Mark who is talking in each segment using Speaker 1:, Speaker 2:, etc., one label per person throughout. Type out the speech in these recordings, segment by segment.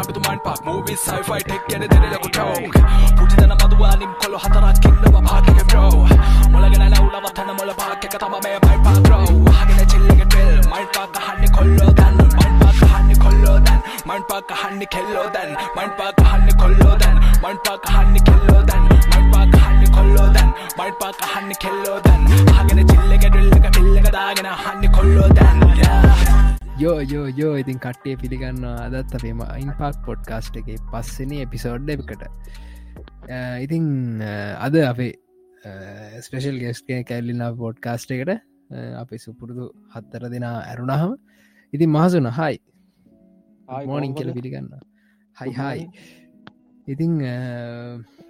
Speaker 1: කපිතු මයින් පක්. Movie sci-fi tech ගැන දෙරලකු ටෝක් පුජිතන මදුවානින් කොල්ල හතරක් ඉන්නව පාකික බ්‍රෝ මොලගෙන ලවුලවත්තන මොල පාක්ක තම මේ මයි පාක්‍රෝ හගෙන චිල්ලක ටෙල් මයින් පාක් හන්න කොල්ලෝ දන්න මයින් පාක් හන්න කොල්ලෝ දැන්. මයින් පාක් හන්න කෙල්ලෝ දැන්. මයින් පාක් හන්න කොල්ලෝ දැන්. මයින් පාක් හන්න කෙල්ලෝ දැන්. මයින් පාක් හන්න කොල්ලෝ දැන්. මයින් පාක් හන්න කෙල්ලෝ දැන්. හගෙන චිල්ලක ඩිල්ලක පිල්ලක දාගෙන හන්න කොල්ලෝ දැන්.
Speaker 2: යෝ යෝ යෝ ඉතින් කට්ටේ පිළිගන්න අදත් අපේම අයින් පාක් පොඩ්කාස්ට් එක පස්සන එපිසෝඩ් එකට ඉතින් අද අපේ ස්පේෂල් ගෙස්ක කැල්ලින්න පොඩ්කාස්ට එකට අපේ සුපුරුදු හත්තර දෙනා ඇරුණහම ඉතින් මහසුන හයි මෝනිින් කියල පිළිගන්න හයි හයි ඉතිං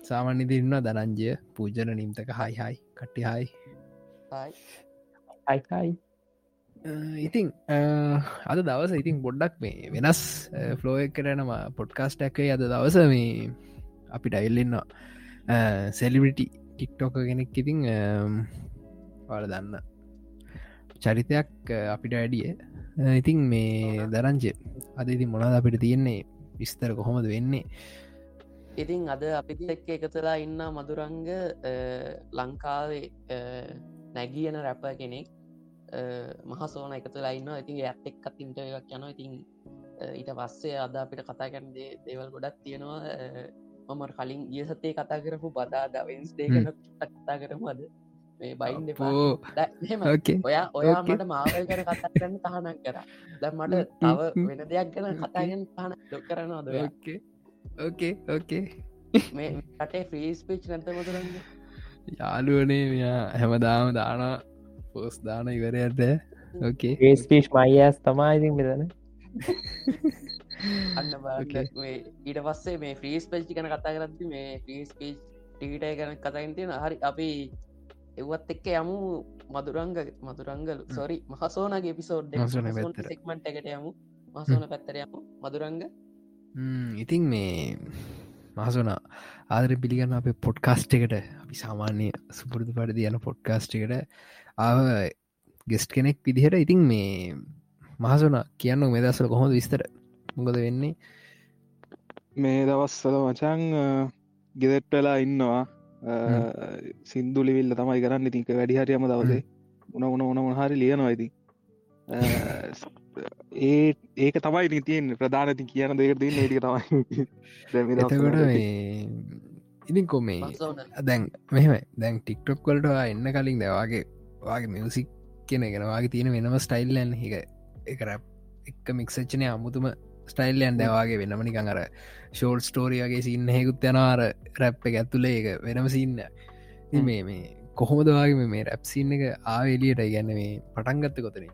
Speaker 2: සාමාන්‍ය දිරන්න දනංජය පූජන නිම්තක හයි හයි කට්ටි හයි
Speaker 3: අයියි
Speaker 2: ඉතිං අද දවස ඉතින් බොඩ්ඩක් මේ වෙනස් ෆලෝ කරනම පොඩ්කාස්ට ඇකේ අද දවස මේ අපිට අයිල්ලන්න සෙලිබිටි ටික්ටෝක කෙනෙක් ඉතිං පාල දන්න. චරිතයක් අපිට වැඩිය ඉතිං මේ දරංචය අද ඉතින් මොනද අපිට තියෙන්නේ? විස්තර කොහොමද වෙන්නේ?
Speaker 3: ඉතින් අද අපිති එක්ක එකතුලා ඉන්න මදුරංග ලංකාවේ නැගියන රැප කෙනෙක් මහසෝන එකතුලා ඉන්න ඉතින් ඇත් එක්කත් ඉන්ටයක් යන ඉතින් ඊට පස්සේ අද අපිට කතා කරන දේවල් ගොඩක් තියෙනවා. මම කලින් ගිය සතේ කතා කරපු බදාද වෙන්ස්ඩේ කතා කරමු අද. මේ බයින් ඔයා ඔයා මට මාවල් කර කතා කරන්න තහනක් කර. දැ මට තව වෙන දෙයක් ගැන කතාගෙන් පහන ඩොක් කරනවා ද
Speaker 2: ඕකේ ඕකේ
Speaker 3: මේ රටේ ෆ්‍රීස් පිච් නැත මතුරන්න
Speaker 2: යාලුවනේ මෙයා. හැමදාම දාන පෝස් දාන ඉවරයට ඕකේ
Speaker 4: ඒස්පිෂ් මයිස් තමායිතින් මෙතන.
Speaker 3: අන්න ඊට පස්සේ මේ ෆ්‍රීස් පච්චි කන කතා කරත්ති මේ ෆ්‍රීස් පිච් ටිට කරන කතාගෙන තියෙන හරි අපි එවත් එක්ක යමු මදුරංග මදුරංගල. සොරි මහසෝනගේ පිසෝඩ් සෙක්මට එකට යමු. මහසෝන පැත්තරයමු මදුරංග.
Speaker 2: ඉතින් මේ මහසුන ආදර පිළිගන්න අප පොඩ්කාස්ට් එකට අපි සාමාන්‍ය සුපුරුදු පරිදි යන පොඩ්කාස්ට් එකට ආව ගෙස්ට් කෙනෙක් විදිහට ඉතින් මේ මහසුන කියන්න මෙදසල කොහොඳ විස්තර? මොකද වෙන්නේ?
Speaker 5: මේ දවස්සල මචන් ගෙදෙට් වෙලා ඉන්නවා. සින්දු ලිවිල්ල තමයි කරන්න. ඉතික වැඩිහරියම දවසේ. උන උන උන මොහරි ලියනවා ඉති ඒ ඒක තමයි නිතියෙන් ප්‍රධානති කියන දෙක තින් ඒටික තමයි.
Speaker 2: එතකොට ඉතින් කොමේ දැන් මෙහෙම දැන් ටික්ටොක් වලට එන්න කලින් දවාගේ වගේ මියසික් කියන ගෙනවාගේ තියෙන වෙනම ස්ටයිල්ලන් එක. එක රැප් එක මික්සච්චනය අමුතුම ස්ටයිල්ලයන් දැවාගේ වෙනමනිකං අර ෂෝල් ස්ටෝරියගේ සින්න හෙකුත් යනවාර රැප් එක ඇතුලේ එක වෙනම සින්න මේ මේ කොහොමදවාගේ මේ රැප්සින්න එක ආවෙලියට ගැන්න මේ පටන්ගත්ත කොතනින්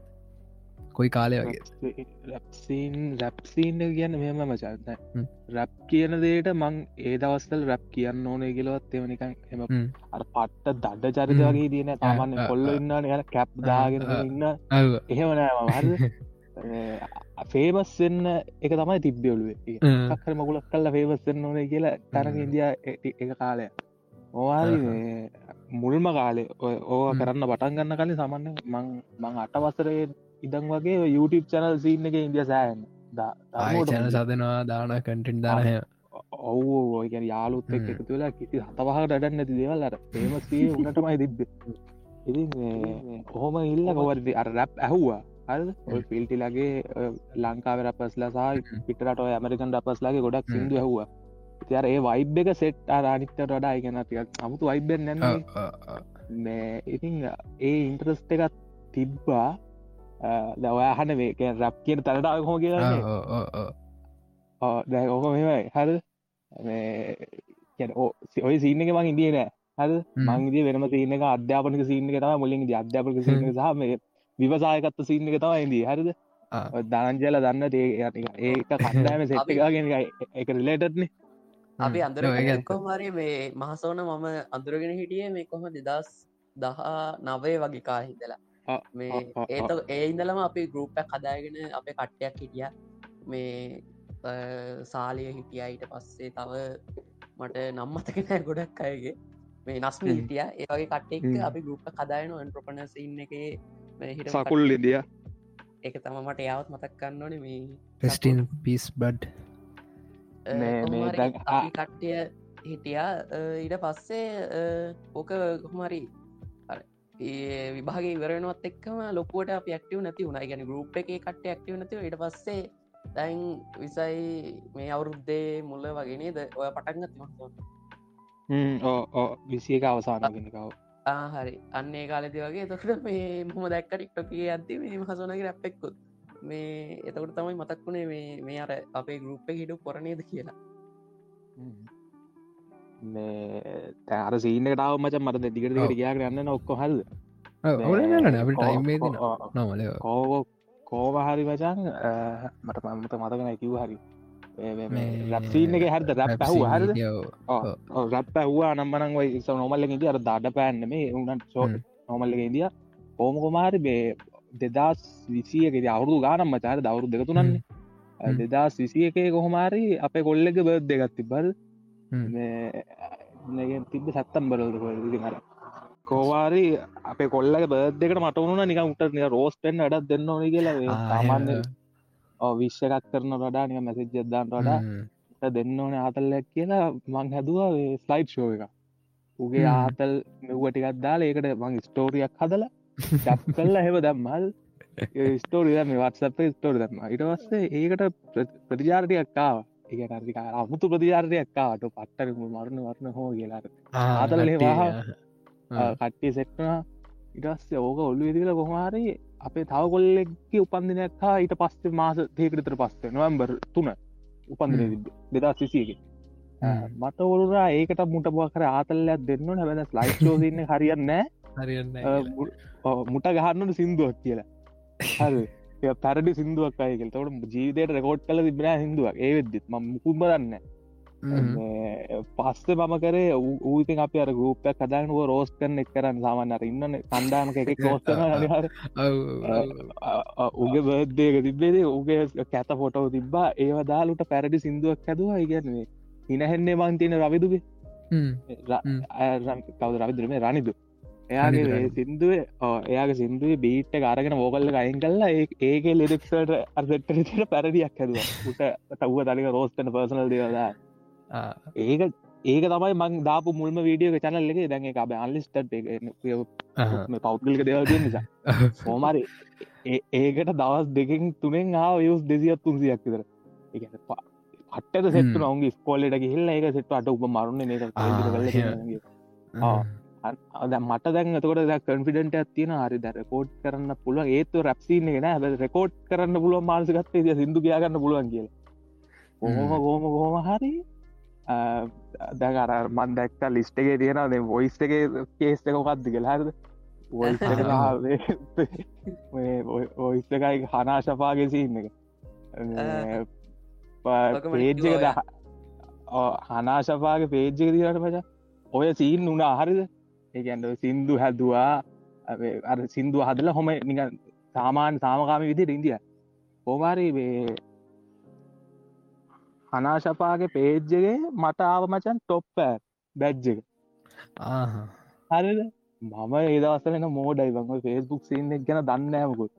Speaker 2: කොයි කාලය වගේ
Speaker 5: රැප්සින් රැප්සිීන්න කියන්න මෙම මචන්න රැප් කියන දේට මං ඒ දවස්තල් රැප් කියන්න ඕනේ කියලවත් එමනිකන් එම අ පට්ට දඩ චරිත වගේ තියෙන තමන්න කොල්ල ඉන්න යන කැප් දාගෙන ඉන්න. එහෙමනෑ ෆේමස් වෙන්න එක තමයි තිබ්බියලුවේ කර මකුලක් කල්ල ෆේමස් වෙන්න ඕනේ කියලා තරග ඉදිය එක කාලය ඕවාරි මුල්ම කාලේ. ඕ කරන්න පටන් ගන්න කලින් සමන්න මං මං අට වසරේ ඉදන් වගේ YouTube චැනල් සිීන්න එක ඉන්දිය සෑන්
Speaker 2: චැන සදනවා දාන කටෙන්් දානය
Speaker 5: ඔවෝ ඔයගැන යාලුත් එක් වෙලා කිසි හතවහට අඩන්න නැති දෙවල්ලට පේමස්ී උනටමයි තිබ්බ. කොහොම ඉල්ල කොවරදි අර රැප් ඇහුවා. හල් ඔය පිල්ටිලගේ ලංකාව රපස්ලා සහ පිටරට ඇමරිකන් රපස්ලාගේ ගොඩක් සිින්දු ඇහවා. තිර ඒ වයිබ් එක සෙට් අරනික්ට වඩා ඉගෙන තියක් අමුතු වයිබෙන් නැන්න. මේ ඉතිං ඒ ඉන්ට්‍රස්ට එකත් තිබ්බා දවයාහන මේක රැප් කියන තැනට හෝ කියලා දැ ඕක මෙමයි හර ඔය සිීන එක මං ඉදිය නෑ හද මංගේ වෙනම සිීනක අධ්‍යාපනක සිීන එක තම මුලින් අධ්‍යාපක සිීන සහම විවසායකත්ත සිීන එක තමයි ඉදී හරිද දනංජල දන්න ඒ ඒක කණ්ඩෑම සෙට්ටකාගෙන එක රිලේටත්නේ
Speaker 3: අපි අන්දර කොමරි මේ මහසෝන මම අඳුරගෙන හිටිය මේ කොහොම දෙදස් දහ නවය වගේ කාහිදලා මේ ඒත ඒ ඉඳලම අපි ගරුප්ප කදාගෙන අප කට්ටයක් හිටිය. මේ සාලිය හිටිය ඊට පස්සේ තව මට නම්මතකෙන ගොඩක් අයගේ. මේ නස්ම හිටිය. ඒවගේ කට්ටෙක් අපි ගරුප්ප කදායන අන්ට්‍රපනස ඉන්න එක
Speaker 5: හිට සකුල් ඉදිය
Speaker 3: එක තම මට යාවත් මතක් කන්න ඕන මේ
Speaker 2: පෙස්ටින් පිස් බඩ්
Speaker 3: කට්ටිය හිටියා. ඊට පස්සේ ඕක කොහමරි ඒ විභාගේ ඉවරෙනවත් එක්කම ලොකුවට අප ඇක්ටව නැති වුණ. ගැන ගරුප් එක කට්ට ඇක්ටව නැතිව ඉට පස්සේ දැන් විසයි මේ අවුරුද්දේ මුල්ල වගෙනේද ඔය පටන්ගත්
Speaker 5: විසියක අවසානගෙනකව
Speaker 3: හරි. අන්නේ කාලෙති වගේ. තොකට මේ මොම දැක්ක ටික්ටොකේ අද්දි මේ හසනගේ රැප්පෙක්කුත් මේ එතකට තමයි මතක් වුණේ මේ මේ අර අපේ ගරුප්ප හිටු පොරණේද කියලා
Speaker 5: මේ තෑර සීනකටාව මච මට දිගට දිගට ගයාගෙන යන්න ඔක්කො හල්ද
Speaker 2: ඔවන අපට ටයිම් නොමල
Speaker 5: කෝගෝ කෝව හරි වචන් මට පම්මත මතකන කිව් හරි. රැප්සීන එක හරිද? රැප් ඇහු හරිද? රැප් ඇහවා නම්මනං වයි නොමල්ල ද අර දඩ පෑන්න මේ උනට සෝ නොමල්ල ඉදිය ඕම කොමාරි බේ දෙදස් විසියකෙද අවුරු ගානම් මචාර දවරු දෙකතුනන්නේ දෙදස් විසිය එකේ කොහොමාරි අපේ කොල්ලෙක බද් දෙගත්ති බල් තිබ සත්තම් බරල්ද මර කෝවාරි අපේ කොල්ලක බද් දෙකට මට වුණ නික උට නික රෝස්ටෙන් අඩත් දෙන්න ඕනි කියලා සාමාන්‍ය විශ්ෂකත් කරන රඩා නික මැසිජ් ජද්දාන් රඩා දෙන්න ඕන ආතල්ලක් කියලා මං හැදවා ස්ලයිට් ෂෝ එක උගේ ආතල් මෙව්වටිකත් දාලා ඒකට මං ස්ටෝරියක් හදලා ඩප් කල්ලා හෙව දම්මල් ස්ටෝරිය මේ වත්සප ස්ටෝරි දම්ම ඉට වස්සේ ඒකට ප්‍රතිජාරටයක්කාව ඒ අරික අමුතු ප්‍රතිජාරටයක්කාට පට්ටර මරණ වරණ හෝ කියලාට ආතලේ වාහ කට්ටිය. සෙට්නා ඉටස්සේ ඕක ඔල්ලු විදිල කොහමාරි අපේ තව කොල්ලෙක්ගේ උපන්දිනයක්කා ඊට පස්සේ මාස තේකටතර පස්සේ නොවම්බර් තුන උපන්දින දෙදා සිසියක මට ඔළුරා ඒකට මුට බව කර ආතල්ලයක් දෙන්න හැබැ ස්ලයිස්ෝසින්න හරියන්නෑ
Speaker 2: හරින්න
Speaker 5: මුට ගහන්නට සිින්දුවක් කියලා. හරි පැරඩි සිින්දුවක් අයකල් තවට ජීවිතයට රකෝඩ් කල තිබෙන හිදුවක් ඒවෙද්දිත් ම මුකුම දන්න පස්ස මම කරේ ඌතින් අප අර ගූපයක් කදානුව රෝස් කරන එක් කරන්න සාමන්නර ඉන්න කණ්ඩාම එකෙක් රෝස් කරන උගේ බර්දයක තිබේදේ උගේ කැත ෆොටෝ තිබා ඒව දාලුට පැරඩි සිින්දුවක් හැදවා. ඉගන්නේ හිනහෙන්නේ මන්තින රවිදුගේ. කවද රවිදුරම රනිදු එයාගේ සිින්දුවේ එයාගේ සිින්දුවේ බීට්ට කාරගෙන ෝකල්ල අයින් කල්ලා ඒක ලෙඩක්සට අර්සටට පැරදියක් හැදුව. උට තව තලික රෝස්ටන පර්සනල් දේවදා ඒක ඒක තමයි මං දාපු මුල්ම වීඩියෝ චනල්ලගේ දැන් එක අන්ලිස්ට පෞද්ගලික දෙවල් නිසා. හෝමරි ඒකට දවස් දෙකින් තුනෙන් ආ යස් දෙසියත් තුන්සියක් විතර. පට්ට සෙට්ට නවගේ ස්කෝලට ගහිල්ල ඒක සෙට්ට අට උප මරුණ මේක අද මට දැන් තකොට ද කන්ෆිඩට ඇතින හරි ද රකෝඩ් කරන්න පුළුව ඒතු රැප්සින ගෙන හ රකෝඩ් කරන්න පුළුව මානසිකත් සිදු කියගන්න පුළුවන් කියල. ඕහම ගෝම ගෝම හරි. දැකර මන් දැක්ක ලිස්්ටගේ තියෙනද වොයිස් එක කේස් එක කක්ද කියලාහරද ඔයිස් එකයි හනාශපාගේ සින්න එක පේජ්ජක ද හනාශපාගේ පේජ්ජක දිරට පච ඔය සීන් උනා. හරිද ඒකන්ට සින්දු හැදවා. අර සින්දුව හදල හොම නික සාමාන්‍ය සාමකාම විදිට ඉන්දිය ඕමාරී වේ හනාශපාගේ පේජ්ජගේ මට ආව මචන් ටොප්ප බැජ්ජක හරිද? මම ඒදවසලන මෝඩයි වංග ෆෙස්බුක් සින්න ගැන දන්නෑමකුත්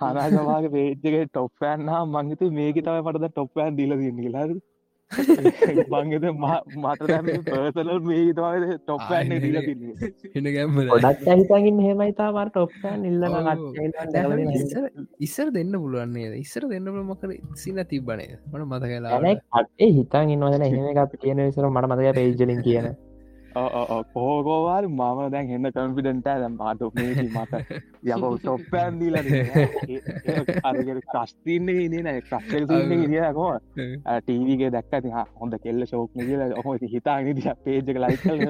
Speaker 5: හනාශවාගේ පේජ්ජගේ ටොප්පෑන්නා මංගත මේක තමයි පටද ටොප්පෑන් දිල දින්න කියලාද මංගත මට පර්සල මේ
Speaker 2: ගැම්ම
Speaker 4: ගොඩක් ඇහිතගින් හෙමයිතා මට ඔප්පෑන් ඉල්ලන
Speaker 2: ඉස්සර දෙන්න පුළුවන්නේ ඉස්සර දෙන්න මකර සින්න තිබ්බනේ මට මත කලා
Speaker 4: අටේ හිතන් ඉන්නවදන එහෙම එකත් කියන විසර මට මතක පේජලින් කියන
Speaker 5: කෝගෝවාල් මම දැන් එන්න කන්ෆිඩන්ට දැම් මාට මට යම ටොප්පෑන්දීල කස්තින්න නන කස්ටල් කියකෝ ටීවගේ දැක්ක හොඳ කෙල්ල ශෝක් කියල හො හිතා නිදිය පේජක ලයිකල්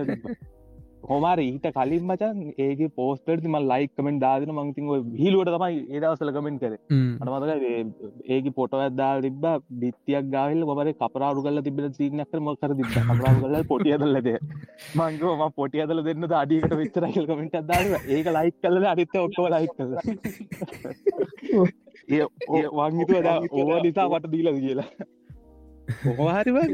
Speaker 5: හොමාර ඊට කලින් මචන් ඒක පෝස්ටර් ම ලයික් කමෙන්ට දාදන මංතින් හිලුවට තමයි ඒදවසල කමෙන්ට කර. අනමතක ඒක පොට ඇදදා තිබ බිත්තියක් ගාවල් මර කපරාරු කල තිබ සිීනක්කර මොකර තිබ කපරාරු කල පොටිය දලද මංගම පොටිය දල දෙන්න අඩිකට විචරකල් කමෙන්ට අදාව ඒක ලයික් කල අරිත ඔක්කෝ ලයික් කල ඒ වංගිතුව ඕ නිසා වට දීලද කියලා. ඔහරිවන්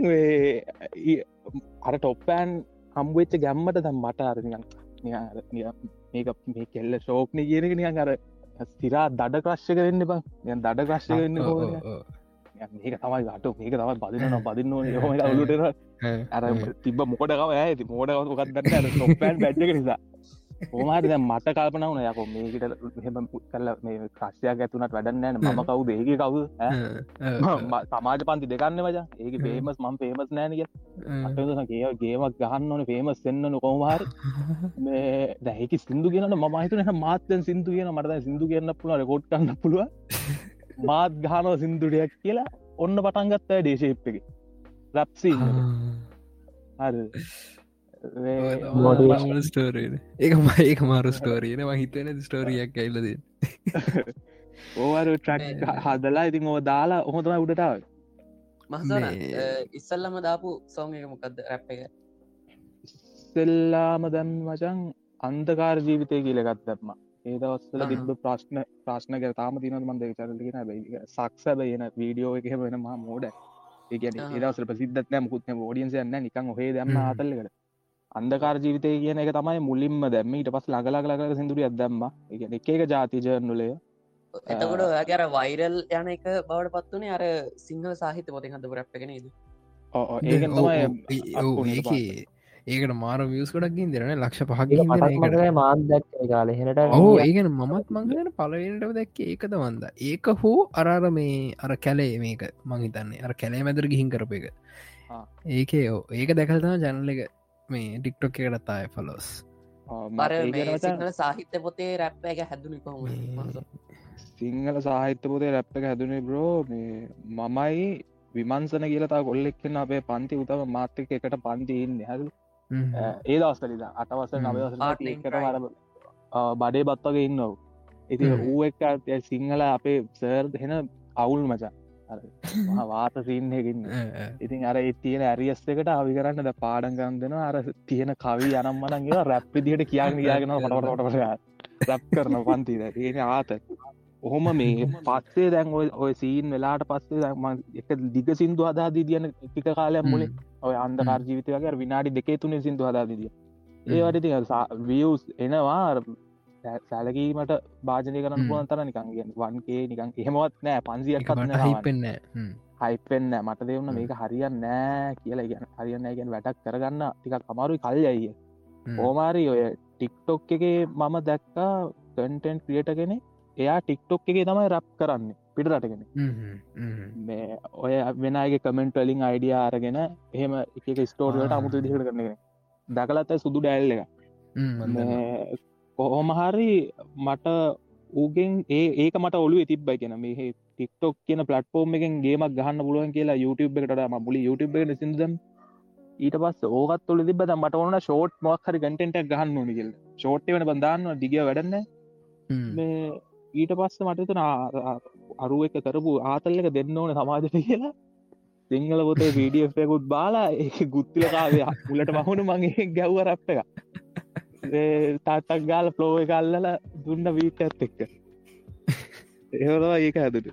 Speaker 5: අර ටොප්පෑන් හම්බවෙච්ච ගැම්මට දම් මට අරනියන් මේක මේ කෙල්ල ශෝක්නය කියනක නියන් අර ස්තිරා දඩ ක්‍රශ්ක වෙන්න බං යන් දඩ ක්‍රශ්ක වෙන්න හෝ මේක තමයි ගට මේක තම බදින බදින්න ඔලුට අර තිබ මොකටකව ඇති මෝඩ ගත්දන්න සොපෑන් බැඩ්ක නිසා ඕමාට දැ මට කල්පන වන යක මේකට හෙම කරල මේ ප්‍රශ්යක් ඇතුනට වැඩන්නෑන මම කවු ඒක කවු සමාජ පන්ති දෙකන්න වජ ඒක පේමස් මම් පේමස් නෑනක ඒ ගේමක් ගහන්න ඕන පේමස් සෙන්න්නන කොමහර මේ දැහැකි සිින්දු කියනට මහිතන මාතයන් සිින්දු කියන මට සිින්දු කියන්න පුළ රෙකෝඩ් කන්න පුළුව මාත් ගානව සිින්දුඩයක් කියලා ඔන්න පටන්ගත්ත දේශේප් එක. රැප්සි හරි
Speaker 2: ස්ටෝරන ඒක ම ඒක මාරු ස්ටෝරීන හිතන ස්ටෝරියක් ඇල්ලද
Speaker 5: ඕවර ට්‍රක් හදලා ඉතින් ඕ දාලා ඔහොතම උඩටාව
Speaker 3: මහසන ඉස්සල්ලම දාපු සෝන් එක මොකක්ද රැප් එක
Speaker 5: ඉස්සෙල්ලාම දැම් මචන් අන්තකාර ජීවිතය කියලගත් දැත්ම ඒ දවස්සල. තිබ ප්‍රශ්න ප්‍රශ්න කර තාම තින මන්ද චරලගෙන බයි සක්ස බයන වීඩියෝ එක වෙනම මෝඩ ඒගැන
Speaker 3: ආහා.
Speaker 5: ඒදවසල ප්‍රසිද්ධත්න මුකුත්න ෝඩියන්ස යන්න නිකං හේ දම
Speaker 2: හ්ම්.
Speaker 5: අතල්ලකට අන්දකාර ජීවිතය කියන එක තමයි මුලින්ම දැම්ම. ඊට පස් ලගලගලක සිදුරිය අදම්ම එක එක එක ජාති ජර්නුලය
Speaker 3: එතකොට ඔයාගේ අර වෛරල් යන එක බවට පත්වනේ අර සිංහල සාහිත පොති හඳ රැප්ගෙන ද
Speaker 5: ඒකෙන් තමයි අක්කුණට
Speaker 2: ඒක ඒකට මාර වියස් ගොඩක්ගින් දෙරන ලක්ෂ පහක්
Speaker 4: දැක් කාල. හෙනට
Speaker 2: ඕ ඒගෙන මමත් මංගන පලවෙනට දැක්ක ඒකද වන්ද ඒක හෝ අරාර මේ අර කැලේ මේක මංහිතන්නේ අර කැලේ මැදර ගිහින් කරප එක.
Speaker 5: ආ.
Speaker 2: ඒකේ ඕ ඒක දැකල්තම ජැනල එක මේ ටික්ටොක් එකටත්තාය ෆලෝස්
Speaker 3: බර සිංහල සාහිත්‍ය පොතේ රැප් එක හැදුනි කොහොම
Speaker 5: සිංහල සාහිත්‍ය පොතේ රැප් එක හැදුනේ බ්‍රෝ මේ මමයි විමන්සන කියලතා කොල්ලෙක්ෙන අපේ පන්ති උතම මාත්‍යක එකට පන්ති ඉන්න. හැදු ඒ දවස්තලිද අටවස. නවස බඩේ බත්වගේ ඉන්නව. ඉති. ඌ එක් සිංහල අපේ සර් හෙන අවුල් මචා වාත සින්නයකින්න ඉතින් අර තියෙන ඇරියස් එකට අවි කරන්න ද පාඩගම් දෙෙන අර තියෙන කවි අනම්මනගේ රැප් දිට කියන්න කියාගෙන පටට රැප් කරන පන්තිද තියෙන ආත. ඔහොම මේ පත්සේ දැන් ඔය සීන් වෙලාට පස්සේ එක දිග සිින්දු හදාදී තියන ටික කාලයක් මුලේ ඔය අන්දකාර ජීවිතය වගේ විනාඩි දෙකේ තුනේ සිින්දු හදාදිදිය ඒවට ති වියස් එනවා සැලකීමට භාජනය කරන්න. පුුවන් තර නිකන් කිය වන්ගේ නිකන් එහෙමවත් නෑ පන්සියක් කත්න
Speaker 2: හිපෙන්න
Speaker 5: හයිපෙන්න්න මට දෙවන්න මේක හරියන්න නෑ කියලා. ගැන හරියන්න ගැන වැටක් කරගන්න ටිකක් අමාරුයි කල්යයිය ඕමාරි ඔය ටික්ටොක් එක මම දැක්කා කටෙන්් ක්‍රියට කෙනෙ එයා ටික්ටොක් එක තමයි රැප් කරන්න. පිටරටගෙන මේ ඔය වෙනගේ කමෙන්ට් වලින් අයිඩිය අරගෙන එහෙම එක ස්ටෝර්ට
Speaker 2: ආ.
Speaker 5: අමුතු දිහට කරන දකලත්ත සුදු ඩැල්ල එක මේ කොහොම හරි මට ඌගෙන් ඒ ඒක මට ඔලු තිබ්බයි කියෙන මේ ටික්ටොක් කියන පලට්ෆෝර්ම් එකෙන් ගේමක් ගහන්න පුළුවන් කියලා YouTube එකට මබුලි YouTube එකට සිදම් ඊට පස් ඕකත් තුළ තිබ මට ඕන ෂෝට් මොක්හරි ගටෙන්ට ගහන්න ඕනිකල් ෂෝට් වන බඳන්න දිග වැඩන්න මේ ඊට පස්ස මටතන අරුව එක කරපු ආතල්ලක දෙන්න ඕන සමාජට කියලා. සිංහල පොතේ වීඩියකුත් බාලා ඒ ගුත්තිලකාවේ මුලට මහුණු මගේ ගැව්ව රැප්ප එක තාත්තක් ගාල පලෝව කල්ලල දුන්න වීට ඇත් එක්ක. ඒවවා ඒක ඇතුට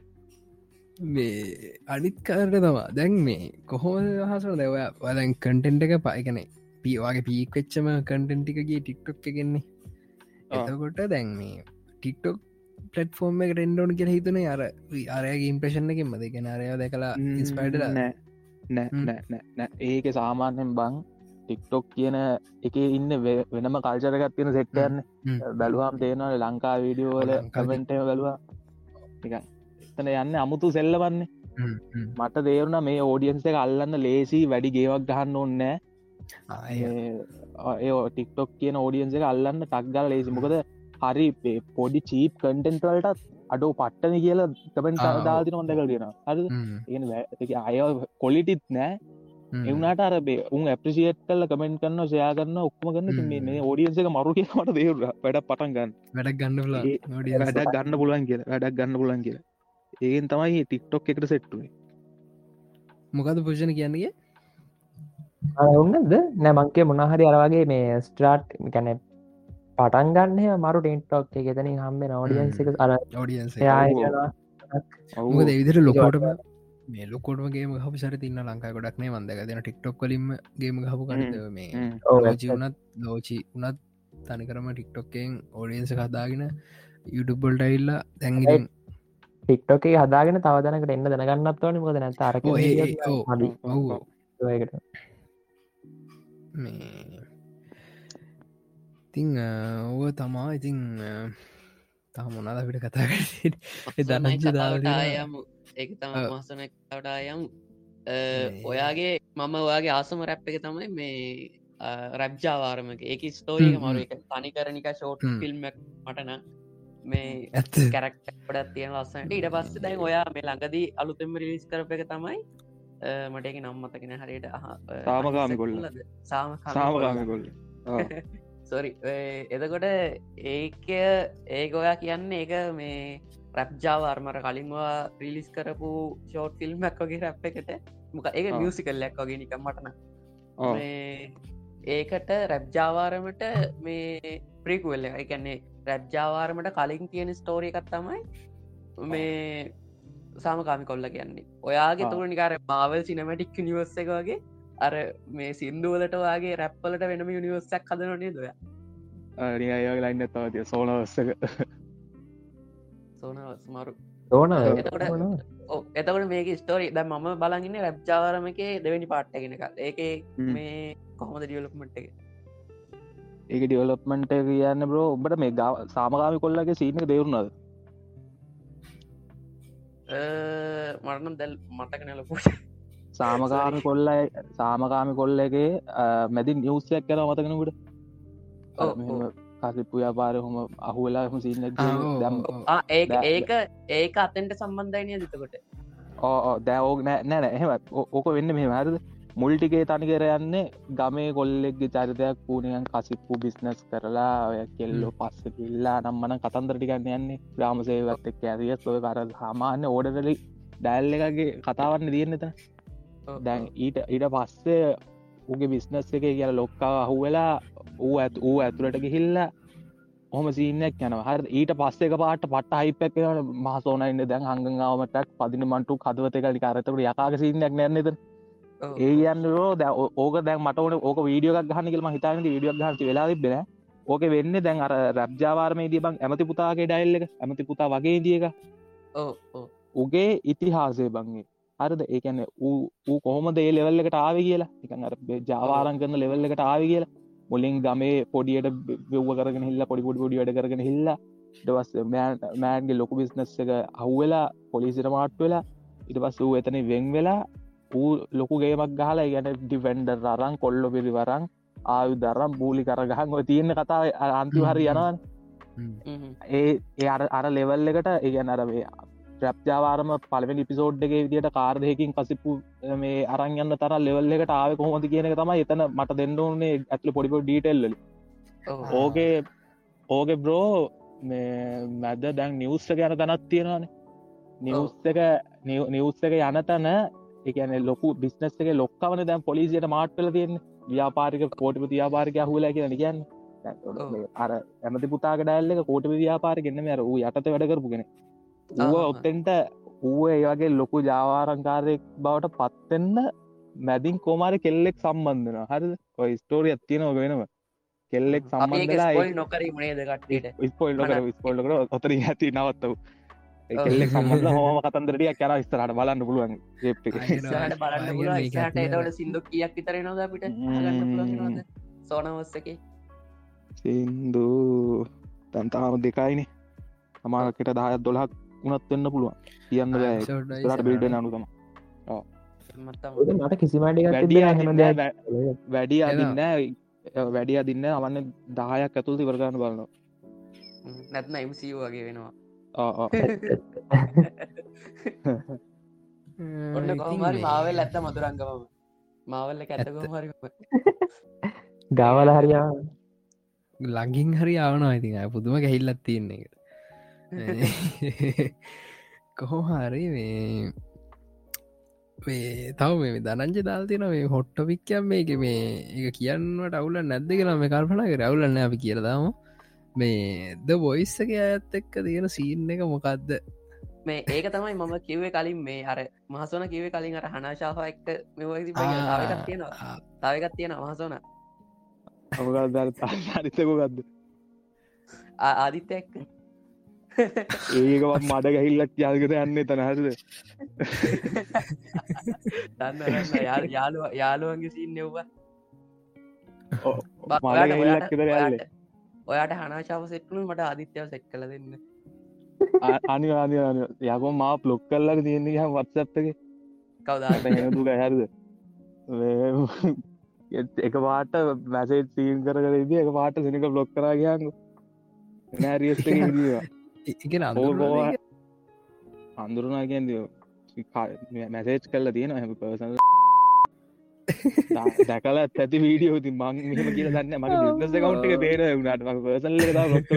Speaker 2: මේ අනිත්කාරට තමා දැන් මේ කොහොම හසන දෙව වදැන් කටෙන්ට එක පයිකන පීවාගේ පීක් වෙච්චම කටෙන්ටිකගේ ටික්ටොක් එකෙන්නේ. එතකොට දැන් මේ ටික්ටොක් පලටෆෝර්ම් එක ටෙන්ඩෝන් කියල හිතන අර අරයගේ ඉම්ප්‍රේෂණ එකින් මද ගෙන අරය දැකලා හ්ම්.
Speaker 5: නෑ. නෑ නෑ ඒක සාමාන්‍යෙන් බං ටික්ටොක් කියන එක ඉන්න වෙනම කල්චරගත් තියෙන සෙට්ටයන්න බැලුවම් තේනවල ලංකා වීඩියෝවල
Speaker 2: ලංකා
Speaker 5: කමෙන්ටය බැලවා. එතන යන්න අමුතු සෙල්ලවන්නේ. මට දේරුණ මේ ඕඩියන්ස එක අල්ලන්න ලේසි වැඩි ගේවක් ගහන්න ඕන්නෑ ඒ ටික්ටොක් කියන ඕඩියන්ස එක අල්ලන්න ටක්ගල ලේසි මොකද හරි පොඩි චීප් කටෙන්ටවලටත් අඩෝ පට්ටන කියලා කමෙන්ට. දාතින හොඳකල් තියෙන හරි අය කොලිටිත් නෑ එවුණට අර උන් ඇපිසිේට් කල්ල කමෙන්ට් කන්න සයා කරන්න ඔක්ම ගන්න. මේ ෝඩියන්සක මරු කියමට දේර වැඩ පටන් ගන්න.
Speaker 2: වැඩක් ගන්න
Speaker 5: වැඩක් ගන්න පුලන් කියලා. වැඩක් ගන්න පුලන් කියලා. ඒෙන් තමයි ටික්ටොක් එකට සෙට්ටුවේ
Speaker 2: මොකද පුෂණ කියන්නේ?
Speaker 4: ඔන්නද නැමංකේ මොනහරි අරවාගේ මේ ස්ට්‍රාට් ගැන පටන් ගන්න මරු ටෙන්ටොක් එකතනින් හම්බෙන ෝඩියන්සික අර
Speaker 5: ඔව්.
Speaker 2: මොකද විදිර ලොකෝටම මේ ලොකොටමගේ හප සර තින්න ලංකා ගොඩක්නේ වන්දක දෙන ටික්ටොක් කලින්ම ගේම හපු කනද මේ. ලෝචි වනත් ලෝචි උනත් තනිකරම ටික්ටොක්කෙන් ඕඩියන්ස කදාගෙන යුටුබ්බොල්ට ඉල්ලා දැන්ගින්
Speaker 4: ටික්ටෝක හදාගෙන තවදනකට එන්න දැනගන්නත්වන මොද නැත අරක
Speaker 2: මේ ඉතිං ඔව තමා ඉතිං තම මොනාද අපිට කතා දනංච
Speaker 3: කතාවටයම් ඒක තම
Speaker 2: ඔව්.
Speaker 3: මස්සන කවටයම්
Speaker 2: මේ-
Speaker 3: ඔයාගේ මම ඔයාගේ ආසම රැප් එක තමයි මේ රැබ්ජාවාරමක ඒක ස්තෝරික
Speaker 2: හ්ම්,
Speaker 3: මරු.
Speaker 2: හ්ම්.
Speaker 3: එක තනිකරනික ෂෝට්
Speaker 2: හ්ම්.
Speaker 3: ෆිල්ම් මටන මේ
Speaker 2: ඇත්ත.
Speaker 3: කැරක්ටඩත් තියෙන ලස්සනට. ඉට පස්ස දැන් ඔයා මේ ළඟදී අලුතෙම රිලිස් කරප එක තමයි අ, මට එක නම්මතගෙන හරියට
Speaker 5: සාමකාමී කොල්ල.
Speaker 3: සාම
Speaker 5: සාමකාම කොල්ල
Speaker 3: සොරි එතකොට ඒක ඒක ඔයා කියන්නේ ඒක මේ රැප්ජාව අර්මර කලින්වා රිලිස් කරපු ෂෝට් ෆිල්ම්මක් වගේ රැප් එකට මොක
Speaker 5: ආ.
Speaker 3: මියසිකල්ලක් වගේ නිකම් මටන ඒකට රැබ්ජාවාරමට මේ ප්‍රිකුවල්ල එකන්නේ රැබ්ජාවාරමට කලින් තියෙන ස්ටෝරිය එකත් තමයි මේ සාමකාමි කොල්ල කියන්නේ. ඔයාගේ. තුර නිකාර මාවල් සිනමටික් නිවස්ස එක වගේ අර මේ සින්දුවලට වගේ රැප්පලට වෙනම යුනිවස්සක් හදනනේ දොය
Speaker 5: නියගේ ලයින්න තවතිය සෝනවස්සක
Speaker 3: සෝන මරු
Speaker 4: ඕන
Speaker 3: එතකොට ඔව්, එතකොට මේක ස්ටෝරි ද මම බලගන්න රැබ්ජාවාරමක දෙවැනි පාට්ටගෙන එක ඒක. මේ කොහොමද ඩියලොක්මට් එක?
Speaker 5: ඒක ඩියවලොප්මන්ට කියන්න බ්‍රෝ ඔබට මේ ගව සාමකාමි කොල්ලගේ සීනක දෙවරුණද
Speaker 3: මරනම් දැල් මතක නැලපුට
Speaker 5: සාමකාමි කොල්ලයි සාමකාමි කොල්ලගේ මැදි නිවසයක් කර මතකනකට කසිපපු ්‍යාපාර හොම අහුවෙලා හම සිීන දැම්
Speaker 3: ඒක ඒක ඒක අතෙන්ට සම්බන්ධයිනය දතකොට
Speaker 5: ඕ දැවෝග නෑ නෑ එහෙම ඕක වෙන්න මෙ හරද? මුල්ටිකේ තනිකර යන්නේ ගමේ කොල්ලෙක්ගේ චරිතයක් පූනියන් කසිප්පු බිස්නස් කරලා ඔය කෙල්ලෝ පස්ස කිල්ලා නම්මන කතන්දරටිකන්න යන්නේ. ග්‍රාමසේවත් එක් ඇරිය ඔය කර හමාන්න ඕඩරලි ඩැල්ල එකගේ කතාවන්න තියෙන්නෙත දැන් ඊට ඊට පස්සේ උගේ බිස්නස් එක කියල ලොක්කාව අහුවෙලා ඌ ඇත් ඌ ඇතුළට ගිහිල්ලා හොම සීනයක් යන හ ඊට පස්සෙක පාට පට හයිපක් මහසෝනයින්න දැන් හංගාවමටක් පදින මන්ටු කදවතකලි කරතකට යකාග සිීනයක් නැන්නේද ඒ කියන්නෝ දැ ඕක දැන් මටන ඕක වීඩියෝ ගහනකම හිතන වීඩියෝ ගහති වෙලා තිබෙන ඕක වෙන්න දැන් අර රබ්ජාවාර්මේදී බං ඇමති පුතාගේ ඩයිල්ල එක ඇමති පුතා වගේ දියක උගේ ඉතිහාසය බංගේ හරද? ඒකැන ඌ කොහොම දේ ලෙවල් එකට ආව කියලා? එකන් අර ජාවාරන් කරන ලෙවල් එකට ආව කියලා. මුලින් ගමේ පොඩියට බෙව්ව කරගෙන හිල්ල පොඩි පොඩි පොඩි වැඩ කරගෙන හිල්ලා දවස් මෑන්ගේ ලොකු බිස්නස් එක අහුවෙලා පොලිසිට මාට් වෙලා ඉට පස් වූ එතන වෙන් වෙලා ඌ ලොකු ගේමක් ගහලා ගැන ඩිෆෙන්ඩර් අරං කොල්ලො පිරිවරං ආයු දරම් බූලි කරගහන් ඔය තියෙන කතාව අන්ති හරි යනවන්. ඒ ඒ අර අර ලෙවල් එකට ඒගැන අරවේ ප්‍රප්ජාවාරම පලවෙනි පිසෝඩ්ගේ විදිට කාර්දයකින් කසිපු මේ අරංයන්න තර ලෙවල් එකට ආව කොහොමද කියන එක තමයි එතන මට දෙන්න ඕනේ ඇතුල පොඩිපො ඩීටෙල්ල ඕකේ ඕකෙ බ්‍රෝ මේ මැද දැන් නිවස්ස ගැන තැනත් තියෙනවාන. නිවස් එක නිවස් එක යන තැන එකන ලොකු බිස්නස් එක ලොක්කවන දැන් පොලිසියට මාට්පල තියෙන ව්‍යාපාරික කෝටිප ව්‍යාපාරික හුලා කියන කියන්න. අර ඇමති පුතාක ඩැල්ල කෝට ව්‍යාපාර ගෙන්න්න මර වූ යටත වැඩ කරපුගෙන ඌ ඌ ඒවගේ ලොකු ජාවාරංකාරයෙක් බවට පත්තෙන්න මැදින් කෝමාර කෙල්ලෙක් සම්බන්ධන හරි ඔය ස්ටෝරිය ඇත්තියනෝක වෙනව කෙල්ලෙක් සම්බන්ධලා
Speaker 3: නොකර කට්ට
Speaker 5: ස්පොල්ල ඔතර ඇති නවත්තව කෙල්ලෙක් සම්බන්ධ හෝම කතන්දරටිය කර ස්තරට බලන්න පුළුවන් ජෙප් එක.
Speaker 3: ඉස්සරහට බලන්න සින්දු කියක් විතර එනවා අපිට? ගන්න පුළුවන් වෙනවද සෝනවස්ස එකේ.
Speaker 5: සින්දු. තැන්තාම දෙකයිනේ. අමාරකට දහත් දොලහක් උනත් වෙන්න පුළුවන්. කියන්න බෑට බිල්ඩ නනුතම
Speaker 3: මත්තම
Speaker 4: මට කිසිමට
Speaker 5: වැඩිය අදින්න වැඩිය අදින්න අවන්න දායක් ඇතුල් තිවරගන්න බලනවා.
Speaker 3: නැත්න එම්සිූ වගේ වෙනවා.
Speaker 5: ආ, ආ.
Speaker 3: ඔන්න කොහමරි මාවල් ඇත්ත මතුරංගමම මාවල්ල ඇත්තකො හරි
Speaker 4: ගවල හරියා
Speaker 2: ලඟින් හරි ආවනවා ඉතින් පුදුම ගැහිල්ලත් තියන්නේ එක කොහොහරි මේ මේ තව මේ දනංජ දාල්තින මේ හොට්ටොපික්කම් මේක. මේ එක කියන්නට අවුල නැද්ද කියලා මේ කල්පනා කර. අවුලන්න අපි කියරදාම මේ ද බොයිස්සක ඇත් එක්ක තියෙන සීන් එක මොකක්ද
Speaker 3: මේ ඒක තමයි මම කිව්වේ කලින් මේ අර මහසන කිවේ කලින් අර හනාශාහ එක්ක මෙ තාවකත් තියෙනවා. තාවකත් තියෙන මහසෝන.
Speaker 5: අවගල් හරිතකෝ ගත්ද
Speaker 3: ආදිත්‍ය එක්ක
Speaker 5: ඒකවත් මඩ ගැහිල්ලක් යාල්කට යන්නේ තනහරද
Speaker 3: දන්න යාලු යාළුවන්ගේ සින්න එව්වා ඔයාට හනාශාව සෙට්ලු මට ආදිත්‍යාව සෙට් කල දෙන්න.
Speaker 5: අනි අනි යකෝ මා පලොක් කල්ලක තියෙන්නේ හ වත්සත්තක
Speaker 3: කවදා
Speaker 5: තු හැරද? එක පාට මැසේ සීන් කර කරදී එක පාට සිනික බ්ලොක් කරා කියන්න නැරියස්ට
Speaker 2: ඉගෙන
Speaker 5: ඕ අන්දුරුනා කියද මැසේච් කල්ල තියෙන හැම පර්සන දැකල ඇති වීඩියෝ ති මං මෙහම කියල දන්න මගේ බිනස කවුන්ට එක පේර වුණට. මක පර්සල්ල ලොක්ක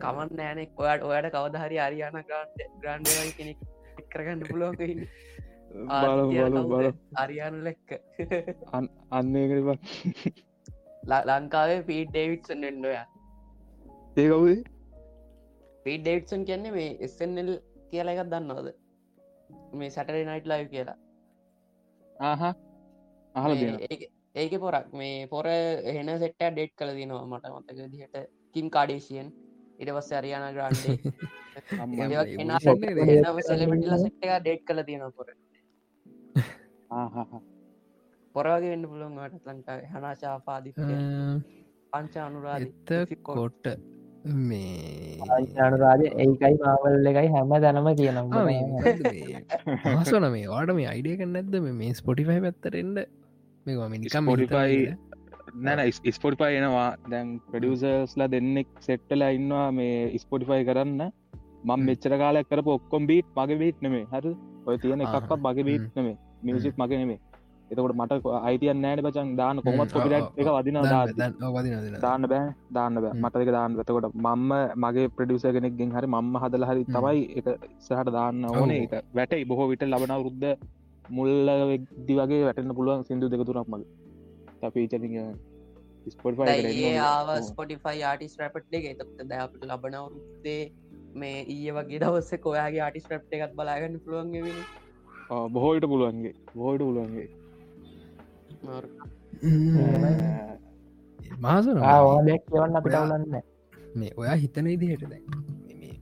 Speaker 3: කමන් නෑනෙක් ඔයාට ඔයාට කවදහරි අරියාන ග්‍රන්් ග්‍රන්්ඩවයි කෙනෙක් කරගන්න පුලෝක
Speaker 5: බල බල බල
Speaker 3: අරියාන ලෙක්ක
Speaker 5: අන්නේකට
Speaker 3: ලංකාවේ පීට ඩේවිට්සන් එන්නොයා
Speaker 5: ඒකවුද
Speaker 3: පීට ඩේවිට්සන් කියන්නේ මේ එස්සල් කියලා එකත් දන්නවද? මේ සැටරේ නයිට් ලයිව් කියලා.
Speaker 5: ආහ. අහල
Speaker 3: ඒක- පොරක්. මේ පොර එහෙන සෙට්ට ඩේට් කළ දිනවා මට මතක දිහට කිම් කාඩේසියන් ඉට පස්ස අරියාන ග්‍රන්්ඩේ සෙලමිටල සෙට් එක ඩේට් කළ තියෙන පොර. පොරවගේ වෙන්න පුළුවන් ට ලංකාව. හනාශාපාදි පංච අනුරාධ
Speaker 2: එතකොට මේ
Speaker 4: අනුරාජ ඒකයි මාවල් එකයි හැම දැනම කියනම්
Speaker 2: මසන මේ වාට මේ? අයිඩියක නැද්ද? මේ ස්පොටිෆයි පැත්තරෙන්ට මේ නිකම්
Speaker 5: Spotify නැන ස්පොටිපයි එනවා. දැන් ප්‍රඩියසස්ලා දෙන්නෙක් සෙට්ටල ඉන්නවා මේ ස්පොටිෆයි කරන්න. මං මෙච්චර කාලයක් කරප ඔක්කොම් බීට් මගේ බීට් නෙමේ හර? ඔය තියෙන එකක්ත්
Speaker 2: ආහා.
Speaker 5: මගේ බීට් නෙමේ මියසික් මගේ නෙමේ එතකොට මට අයිතියන් නෑන බචන්. දාන කොමත් කොපිට එක වදින දා දාන්න බෑ. දාන්න බෑ. මටක දාන්න එතකොට මම්ම මගේ ප්‍රඩියස කෙනෙක්ගෙන් හරි මම්ම හදල හරි. තමයි එක සහට දාන්න ඕන. එක වැටයි. බොහෝ විට ලබන රුද්ධ මුල්ල වෙක්දි වගේ වැටන්න පුළුවන් සිින්දු දෙකතුරක් මගේ. අපීචති
Speaker 3: ඒ ආව ස්පොටිෆයි ආටිස් රැපට් එක. එතත් දැපට ලබනවරුත්තේ මේ ඊය වගේ දවස්ස කොයාගේ ආටිස් රප්ට එකත් බලාගන්න පුළුවන්ගෙන
Speaker 5: බොහෝට පුළුවන්ගේ. බොහෝට පුළුවන්ගේ
Speaker 2: මාසන
Speaker 4: කියවන්න
Speaker 2: මේ ඔයා හිතන ඉදිහට දැන් මේ-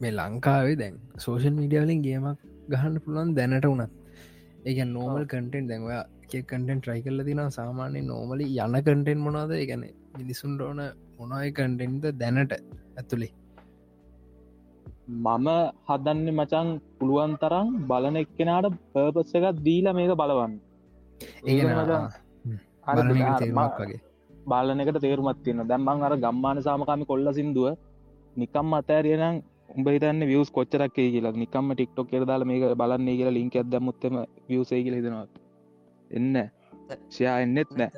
Speaker 2: මේ ලංකාවේ දැන් සෝෂල් මීඩියවලින් ගේමක් ගහන්න පුළුවන් දැනට වනත් ඒක නෝමල් කටෙන් දැන් ඔයා කටෙන් ට්‍රයි කල්ල තින සාමාන්‍ය නෝමලි යන කටෙන් මොනාද ගැන මිනිසුන්ට ඕන මොනයි කටෙන්ද දැනට ඇතුළේ
Speaker 5: මම හදන්න මචන් පුළුවන් තරම් බලන එක්කෙනට පර්පස් එකත් දීලා මේක බලවන්න
Speaker 2: ඒ
Speaker 5: ඒක මචං අර
Speaker 2: බලන
Speaker 5: අර
Speaker 2: තේරුමක් වගේ.
Speaker 5: බාලන එකට තේරුමත් තියෙන දැම්මන් අර ගම්මාන සාමකාමි කොල්ල සිින්දුව නිකම් අතෑරියනම් උඹ හිතන්න වියස් කොච්චරක් කියලා. නිකම්ම ටික්ටොක් කියර දාල මේක බලන්නේ කියලා ලින්ක ඇද මුත්තම වියසේ කියල හිදනවා එන්න ෂයා එන්නෙත් නෑ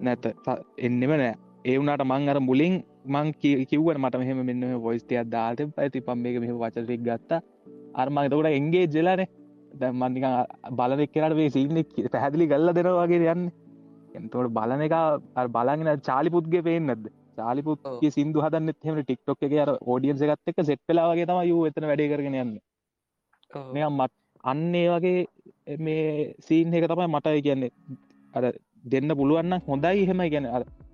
Speaker 5: නැත. එන්නෙම නෑ ඒ වුණට මං අර මුලින් මං කිව්වට මට මෙහම මෙන්න වොයිස්ටයක් දාට ඇති පම් මේක මෙහ වචරෙක් ගත්ත. අර්මං තකට එන්ගේ ජෙලානේ දැ මන්නික බලනෙක් කෙනට වේ සිීනෙක් පැහැදිලි ගල්ල දෙනවාගේ යන්න. එතවට බලන එක බලගෙන චාලිපුත්ගේ පේෙන් නැද චාලිපුත්ගේ සිින්දු හදන්න එම ටික්ටොක් එක අර ෝඩියන්ස එකත් එක සෙට්ලාගේ තම යූ එතන වැඩ කරගෙන යන්න. මෙ මත් අන්නේ වගේ මේ සීන් එක තමයි මට කියන්නේ. අර දෙන්න පුළුවන්න හොඳයි එහෙම ගැන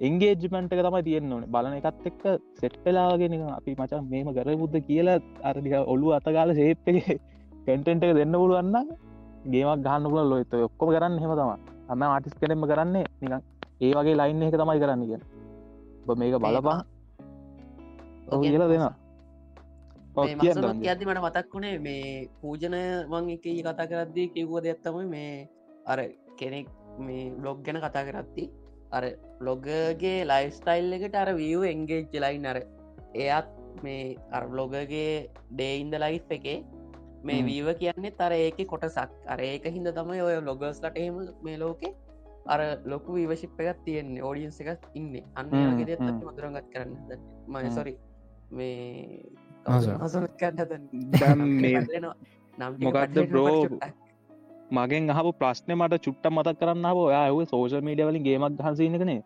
Speaker 5: එන්ගේජ්මන්ට එක තමයි තියෙන්න්න ඕන. බලන එකත් එක්ක සෙට් පෙලාගෙන අපි මචන් මේම ගර බුද්ධ කියලා අරදික ඔලු අතගාල සේප්ගේ කැන්ටෙන්ට එක දෙන්න පුළුවන්න ගේමක් ගන්න පුල ලොත ඔක්කොම කරන්න හෙම තම අම ආටිස් කෙනෙම කරන්නේ නිකන් ඒ වගේ ලයින් එක තමයි කරන්න කිය මේක බලපා කියලා දන්නේ.
Speaker 3: ඇති මට මතක් වුණේ මේ පූජන මං එක කතා කරද්දී කිව්ව දෙයක්ත්තම මේ අර කෙනෙක් මේ බ්ලොග් ගැන කතා කරත්ති අර බ්ලොගගේ ලයිස්ටයිල් එකට අර වියූ එන්ගේජ් ලයි නර එයත් මේ අර බ්ලොගගේ ඩේයින්ද ලයි් එකේ මේ. වීව කියන්නේ තර ඒක කොටසක් අර ඒක හිද තමයි ඔය ලොගස්ලට එහෙම මේ ලෝකේ අර ලොකු විවශිප් එකක් තියෙන්නේ ඕඩියන්ස එකක් ඉන්න අන්න
Speaker 5: හ්ම්,
Speaker 3: වගේ
Speaker 5: හ්ම්.
Speaker 3: මදුරගත් කරන්න මය
Speaker 5: හ්ම්.
Speaker 3: සොරි මේ
Speaker 2: ආසන.
Speaker 5: දැන් මේ මොකක්ද බ්‍රෝ? මගෙන් අහ ප්‍රශ්න මට චුට්ට මතක් කරන්න ඔය සෝෂල් මීඩිය වලින් ගේමක් හසනකනේ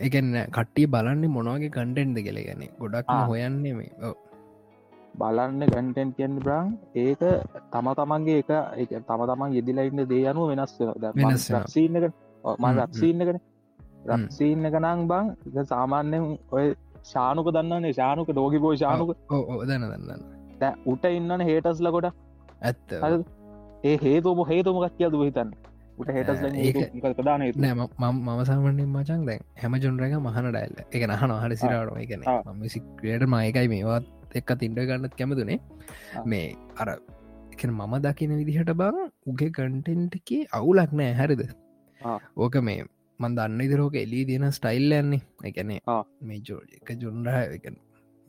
Speaker 2: එකන්න කට්ටිය බලන්නේ මොනවගේ කන්ටෙන්ද කෙළ ගැන ගොඩක්. හොයන්නේ මේ ඔව්.
Speaker 5: බලන්න කැන්ටෙන්ට කියන්න බ්‍රං ඒක තම තමන්ගේ එක ඒක තම තමන් යෙදිලා ඉන්න දේ අනුව වෙනස්
Speaker 2: හ්ම්,
Speaker 5: මන් රක්ෂීනකන රක්සීන්න එක නං බං එක සාමාන්‍යෙන් ඔය ශානුක දන්නන්නේ ශානුක ඩෝගි බෝ ශානුක.
Speaker 2: දන්න දන්න
Speaker 5: උට ඉන්නන හේටස්ල කොට
Speaker 2: ඇත්ත?
Speaker 5: ඒ හේතුම හේතුමකක් කියද හිතන්න? උට හේටස්
Speaker 2: ඒක-
Speaker 5: ප්‍රධාන හේතු
Speaker 2: නෑ මම සාමනින් මචන් දැන් හැම ජොන්රක මහන ඩයිල්ල එක නහන හරි සිරාට එකන
Speaker 5: ආ.
Speaker 2: ම සික්‍රයට මයකයි මේවත් එක්ක තින්ඩ ගන්නත් කැමතුනේ. මේ අර මම දකින විදිහට බං උගේ කටෙන්ට්ක අවුලක් නෑ හැරිද. ඕක මේ මන් දන්න ඉදිරෝක එලී තියෙන ස්ටයිල් යන්නේ එකනේ. මේ ජෝ එක ජොන්ර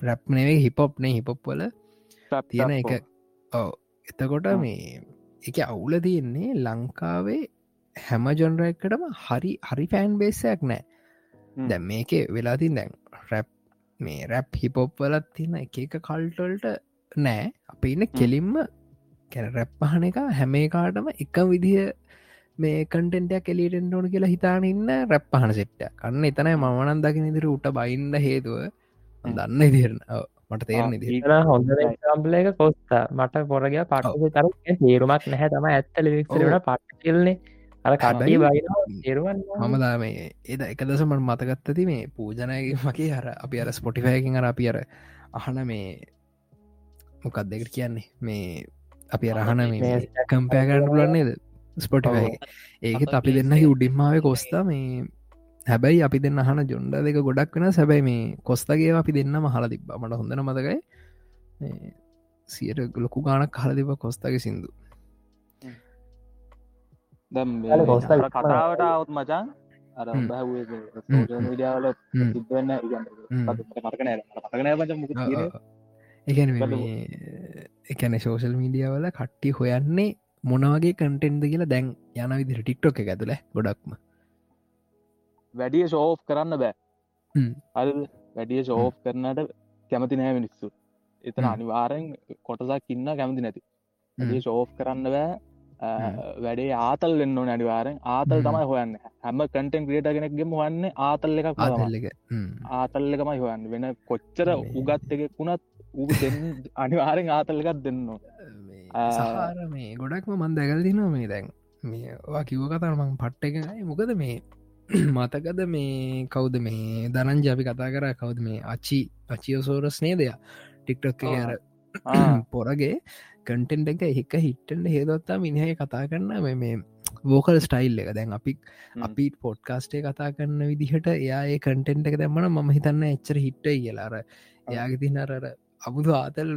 Speaker 2: රැප්නේ හිපොප්නේ හිපොප්වල තියෙන එක ඕ එතකොට. මේ එක අවුල තියෙන්නේ ලංකාවේ හැම ජොන්රයකටම හරි හරි ෆෑන් බේසයක් නෑ
Speaker 5: හ්ම්.
Speaker 2: දැ මේක වෙලාතින් දැන් රැප් මේ රැප් හිපොප් වලත් තින්න එක එක කල්ටල්ට නෑ. අප ඉන්න කෙලින්ම කැන රැප්පහන එක හැම කාටම එක විදිහ මේ කටෙන්ටයක් එලිටෙන්ට ඕන කියලා හිතාන ඉන්න රැප්පහන සෙට්ට කන්න එතනයි මනන් දකින ඉදිර උට බයින්ඩ හේතුව. දන්න ඉදිරන මට
Speaker 4: එතන හොඳ සම්පල එක කොස්ත. මට පොරග පට තර තේරුමක් නැහැ. තම ඇත්ත ලිවික්සරට පට්ටිල්න්නේ අර කට්ටිය
Speaker 2: හැබැයි
Speaker 4: බයි තේරුවන්
Speaker 2: මම දා මේ එද එක දසමට මතගත්තති මේ පූජනයගේ මගේ හර අපි අර ස්පොටිෆයකින් අර අපි අර අහන මේ මොකක් දෙකට කියන්නේ? මේ අපි අරහන
Speaker 4: මේ
Speaker 2: කම්පය කරන්න පුලන්නේද ස්පොටිෆය ඒකෙත් අපි දෙන්න උඩින්මාව කොස්තා මේ හැබැයි අපි දෙන්න අහන ජොන්ඩ දෙක ගොඩක් වෙන සැබැයි මේ කොස්තගේ අපි දෙන්න මහල තිබ්බ. මට හොඳන මතකයි. සියට ලොකු ගානක් හල තිබ කොස්තගේ සිින්දු
Speaker 5: දැම් කතාවට අවුත් මචන් අර. විඩියාවල
Speaker 2: හ්ම්.
Speaker 5: මරකනෑ මරකනෑ පච මුක
Speaker 2: එකන. එකන සෝෂල් මීඩියවල කට්ටි හොයන්නේ මොනවගේ කටෙන්ද කියලා දැන් යන විදි ටික්ටොක් එක ඇතුළ ගොඩක්ම
Speaker 5: වැඩිය ශෝෆ් කරන්න බෑ. අද වැඩිය ශෝෆ් කරනට කැමති නෑ මිනිස්සු එතන. අනිවාරෙන් කොටසක් ඉන්න කැමති නැති ශෝෆ් කරන්න බෑ. වැඩේ ආතල් වෙන්න ඕන අනිවාරෙන් ආතල්. තමයි හොයන්න හැම කටෙන් ක්‍රියට කෙනෙක්ගෙම හොන්න ආතල් එකක් ආතල් එකමයි හොයන්න වෙන කොච්චර උගත් එකෙක් වුණත් ඌ අනිවාරෙන් ආතල් එකක් දෙන්න ඕන. ආ.
Speaker 2: සහර මේ ගොඩක්ම මන් දැකල් දිනවා මේ දැන් මේවා කිව්ව කතර මං පට්ට එකයි මොකද මේ මතකද මේ කවුද මේ දනන් ජපි කතා කර කවුද මේ අචි අචියෝසෝරස් නේ දෙයා ටික්ටොක්. අර. පොරගේ කටෙන්ට එක එක හිට්ටන්ට හේදොත්තා මිනිහය කතා කරන්න මේ මේ වෝකල් ස්ටයිල් එක. දැන් අපි
Speaker 5: හ්ම්.
Speaker 2: අපි පොඩ්කාස්ටේ කතා කරන්න විදිහට එයා කටෙන්ට එක දැම්මන ම හිතන්න එච්චර හිට්ට කියලාර එයාගේ තින්න අර අබුදු ආතල්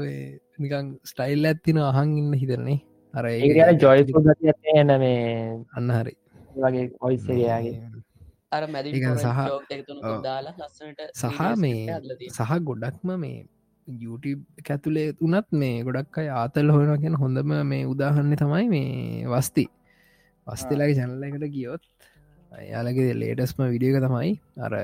Speaker 2: නිකං ස්ටයිල් ඇත්තින අහන් ඉන්න හිතරනේ අර
Speaker 4: ජොයිපු ගති ඇන මේ
Speaker 2: අන්න හරි.
Speaker 4: වගේ
Speaker 3: ලස්සනට
Speaker 2: සහ මේ සහ ගොඩක්ම මේ YouTube ඇතුළේ තුනත් මේ ගොඩක් අයි ආතල් හොයන කියෙන හොඳම මේ උදාහන්න තමයි මේ වස්ති වස්තිලාගේ ජැනල්ල එකට ගියොත් යාලගේ ලේටස්ම විඩියක තමයි අර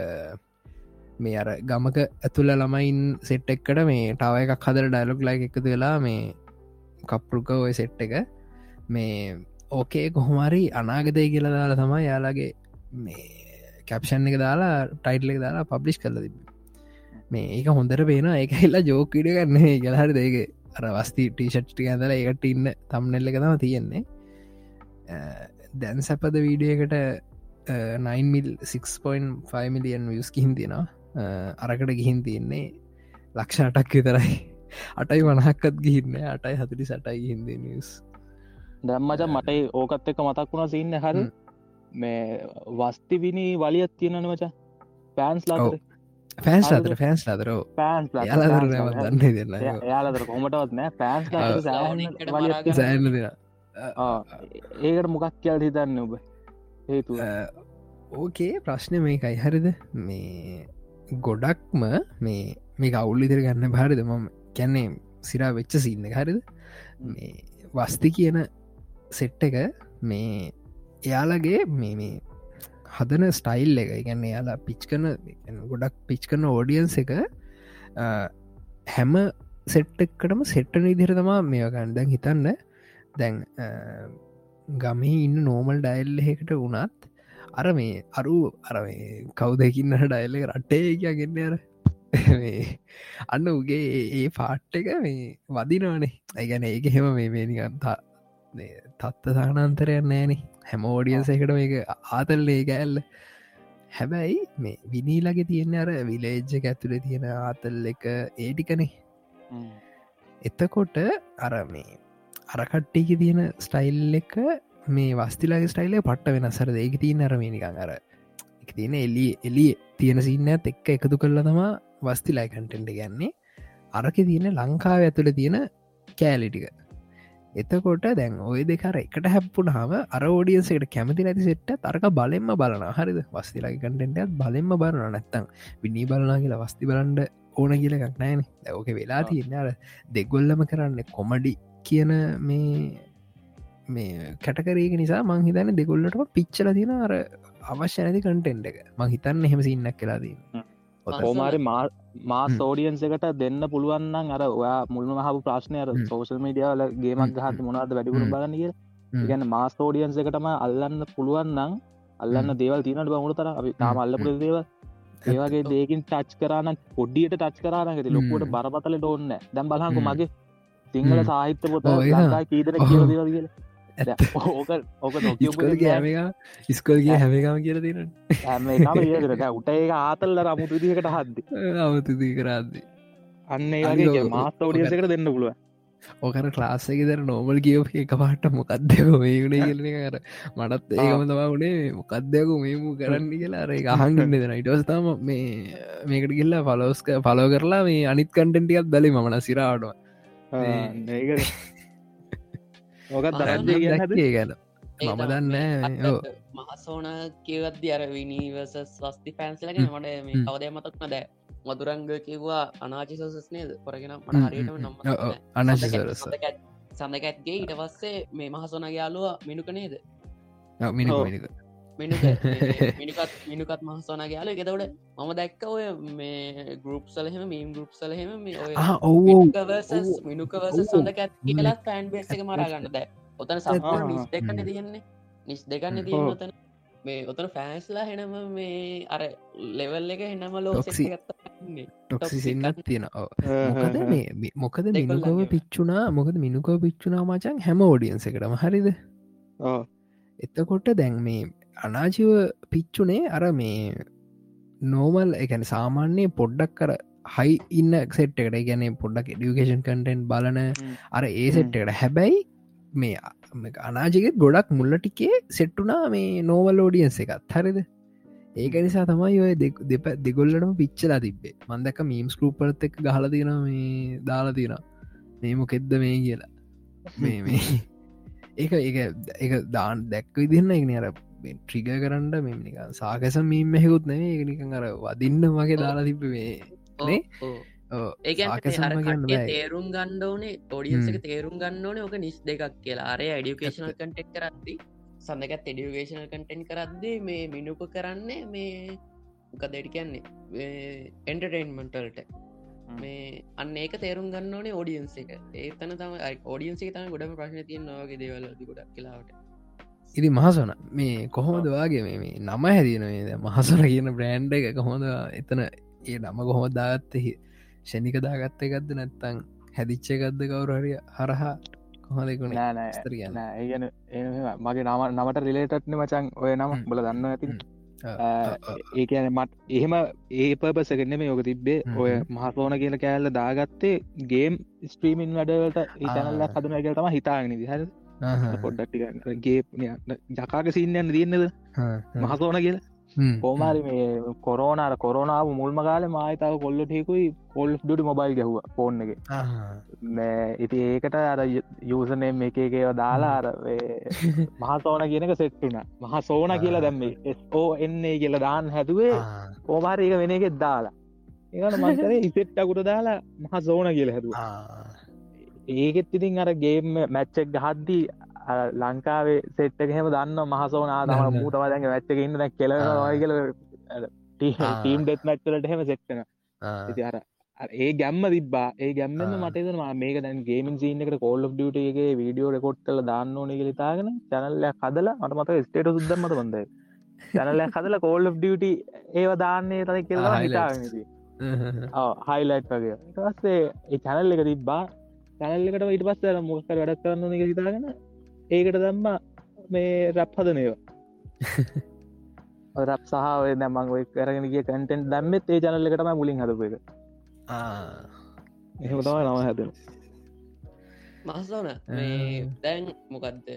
Speaker 2: මේ අර ගමක ඇතුළ ළමයින් සෙට් එක්කට මේ ටව එකක් හදර ඩයිලොක් ලයි එකතු වෙලා මේ කප්පුල්ක ඔය සෙට් එක මේ ඕකේ කොහොමරි අනාගතය කියලා දාලා තමයි යාලාගේ මේ කැප්ෂන් එක දාලා ටයිටල එක දාලා පබ්ලිෂ් කරල තිබ මේ ඒක හොඳට පේන එක හිල්ලා ජෝකීඩ ගන්න ගලහරි දෙක අර වස්ති ටීෂට්ටි ඇදල එකට ඉන්න තම්නෙල්ල එක තම තියෙන්නේ. දැන් සැපද වීඩියකට 9මිල්6.5 මිලියන් වියස් කිහින් තියෙනවා. අරකට ගිහින් තියෙන්නේ ලක්ෂ අටක් විතරයි. අටයි වනහක්කත් ගිහින්න අටයි හතුරි සටයි හින්ද නිස්
Speaker 5: දැම්මච මට ඕකත් එක මතක් වුණ සින්න හර. මේ වස්ති විනි වලියත් තියෙනන මච. පෑන්ස් ලාතර හරිද?
Speaker 2: අතර ෆෑන්ස් අතරෝ.
Speaker 5: පෑන්ස්
Speaker 2: යාලදර දන්න දෙන්න
Speaker 5: යාලතර කොමටවත් නෑ. පෑන්ස්.
Speaker 2: සෑන්න දෙෙන
Speaker 5: ඒකට මොකක් කියල් හිතන්න ඔබ? හේතු
Speaker 2: ඕකේ ප්‍රශ්න මේකයි. හරිද? මේ ගොඩක්ම මේ මේ අවුල් ඉදිර ගන්න භාරිද මම කැන්නේ සිරා වෙච්ච සින්න හරිද? මේ වස්ති කියන සෙට්ට එක මේ එයාලගේ මේ මේ හදන ස්ටයිල් එක. ගැන්න යාලා පිච් කන ගොඩක් පිච් කන ඕඩියන්ස එක අ, හැම සෙට්ටක්කටම සෙට්ටන ඉදිර තමා මේකන් දැන් හිතන්න දැන් අ, ගමේ ඉන්න නෝමල් ඩයිල් එකට වුණත් අර මේ අරු අර මේ කවුදකින්න ඩයිල්ල රට්ටේ කියගෙන්න අර. මේ අන්න උගේ ඒ පාට් එක මේ වදිනවානේ. ඇගැන ඒක හෙම මේ මේනිකන් තත්ත සානන්තරයක් නෑනේ. හැම ෝඩියන්ස එකට මේක ආතල්ලේ ගෑල්ල හැබැයි මේ විනීලගේ තියෙන අර විලේජ්ජ ඇතුළ තියෙන ආතල් එක ඒටිකනේ එතකොට අර මේ අරකට්ටික තියෙන ස්ටයිල් එක මේ වස්තිලාගේ ස්ටයිල්ල පට්ට වෙනසර ඒක තිය අරමනිකං අර එක තියෙන එලිය එලිය තියෙන සින්න එක්ක එකතු කරලා තමා වස්තිලායි කටෙන්ට ගැන්නේ අරක තියෙන ලංකාව ඇතුළ තියෙන කෑලිටික එතකොට දැන් ඔය දෙකර එකට හැප්පුුණ හම අර ෝඩියන්සකට කැමති නැති සෙට්ට තරක බලෙන්ම බලන හරිද? වස්තිලාගේ කටෙන්ටත් බලෙන්ම බලන නැත්තං විනී බලනා කියලා වස්ති බලන්ඩ ඕන කියල එකක් නෑන ඕක වෙලා තියන්න අර දෙගොල්ලම කරන්න කොමඩි කියන මේ මේ කැටකරේක නිසා මං හිතන දෙගොල්ලට පිච්චල තින අර අවශ්‍ය නැති කටෙන්ඩ එක. මං හිතන්න එහෙම සින්නක් කලාදී
Speaker 5: හෝමාරි මා සෝඩියන්ස එකට දෙන්න පුළුවන්න්න අර ඔයා මුල්ම හපු ප්‍රශ්නය අර සෝෂල් මඩියවල ගේමක් ගහත මොනාද වැඩිපුරු බලන කිය ගැන මාස් ෝඩියන්ස එකටම අල්ලන්න පුළුවන්නම් අල්ලන්න දේවල් තිනට බමුණු තර අපි තාම අල්ලපුර දේව ඒවගේ දේකින් ටච් කරන්න පොඩ්ඩියට ටච් කරනගති ලොකුවට බරපතල ඩෝන්න දැම් බලහකු මගේ සිංහල සාහිත්‍ය පොත කීදන කියවදවල් කියල ඕක ඕක
Speaker 2: ගෑමක ඉස්කොල්ගේ හැමකාම කියල තින
Speaker 5: හැම උට ඒ ආතල්ල රමුතු දිකට හද්දි
Speaker 2: අවතුදී කරද්දි
Speaker 5: අන්න ඒගේ මාස්ත ෝඩියසකට දෙන්න පුළුව
Speaker 2: ඕකර ක්ලාස්සක දර නෝමල් කියව එක පාට මොකක්දයක මේුණේ කියලන කර මටත් ඒකම තවා වනේ මොකක්දයකු මේමු කරන්න කියලා අර ගහගන්න දෙන ඉටවස්තම මේ මේකට කියල්ලා පලෝස්ක පලෝ කරලා මේ අනිත් කන්ටෙන්ටියත් දලි මන සිරාටුව
Speaker 5: ඕකත්
Speaker 2: දරන්නේ ගැන. මම දන්න
Speaker 3: මහසෝන කියවද්දි අර විනීවස ස්වස්ති පැන්සලගෙන මට මේ කවදය මතක්න දෑ මදුරංග කිව්වා අනාචිසෝසස් නේද? කොරගෙන මට හරියටම නම්
Speaker 2: අනශසරස
Speaker 3: සඳකැත්ගේ ඊට පස්සේ මේ මහසෝන යාලුව මිනුක නේද?
Speaker 2: මිනික මිනික
Speaker 3: මිනිකත් මිනිකත් මහසෝන යාල එකතවට මම දැක්ක ඔය මේ ගරුප් සලහෙම මීම් ගරුප් සලහෙම මේ ඔය
Speaker 2: ඔව්.
Speaker 3: මිනුකවස සඳකැත් කියලා පෑන් බේස එක මරාගන්න දැ ඔතන සම්පූර් නිස් දෙකන්න තියෙන්නේ. නිස් දෙකන්න තියෙන ඔතන. මේ ඔතන ෆෑන්ස්ලා හෙනම මේ අර ලෙවල් එක හෙනම ලෝ
Speaker 2: ටොක්සිසින්නත් තියෙන මොකද මේ මොකද මිනුකව පිච්චුනා මොකද මිනුකව පිච්චුනා මචන් හැම ෝඩියන්ස එකටම හරිද? එතකොට දැන් මේ අනාජීව පිච්චුනේ අර මේ නෝමල් එකැන සාමාන්‍යය පොඩ්ඩක් කර හයි ඉන්න සෙට් එකට. ගැන පොඩ්ඩක් ඩියුකේෂන් කටෙන්් බලන අර ඒ සෙට් එකට. හැබැයි මේ අනාජගෙත් ගොඩක් මුල්ල ටිකේ සෙට්ටුනා මේ නෝවල් ෝඩියන්ස එකත්. හරිද? ඒක නිසා තමයි ඔය දෙප දෙගොල්ලටම පිච්චලා තිබ්බේ. මන්දක මීම් ස්කරූපරත් එක් ගහලතින මේ දාලා තින මේ මොකෙද්ද මේ කියලා. මේ මේ. ඒක ඒ දාන් දැක්ක විදින්න එකන අර ට්‍රිග කරන්න මෙනික සාකස මීම හෙකුත් නේ එකනික අර වදින්න වගේ දාලා තිබ මේ
Speaker 3: ඒ තේරුම් ගණ්ඩෝනේ ෝඩියන්සක තේරුම් ගන්නඕන ඕක නිස් දෙකක් කියලා. අරය ඩියුකේෂනල් කටෙක් කරද්දි සඳකත් එඩියුකේෂනල් කටෙන් කරද්දේ මේ මිනුප කරන්නේ මේ මොකදඩි කියන්නේ? එන්ටර්ටේන්මන්ටල්ට මේ අන්න ඒක තේරුම් ගන්න ඕනේ ෝඩියන්ස එක. ඒතන තම ෝඩියන්සේ තම ගොඩම ප්‍රශ්න තියන නවාගේ දේවල ගොඩක් කියලාවට
Speaker 2: ඉදි මහසන මේ කොහොමද වගේ මේ නම හැදිනේ මහසන කියන බ්‍රෑන්්ඩ එක කොහොඳ එතන ඒ නම කොහොම දාගත්තෙහි ෂණික දාගත්ත එකක්ද නැත්තං හැදිච්ච එකක්ද කවුරහරිය හරහා? කොහොදකුණ
Speaker 5: ස්තර කියන්න. ඒගන මගේ නම නමට රිලේටත්න මචන් ඔය නම බල දන්න ඇති ඒ කියන මට එහෙම ඒ පපසකන්න මේ යෝක තිබ්බේ. ඔය මහසෝන කියල කෑල්ල දාගත්තේ ගේම් ස්ට්‍රීමින් වැඩවලට ඉතනල්ල එක තම හිතාගෙන විහර පොඩ්ඩක්ටිගේ ජකාක සිීන්නයන්න තියන්නද? මහසෝන කියලා? කෝමාරි මේ කොරෝනාර කොරෝනාව මුල්ම කාල මහිතාව කොල්ලටෙකුයි කොල් ඩුට මොබයිල් ගැහුව ෆෝන් එක. ඉති ඒකට අර යසනම එකකව දාලා අර මහසෝන කියනක සෙට්ටුන මහ සෝන කියලා දැම්මේ එස්ෝ එන්නේ කියලා දාන්න හැතුවේ කෝමාරයක වෙන එකෙත් දාලා. ඒකට මන්තර ඉසෙට්ටකුට දාලා මහ සෝන කියල හැතුව ඒකෙත් ඉතින් අර ගේම් මැච්චක් ගහද්දී ලංකාවේ සෙට්ක හෙම දන්න මහසෝනා තම මූටම දැන් වැච්චක ඉන්න කෙලවයි කියල ටීම් ඩෙත් මැච්චලට හෙම සෙක්ටන අර ඒ ගැම්ම තිබා ඒ ගැම්මම මටතන මේක දැන් ගේමින් සිීනකට කෝල් ඩියටගේ වීඩියෝ රෙකොට් කල දාන්න ඕන ලිතාගෙන චැනල්ලයක් හදලා මට මත ස්ටේට සුද්දමට බොඳ චැනල්ලයක් හදල කෝල් ඩියට ඒව දාන්නේ තද කියලා හිතාගනති හයිලයිට් වගේ. ටස්සේ ඒ චැනල් එක තිබ්බා චැනල්ලකට ඊට පස්ස මොස්කර වැඩක් කරන්න හිතාගෙන ඒකට දම්ම මේ රැප් හදනයවා රැප් සහ ඔය දැමං ඔය කරගෙන ගිය කටෙන්ට් දැම්මත් ඒ ජනල්ල එකටම මුලින් හදපු එක. එහෙම තමයි නම හැදෙන
Speaker 3: මහසෝන මේ දැන් මොකක්ද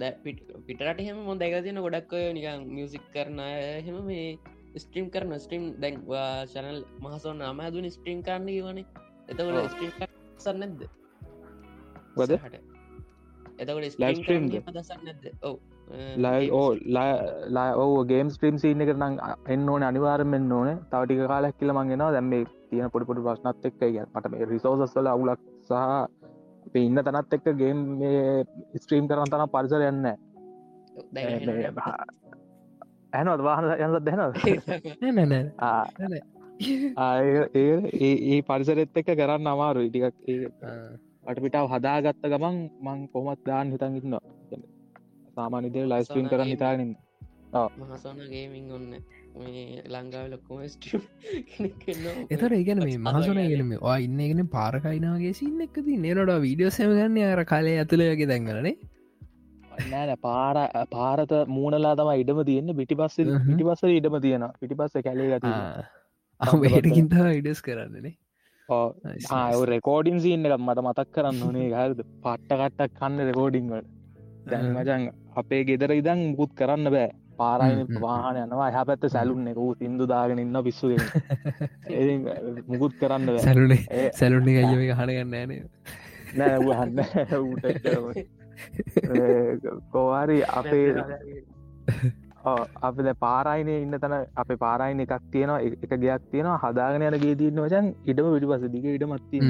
Speaker 3: දැ පිටරට හෙම මො දැක තියන ගොඩක් ඔය නිකන් මියසික් කරන අය හෙම මේ ස්ට්‍රීම් කරන ස්ට්‍රීම් දැන්වා චනල් මහසෝන අම දුන ස්ට්‍රීම් කරන්න වනේ එතකොට. ස්ට්‍රීම් සන්න නැද්ද?
Speaker 5: වද
Speaker 3: එතකොට
Speaker 5: Live stream ද?
Speaker 3: දසන්න නැද්ද? ඔව.
Speaker 5: ලයි ඕ ලා ඕ ගේම් ස්ට්‍රීම් සිීන නම් එන්න ඕන අනිවාරමෙන් ඕන. තවටික කාලක් කියල මංගෙන දැම තියෙන පොඩිපොඩි ප්‍රශ්නත් එක්ක ය මට මේ රිසෝසස්වල අවුලක් සහ අපේ ඉන්න තනත් එක්ක ගේම් ස්ට්‍රීම් කරන තන පරිසර යන්න ඇනොත් වාහන යනත් දැනව
Speaker 2: නැනෑ
Speaker 5: ඒ ඒ පරිසරෙත් එක්ක කරන්න අමාරු ඉටිකක් ඒ පටපිටාව හදාගත්ත ගමන් මං කොමත් දාන්න හිතන් ඉන්න සාමානිදේ ලයිස්ට්‍රීම් කරන්න හිතාගන්න
Speaker 3: මහසෝන ගේමින් ඔන්න. මේ ලංඟාව ලොක්කොම
Speaker 2: එතර ඒගැන මේ මහසුන ගෙනම වා ඉන්නගෙන පාරකයිනාගේ සින්න එකද නේනොඩ වීඩියෝ සෑමගන්න අර කාලය ඇතුළයගේ දැන්ගලනේ
Speaker 5: නෑන පාර පාරත මූනලා තම ඉඩම තියෙන පිටි පස්ස
Speaker 2: හ්ම්.
Speaker 5: පිටි පස්ස ඉඩම තියෙන පිටි පස්ස කැලේ ගති
Speaker 2: අහටකින්ට ඉඩස් කරන්නනේ
Speaker 5: රෙකෝඩින් සින්න එකක් මට මතක් කරන්න ඕනේ හද පට්ටකට්ටක් කන්න රෙකෝඩිංවල දැන් මචන් අපේ ගෙදර ඉදන් මුකුත් කරන්න බෑ. පාරයින
Speaker 2: හ්ම්.
Speaker 5: වාහන යනවා. හැ පැත්ත සැලුන්න එක ූ. සිින්දු දාගෙන ඉන්න පිස්සු මුකුත් කරන්න බෑ.
Speaker 2: සැලුනේ සැලුන්නේ අයම හනගන්න ෑනේ.
Speaker 5: නෑ ඌට කෝවාරි අපේ අප පාරයින ඉන්න තන අප පාරයින එකක් තියෙනවා එක ගයක් තියෙනවා හදාගෙන යන ගේ තියන්න වචන් ඉඩම විඩි පස දිග ඉඩමත්ති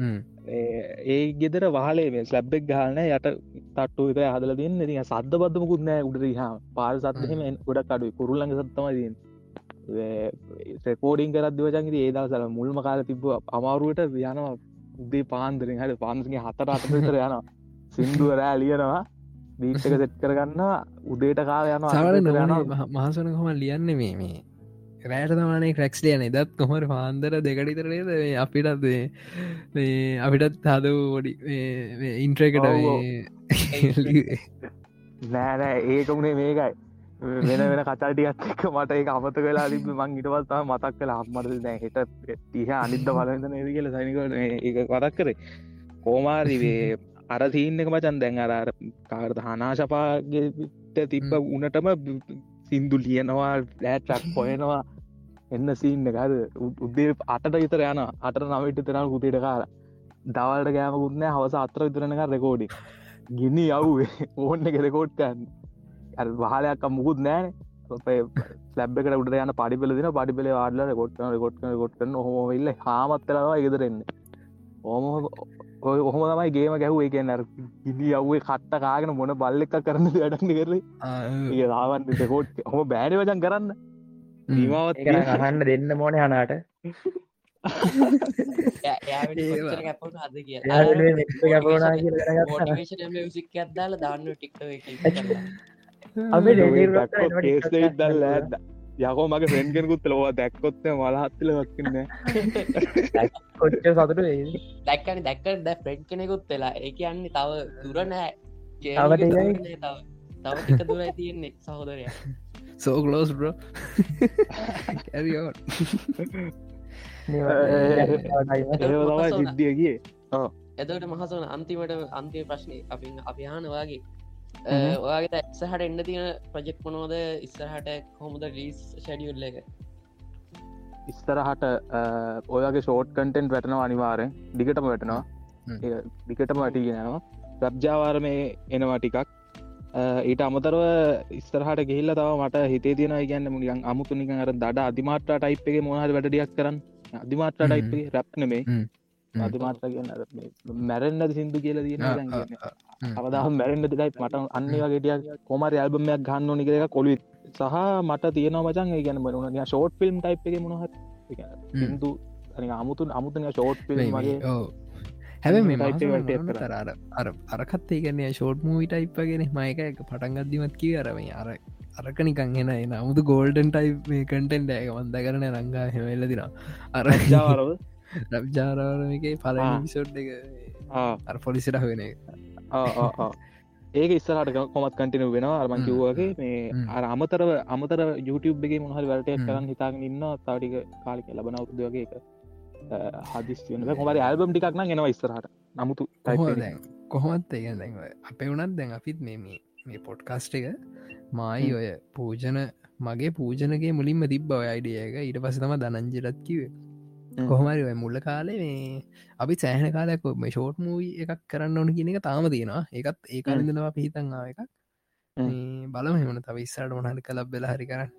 Speaker 5: ඒ ගෙදර වහලේ මේ ස්ලබ්බෙක් ගාලන යට තට්ටු එක හදල තින්න ති සද්ධ බද්ධමකුත් නෑ උඩරහ පාර සත්හෙම ගොඩක් අඩු කුරුල්ලඟ සත්තම තියෙන් රෙකෝඩින් කරත් දවචන්ගේ ඒදසල මුල්ම කාල තිබ අමාරුවට යනවා. උදේ පාන්දරින් හට පාන්සගේ හතර අතතර යන සිින්දුව රෑ ලියනවා දීටක සෙට් කරගන්න උදේට කාල යන
Speaker 2: සවල නොන මහසන කොම ලියන්න මේ මේ රෑට තමානේ ක්‍රක්ස් ලියන එදත් කොමර පාන්දර දෙකටිතරේද අපිටත් මේ අපිටත් හද ොඩි ඉන්ට්‍රකට
Speaker 5: නෑනෑ ඒකමුණේ මේකයි. වෙන වෙන කතාටියත් එක්ක මට ඒ අමත වෙලා තිබ මං ඉටවත්තා මතක් කලා හම්මට දැ හිට තිහ අනිද්ද බලද නද කියල. සනිකට ඒ වරක් කරේ. කෝමාරිවේ අර සීන්න එක මචන් දැන් අර කාරද හනාශපාගට තිබ්බ උනටම සින්දු ලියනවා ලෑට්‍රක් පොයනවා එන්න සීන්න එකද උද්දේ අටට විතර යන අට නවට තරන කුතිට කාර දවල්ට ගෑමකුත්න හවස අත්‍ර විතරනක රෙකෝඩි ගිනි යව්වේ. ඕන්න එක රෙකෝඩ්කන්න වහලයක් මුකුත් නෑන ලැබ්කට උට යන පඩිපල දින පඩිපල ආඩල ගොට්න ගොට්න ගොට්න හොම ඉල්ල. හාමත්තලවා ඉදරෙන්න ඕම ඔය ඔහොම තමයි ගේම ගැහුව එක නර ඉදි අව්වේ කට්ට කාගෙන මොන බල්ලෙක් කරන්න වැඩන්න කරේ ඒ රාවන් කොට හොම බෑඩ වචන් කරන්න. දීමාවත්
Speaker 4: ඒක අහන්න දෙන්න මොන හනාට.
Speaker 3: දාන්න
Speaker 5: ඇද යකෝ මගේ ෆෙන්ගෙනකුත් ලොව දැක්කොත්ත මලහත්තිල වක්කන්න
Speaker 4: කොච්ච සතුට
Speaker 3: දැක්කන දැක්ක ද ෆ්‍රෙඩ් කෙනෙකුත් වෙලා. ඒ කියන්නේ තව දුර නෑ
Speaker 4: තව
Speaker 3: දුර තියෙන්නේ සහෝදරය.
Speaker 2: සෝකලෝස් බ්‍රෝ
Speaker 3: එතවට මහසන. අන්තිමට අන්තිම ප්‍රශ්නය අපි හනවාගේ
Speaker 5: හ්ම්.
Speaker 3: ඔයාගේ එක්සහට එන්න තියෙන ප්‍රජෙක්් මොනෝද ඉස්සරහට කොහොමද රීස් ෂඩියුල්ල එක?
Speaker 5: ඉස්තරහට ඔයගේ ෂෝට් කටෙන්ට් වැටනවා අනිවාරෙන් දිගටම වැටනවා. දිගටම වැටිගෙනවා ප්‍රබ්ජාවාර මේ එනවා ටිකක්. ඊට අමතරව ඉස්තරහට ගිහිල්ල තව මට හිතේ තියෙන ගන්න මුලියන් අමුතු නික අර දඩ අධිමාත්‍ර ටයිප් එක මොහද වැඩඩියක් කරන්න? අධිමාත්‍ර
Speaker 2: හ්ම්.
Speaker 5: ටයිප් රැප්න මේ අධිමාත්‍ර කියන්න මැරෙන්න්න සිින්දු කියල තියෙන අවදහ මැරෙන්න්න දෙයි මට අන්න වගේටියක් කොමර ඇල්බමයක් ගන්න නික එක කොලුත් සහ මට තියෙන මචන් ගැන මරුණ ෂෝට් ෆිල්ම් ටයිප් එක මොහත් සිින්දු අමුතුන් අමුතුන ෂෝට් ෆිල්ම් මගේ
Speaker 2: හැබ මේ
Speaker 5: type එක tape කරා.
Speaker 2: තර අර අර අරකත්තේ ගැන ෂෝට් මූවි ටයිප්ගෙන මයක එක පටන්ගත්දිමත් කිය අරම අර අරක නිකන් එෙන එන අමුතු ගෝල්ඩන් ටයි් කටෙන්ට එක වන්ද කරන රංගා හෙමල්ල දින
Speaker 5: ජාවරව
Speaker 2: රබ්ජාරවරමගේ පල. පිසෝට් එක. වෙන එක.
Speaker 5: ඒක ඉස්සරට කොමත් කටින වෙනවා. අරමං කිව්වගේ මේ. අර අමතරව අමතර එක මොහල් වලට. කරන්න හිතාගෙන ඉන්න තවටික කාලික ලබන අවුදු වගේ එක හදිස්වන මොමරි ඇල්බම් ටිකක් නම් එනවා ඉස්සරහට. නමුතු
Speaker 2: කොහොමත් ඒ අපේ වනත් දැන් අපිත් මේ මේ පොඩ්කාස්ට එක මයි ඔය පූජන මගේ පූජනගේ මුලින්ම තිබ්බ ඔය අයිඩියක ඊට පස තම දනංජරත් කිවේ. කොහමරි මුල්ල කාලේ මේ අපි සෑහන කාලයක් මේ ෂෝට් මූයි එකක් කරන්න ඕන කියන එක තාම තියෙනවා. ඒකත් ඒ කාලඳනවා පිහිතන් ආව එකක්. මේ බලම එමන තව ඉස්සරට මොහරි කලබ් වෙලා හරි කරන්න.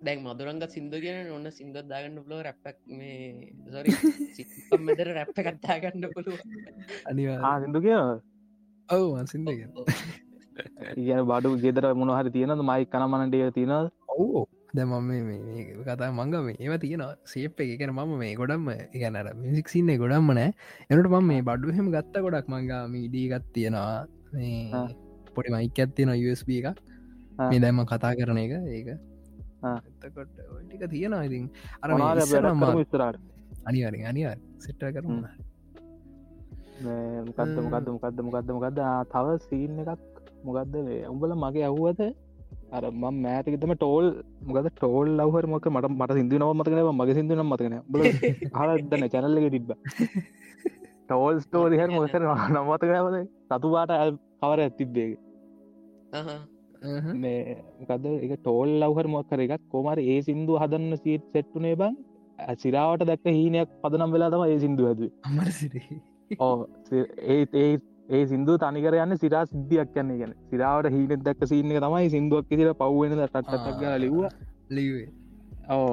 Speaker 3: දැන් මදුරංග සිින්දු කියන ඔන්න සිින්දත් දාගන්න පුලෝ රැප්පක් මේ සොරි මෙදර රැප්ප කත්තාගන්න පුළුව
Speaker 2: අනිවා
Speaker 5: සිදු කිය
Speaker 2: ඔව් සිින්ද
Speaker 5: කියන බඩු ගෙදර මොනහරි තියෙනද මයි කනමනටය තියෙනද
Speaker 2: ඔවෝ දැම කතා මංග ඒව තියෙන සේප් එක ගැන මම මේ ගොඩම්ම ගැනර මිසික්සින්නේ ගොඩම්ම නෑ. එනට මම මේ බඩු හෙම ගත්ත ගොඩක් මංගා මීඩී ගත් තියෙනවා. පොඩි මයික ඇත්තියෙන USB එක
Speaker 5: ආ.
Speaker 2: මේ දැම්ම කතා කරන එක ඒක. ටික තියෙනවා ඉතින්. අර අනිවාරෙන් අනිවාර සිට්ට
Speaker 5: හ්ම්. මොකක්ද මොකක්ද මොකක්ද මොකක්ද මොකක්ද තව සීන් එකක්. මොකක්ද උඹල මගේ ඇහුවද අර ම මෑතකතම ටෝල් මොකද ටෝල් ලවහර මොක මට මට සිදු නව මතකන මගේ සිදු නම් මතකන බල හදන්න චැනල්ලක තිබ්බ. ටෝල් ස්ටෝ දිහ මොකර නම්මතකනවද සතුවාට කවර ඇතිබ්බේ මේ මොකද එක ටෝල් ලවහර මොක්කර එකත් කොමර ඒ සිින්දු හදන්න සීත් සෙට්ටුනේ බං. සිරාවට දැක්ක හීනයක් පදනම් වෙලා තම ඒ සිින්දු ඇද
Speaker 2: අමර සිරි
Speaker 5: ඕ ඒ ඒ ඒ සිින්දු තනිකර යන්න සිරා සිද්ධියක් යන්නේ. ගැන සිරාවට හීනෙත් දැක්ක සින්න තමයි සිින්දුවක් කිසිර පව්වෙන ටටක් ලිව්ව.
Speaker 2: ලිවේ
Speaker 5: ඕ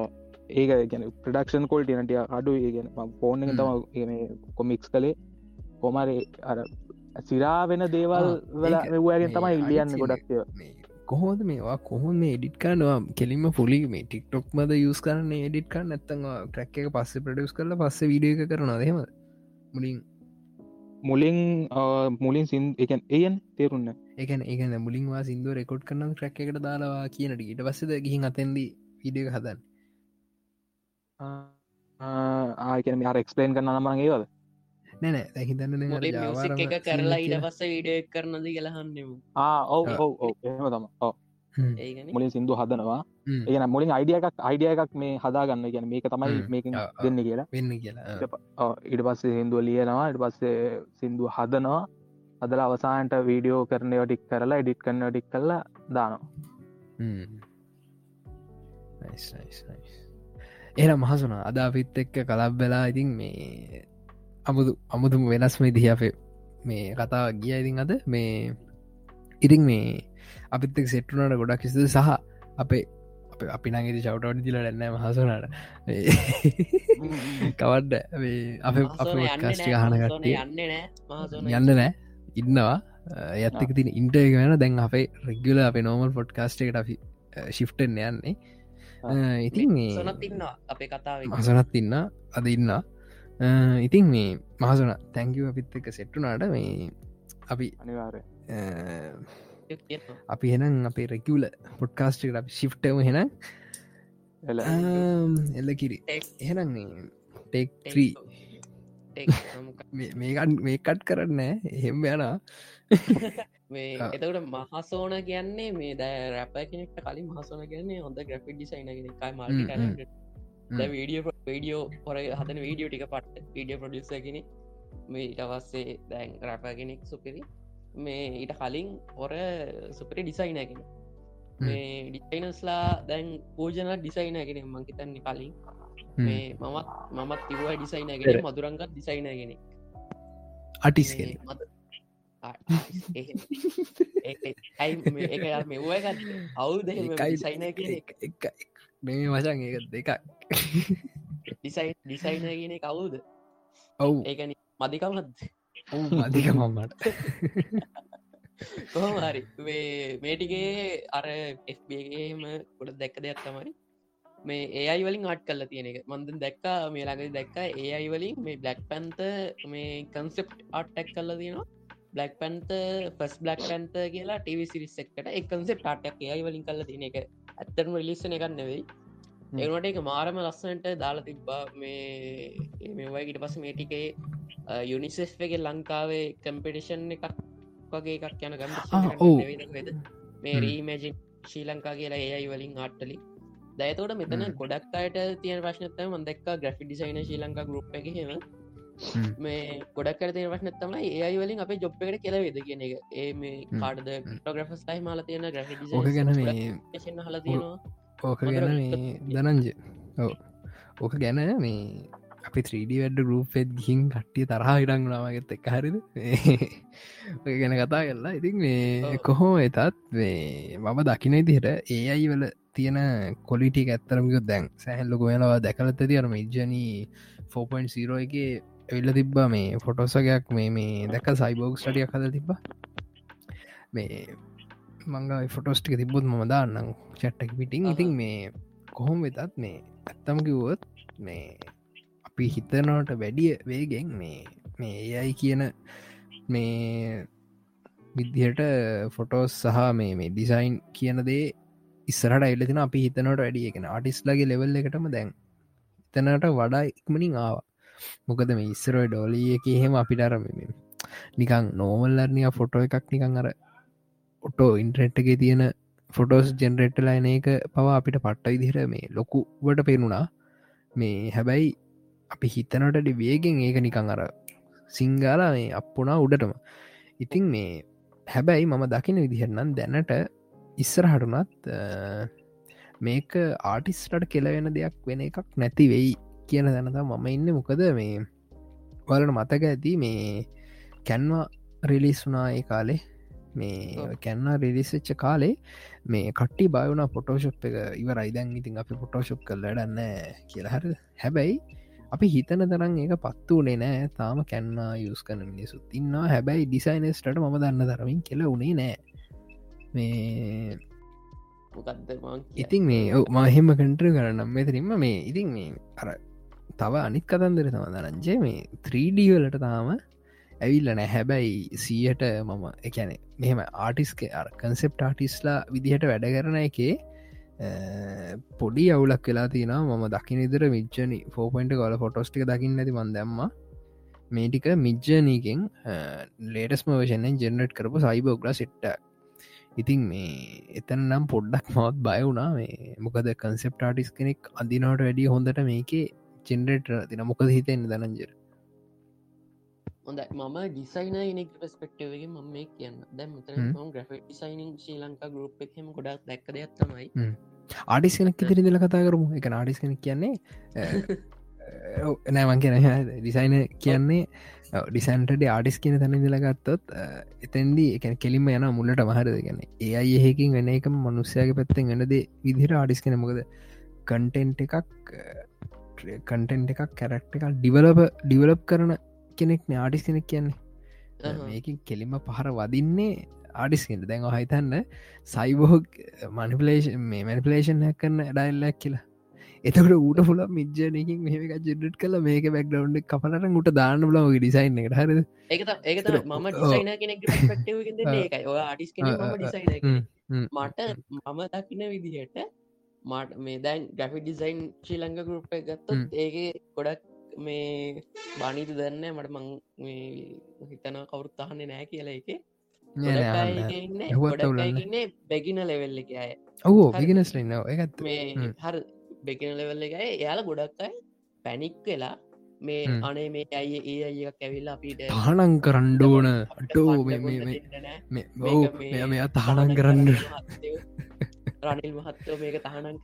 Speaker 5: ඒක ගැන ප්‍රඩක්ෂන් කොල්ට නටිය අඩු ගැන
Speaker 2: හ්ම්.
Speaker 5: තම කොමික්ස් කළේ. කොමරේ අර සිරා වෙන දේවල් වෙලා
Speaker 2: ඒක
Speaker 5: වෙව්වාගෙන්
Speaker 2: මේ
Speaker 5: තමයි ලියන්න
Speaker 2: අනිත්
Speaker 5: ගොඩක් ඒවා.
Speaker 2: මේ කොහොද මේවා? කොහොම එඩිට් කානවා කෙලින්ම පුලි මේ ටික්ටොක් මද යස් කරන්න? එඩිට් කන්න නැත්තම ට්‍රැක් එක පස්ස ප්‍රඩස් කරල පස්ස විඩිය එක කරන දෙම මුලින්
Speaker 5: මුලින් මුලින් සින් එකන් ඒයන් තේරුන්න
Speaker 2: එකන ඒකන මුලින්වා සිින්දුව රෙකොඩ් කරන ට්‍රැක් එකට දාලා කියනට ඊට පස්සද ගිහින් අතැන්දී විඩිය හදන්න?
Speaker 5: ආයකන අර එක්ස්පලේන් කරන්න නමන් ඒවද?
Speaker 2: නැනෑ දැහිතන්න
Speaker 3: මියසික් එක කරලා ඉට පස්ස වීඩිය කරනද කියලහන්නෙමු
Speaker 5: ඔව
Speaker 2: ආ.
Speaker 5: ඔව ඔව. එහම තම ඔව.
Speaker 3: ඒගන
Speaker 5: මුලින් සිින්දු හදනවා. ඒන මුලින් අයිඩිය එකක් අයිඩිය එකක් මේ හදාගන්න. ගැන මේක තමයි. මේක. දෙන්න කියලා.
Speaker 2: වෙන්න කියලා
Speaker 5: ඊට පස්සේ සිින්දුව ලියනවා. ඉට පස්සේ සිින්දුව හදනවා. අදල අවසාන්ට වීඩියෝ කරනය ටික් කරලා එඩිට් කරන ටික් කරලා දානවා.
Speaker 2: එන මහසුන අද අපිත් එක්ක කලබ් වෙලා ඉතින් මේ අමුදු අමුතුම වෙනස්ම දිහ අපේ මේ කතා ගිය ඉතින් අද. මේ ඉතින් මේ අපිත්තක් සෙට්ටුනට ගොඩක් කිසිද සහ අපේ අප අපි නගේ චවටවට දිල ැන්න මහසුනට කවඩ්ඩ අප අප කස්ටි හන කට්ටිය.
Speaker 3: යන්න නෑ මහසන
Speaker 2: යන්න නෑ ඉන්නවා. ඇත්තක තින ඉන්ටර්ග වෙන දැන් අපේ රෙගුල අප නෝමල් පොඩ්කාස්ට එකට අපි ශිෆ්ටෙන් යන්නේ. ඉතින් මේ
Speaker 3: සොනත් ඉන්නවා අපේ කතාව
Speaker 2: මසනත් ඉන්න අද ඉන්න ඉතින් මේ මහසන තැංකිව අපිත් එක සෙට්ටුනාට මේ අපි
Speaker 5: අනිවාරය
Speaker 2: අ, අපි හෙනම් අපේ රෙකියවල පොඩ්කාස්ටකට අපි ශිෆ්ටම හෙන
Speaker 5: එල
Speaker 2: එල්ල කිරි
Speaker 3: Take-
Speaker 2: එහෙනම් ටෙක් ත්‍රී මේකන් මේකට් කරන්න එහෙම යනා.
Speaker 3: එතකට මහසෝන කියන්නේ මේ දැ රැප කෙනෙක්ට කලින් මහසෝන කියන්නේ හොඳ ග්‍රෆික් ඩිසයින එකයි.
Speaker 2: හ්ම්.
Speaker 3: වීඩියෝ වීඩියෝ පොර හදන වීඩියෝ ටික පට්ට. වීඩියෝ ප්‍රඩියස කෙනෙ මේ ඉටවස්සේ දැන් රැප කෙනෙක් සුපිරි මේ ඊට කලින් ඔර සුපිරි ඩිසයිනගෙන මේ ඩිසයිනස්ලා දැන් පූජන ඩිසයිනගෙන මංකිතන්නේ කලින්. මේ මමත් මමත් තිව ඩිසයිනගෙන මදුරංගත් ඩිසයිනගෙන
Speaker 2: අටිස්
Speaker 3: අවුද
Speaker 2: මේ වචන් ඒ දෙක
Speaker 3: ඩිසයින් ඩිසයිනගෙන කවුද?
Speaker 2: ඔවු.
Speaker 3: ඒකන මදිකමත්
Speaker 2: අධික මම්මට
Speaker 3: කොහමරි මේටිගේ අර FBගේම ගොඩ දැක්ක දෙයක් තමයි මේ ඒයි වලින් ආට් කල්ල තියෙන එක. මන්ද දැක්කා මේ ළඟ දැක්ක ඒයි වලින් මේ බ්ලක් පැන්ත මේ කන්සෙප් ආට්ටැක් කල්ල තියෙනවා. බ්ලක් පැන්ත පස් බ්ලක් පැන්ත කියලා ටව සිරිස්සක්කට එකන්සෙප් ටක් ඒයි වලින් කල්ල තියෙන එක. ඇත්තරම රිලිස්සන එකන්න නෙවෙයි ඒනට එක මාරම ලස්සනට දාලා තිබ්බා මේ මෙවයි ඉට පස මේටිකේ යුනිසෙස් එක ලංකාවේ කම්පිටිෂන් එකක් වගේ එකක් යන
Speaker 2: ඔව්.
Speaker 3: මේ. රීමජින් ශ්‍රී ලංකා කියලා ඒයි වලින් ආට්ටලි දයතෝට මෙතන. ගොඩක් අයට තියෙන ප්‍රශ්නත මදක් ග්‍රෆි ඩිසයින ශ්‍රී ලංකා ගරුප් එක හෙම. මේ ගොඩක් කර තියෙන ප්‍රශ්න තමයි ඒයි වලින් අප ජොබ් එකට කෙලවේද කියන එක ඒ මේ. කාඩද ටෝග්‍රෆස් තයි මාල තියෙන ග්‍රෆි
Speaker 2: ගැන මේ
Speaker 3: හල තියෙනවා
Speaker 2: ඕක ගැන මේ දනංජ ඔව. ඕක ගැන මේ අපි 3D වැඩ ගරුපෙත් ගිහින් කට්ටිය තරහා ඉඩං නාමගත් එක් හරිද? ඔය ගැන කතා කරලා ඉතින් මේ. කොහෝ එතත් මේ මම දකින දිහට ඒ අයි වල තියෙන කොලිටි ඇත්තරමික දැන් සැහල් ලොක වෙනවා දැකලත තියරම ඉජනී 4.0 එක එල්ල තිබ්බා මේ ෆොටෝසගයක් මේ මේ දැක සයිබෝග් ටටියක් හද තිබ්බ? මේ මංග ෆොටෝස්ටික තිබොත් ම දාන්නම් චට්ටක් පිටිං ඉතින් මේ කොහොම වෙතත් මේ ඇත්තම කිවුවොත් මේ අපි හිතනවට වැඩිය වේගෙන් මේ මේ ඒයි කියන මේ විද්දිහට ෆොටෝස් සහ මේ මේ ඩිසයින් කියන දේ ඉස්සරට එල්ලතින අපි හිතනට වැඩියගෙන ආටිස්ලගේ ලෙවල් එකටම දැන් තැනට වඩා ඉක්මනින් ආවා. මොකද මේ ඉස්සරොයි ඩෝලිය එක එහෙම අපිටරම නිකං නෝමල්ලර්නිය ෆොටෝ එකක් නිකං අර ඔටෝ ඉන්ට්‍රෙට්ගේ තියෙන ෆොටෝස් ජෙනරෙට්ටල එන එක පවා අපිට පට්ට විදිහර මේ ලොකුවට පෙනුණා. මේ හැබැයි අපි හිතනට වේගෙන් ඒක නිකං අර සිංගාලා මේ අපපුනා උඩටම. ඉතින් මේ හැබැයි මම දකින විදිහරනම් දැනට ඉස්සරහටුනත් මේක ආටිස්ටට කෙලවෙන දෙයක් වෙන එකක් නැති වෙයි කියන දැනත මම ඉන්න. මොකද මේ වලට මතක ඇති මේ කැන්වා රිලිස් වනා ඒ කාලේ. මේ. කැන්න රිලිස්ච්ච කාලේ මේ කට්ටි බයවුණ පොටෝශප් එක ඉවර අයිදන් ඉතින් අපි පොටෝශප් කරලඩන්න කියලහර හැබැයි අපි හිතන තරන් ඒක පත්තු වනේ නෑ තාම කැන්නා යුස් කන මිනිසුත් ඉන්නවා. හැබැයි ඩිසයිනස්ට මම දන්න තරමින් කෙල උනේ නෑ මේ
Speaker 3: මං
Speaker 2: ඉතින් මේ මහෙම කටර කරනම් මෙතරින්ම මේ ඉතින් මේ අර තව අනිත් කතන්දර තම දරංජය මේ 3D වලට තාම ඇවිල්ල නෑ. හැබැයි සීයට මම එකැන මෙහෙම ආටිස්ක කන්සෙප් ආටිස්ලා විදිහට වැඩ කරන එකේ අ, පොඩි අවුලක් වෙලා තියෙන මම දකින ඉදර මිච්චනි ෆෝපයින්ට කොල ෆොටෝස්ටික දකින්න ඇති මන් දැම්ම. මේටික මිජ්ජනීකෙන් ලේටස්ම වශයෙන් ජෙනරට් කරපු සයිබෝග්ල සිට්ට ඉතින් මේ එතන නම් පොඩ්ඩක් මවත් බය වුණා. මේ මොකද කන්සෙප් ආටිස් කෙනෙක් අදිනවට වැඩිය හොඳට මේකේ ජෙනරේට තින මොකද හිතෙන් දනංජර
Speaker 3: හොඳ මම ඩිසයින නෙක් පස්පෙක්ටවගේ මම මේ කියන්න දැම් මතර. ම් graphic designing Sri Lanka group එකහෙම ගොඩක් දැක්ක දෙයක් තමයි.
Speaker 2: ආඩිස් කෙනෙක් ඉදිරි දෙල කතා කරමු. එක ආඩිස් කෙනෙක් කියන්නේ නෑමන් කියෙන ඩිසයින කියන්නේ ඩිසන්ට ආඩිස් කියන තැන දිලගත්තොත් එතැන්දී එක කෙලිම යන මුල්ලට මහරද ගැන ඒ අයි එහෙකින් වෙන එක මනුස්්‍යයාගේ පැත්තෙන් වෙනද විදිර ආඩිස් කෙන මොකද කන්ටෙන්ට් එකක් කන්ටෙන්ට් එකක් කැරක්ට එකක් ඩිවලප ඩිවලප් කරන කෙනෙක් ආඩිස් කෙනෙක් කියන්නේ. මේකින් කෙලිම පහර වදින්නේ ආඩිස්කට දැන් හහිතන්න සයිබෝහ් මනිපලේෂන් මේ මැනිපලේෂන් හැ කරන්න ඩයිල්ලක් කියලා. එතකට ඌට පුල මිජ්ජනකින් මේක ජෙඩට් කල මේක බැක්ඩවන්් කපලට උට දාන්න ඩිසයින් එකට.
Speaker 3: මම
Speaker 2: ඔව්.
Speaker 3: ඩිසයින ඩිසයින
Speaker 2: හ්ම්.
Speaker 3: මට මම දකින විදිහට මට මේ දැන් ග්‍රෆි ඩිසයින් ශ්‍රී ලංඟ
Speaker 2: හ්ම්.
Speaker 3: ගත්තොත් ඒක ගොඩක් මේ බානීත දන්න මට මං මේ හිතන කවුරුත් අහන්නේ නෑ කියලා එක. ඉන්න බැගින ලෙවෙල්ල එක අය
Speaker 2: ඔවෝ
Speaker 3: හරි.
Speaker 2: විගෙනස්ලන්න එකත්
Speaker 3: මේ. හර බෙගෙන ලෙවල්ල එකයි එයාල ගොඩක් අය පැනික් වෙලා මේ. අනේ මේ අයි ඒ අයික කැවිල්ලා අපිට
Speaker 2: තහනං කරන්්ඩෝන
Speaker 3: අපිට
Speaker 2: අටෝ
Speaker 3: පණ්ඩ
Speaker 2: මේ-
Speaker 3: ගොන්න
Speaker 2: මේ-
Speaker 3: දෙන්න නෑ.
Speaker 2: මේ-
Speaker 3: මේක
Speaker 2: ඔව්
Speaker 3: මේ
Speaker 2: තහනන් කරන්න
Speaker 3: රනිල් මහත්තෝ මේක
Speaker 2: අර-
Speaker 3: දාන්න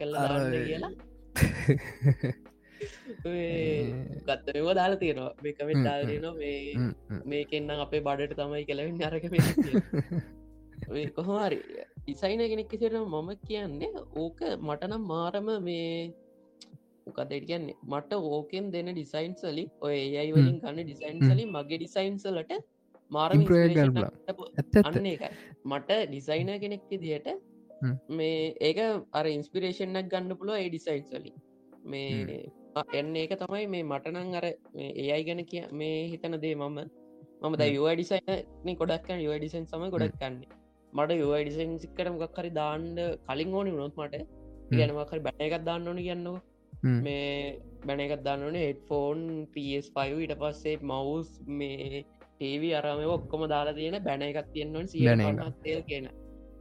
Speaker 3: කියලා ඔය ගත්ත මෙව දාලා තියෙනවා. මේ කමෙන්
Speaker 2: හ්ම්,
Speaker 3: දාලා
Speaker 2: හ්ම්.
Speaker 3: තියෙනවා මේ
Speaker 2: හ්ම්, හ්ම්.
Speaker 3: මේකෙන්න්න අපේ බඩට තමයි කෙලවෙන්න අරක මේ කොහොමරි ඉසයින කෙනෙක් කිසිට මම කියන්නේ ඕක මටනම් මාරම මේ මොකදට කියන්නේ? මට ඕකෙන් දෙන ඩිසයින් සලි ඔය ඒයි වලින් කන්න ඩිසයින්. සලින් මගේ ඩිසයින්සලට මාරම මට ඩිසයින කෙනෙක් විදිහට
Speaker 2: හ්ම්.
Speaker 3: මේ ඒක අර ඉන්ස්පිරේෂන්ක් ගන්න පුළුව ඒ ඩිසයින් සලි මේ එන්න ඒක තමයි මේ මටනං අර ඒයි ගැන කිය මේ හිතන දේ මම මම ද
Speaker 2: හ්ම්.
Speaker 3: යෝ ඩිසයින ගොඩක්කන් යෝ ඩිසයින් සම ගොඩක් කන්නේ මට යෝ ඩිසයින් සික්කට මොකක් හරි දාන්ඩ කලින් ඕනි වුණොත් මට ගැනමකර බැන එකත් දාන්න ඕන කියන්නවා. මේ බැන එකත් දන්නනේ හෙඩ්ෆෝන් PS5 ඉට පස්සේ මවස් මේ ටීවී අරම ඔක්කොම දාලා තියෙන බැන එකක් තියෙන්වන්. සියල් කියන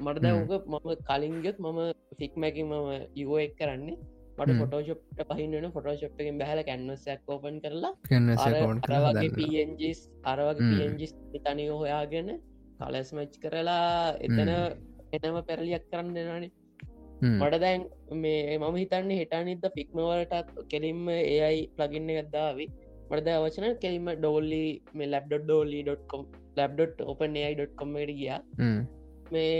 Speaker 3: මටද. ඕක මම කලින්ගත් මම ෆික්මැකි මම යුව එක් කරන්නේ මට. ෆොටෝශප්ට පහින්න ෆොටෝශප්ටකින් බැහල කැන්වසයක් ඕපන් කරලා
Speaker 2: කන්න
Speaker 3: අර
Speaker 2: කවන්ට
Speaker 3: අර වගේ පජස් අරවගේ. පජස් තනිය හොයාගෙන කලස් මච් කරලා එතන එනම පැරලියක් කරන්න දෙනවානේ මට දැන් මේ මම හිතන්නේ හිටනිද ෆික්මවලටත් කෙලින්ම ඒයි ප්ලගින්න ගත්දාවි මටද අවචන කෙලින්ම ඩෝල්ලි මේ ලැබ්ඩොඩ් ඩෝලි.කොම් ලැබ්ඩොට් ඔපන් ai.කොම්මට ගියා මේ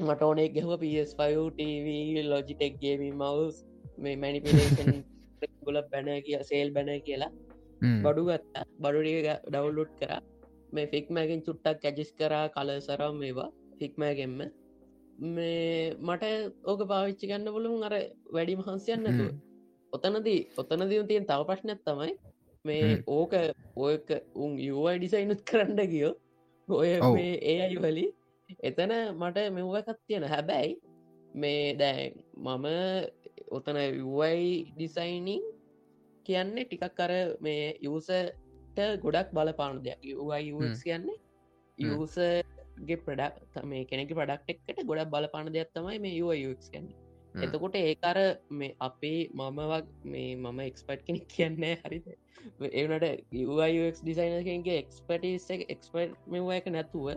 Speaker 3: මට ඕනේ ගැහව PS5 TV ලොජිටෙක්ගේම මවස් මේ මැනිපිලේෂන් ගොල බැන කිය සේල් බැන කියලා. බඩු ගත්තා. බඩුඩිය ඩවල්ලුට් කර. මේ ෆික්මෑකින් චුට්ටක් ඇජිස් කරා කල සරම් මේවා ෆික්මෑගෙන්ම මේ මට ඕක පාවිච්චි ගන්න පුළුවන් අර වැඩි මහන්සියන්නතු ඔතනදී ඔතනදී තියෙන් තව ප්‍රශ්නයක් තමයි මේ. ඕක ඕක උන් යුවයි ඩිසයිනුත් කරන්න ගියෝ ඔය ඒ අයි වලි එතන මට මෙවකත් තියෙන හැබැයි මේ දැන් මම ඔතන යුවයි ඩිසයිනිං කියන්නේ ටිකක් කර මේ යසට ගොඩක් බලපාන දෙයක් යයි. කියන්නේ. යසගේ ප්‍රඩක් මේ කෙනෙක ප්‍රඩක්් එක්කට ගොඩක් බලපාන දෙයක් තමයි මේ යුවයස් කියන්නේ. එතකොට ඒකර මේ අපේ මමවක් මේ මම එක්ස්පට් කෙනෙක් කියන්නේ හරිද ඒනට UX ඩිසයිනගේ එක්ස්පටිස් එක්ස්පට් මෙව එක නැතුව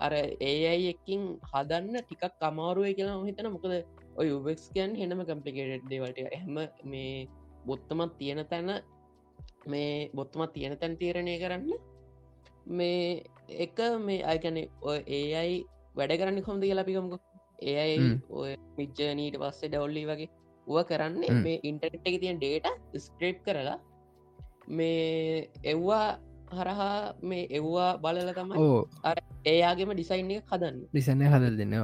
Speaker 3: අර ඒයි එකින් හදන්න ටිකක් කමාරුව කියලා හිතන මොකද ඔය UX කියන් හෙනම කම්පලිකේට් දේවල්ට එහම මේ බොත්තමත් තියෙන තැන මේ බොත්තමත් තියෙන තැන් තීරණය කරන්න මේ එක මේ අයකැන ඒයි වැඩ කරන්න කොමද කියලා පිකමක ඒයි. ඔය මිච්ජනීට පස්සේ ඩවල්ලි වගේ ුව කරන්නේ. මේ ඉන්ටර්ට් එක තියන් ඩේට ස්ක්‍රප් කරලා මේ එව්වා හරහා මේ එව්වා බලල තමයි
Speaker 2: ඕ
Speaker 3: ඒයාගේම ඩිසයින් එක හදන්න.
Speaker 2: ඩිසනය හදල් දෙන්න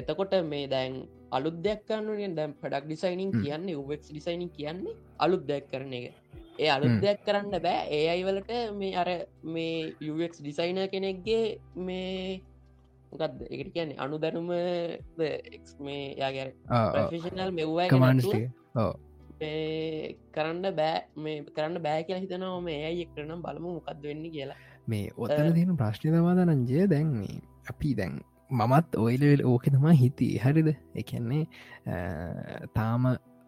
Speaker 3: එතකොට මේ දැන් අලුත් දෙයක්කන්න දැම් පඩක් ඩිසයිනින්. කියන්නේ උක් ඩිසයිනින් කියන්නේ අලුත් දෙයක් කරන එක. ඒ අලුත්. දෙයක් කරන්න බෑ. ඒ අයිවලට මේ අර මේ UX ඩිසයින කෙනෙක්ගේ මේ මොකක්ද එකට කියන්නේ අනු දැනුම මේ යාගැර ප්‍රෆිෂනල් මෙව්වා කරන්න බෑ. මේ කරන්න බෑ කියලා හිතනවා මේ ඇයි එක්ටනම් බලමු මොකක්ද වෙන්න කියලා.
Speaker 2: මේ ඔතන තියෙන ප්‍රශ්නය තමාදනංජය දැන් මේ. අපි දැන් මමත් ඔයිලවෙල් ඕක තමා හිතී. හරිද? එකන්නේ තාම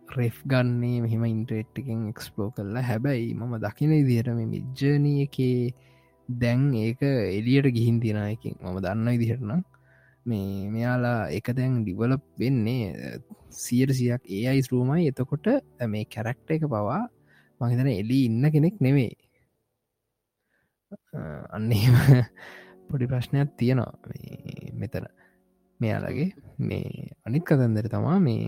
Speaker 2: රෙෆ් ගන්නේ මෙහෙම ඉන්ට්‍රේට්කෙන් එක්ස්පලෝ කරලා. හැබැයි මම දකින ඉදිහට මේ මිජ්ජනය එකේ දැන් ඒක එලියට ගිහින් තියෙනයකින් මම දන්න ඉදිහටනම් මේ මෙයාලා එක දැන් ඩිවලප් වෙන්නේ සියට සියක් ඒ අයිස් රූමයි එතකොට මේ කැරක්ට එක පවා මහිතන එලි ඉන්න කෙනෙක් නෙවේ අන්නේම පොඩි ප්‍රශ්නයක් තියෙනවා. මේ මෙතන. මෙයාලගේ මේ අනිත් කතන්දර තමා මේ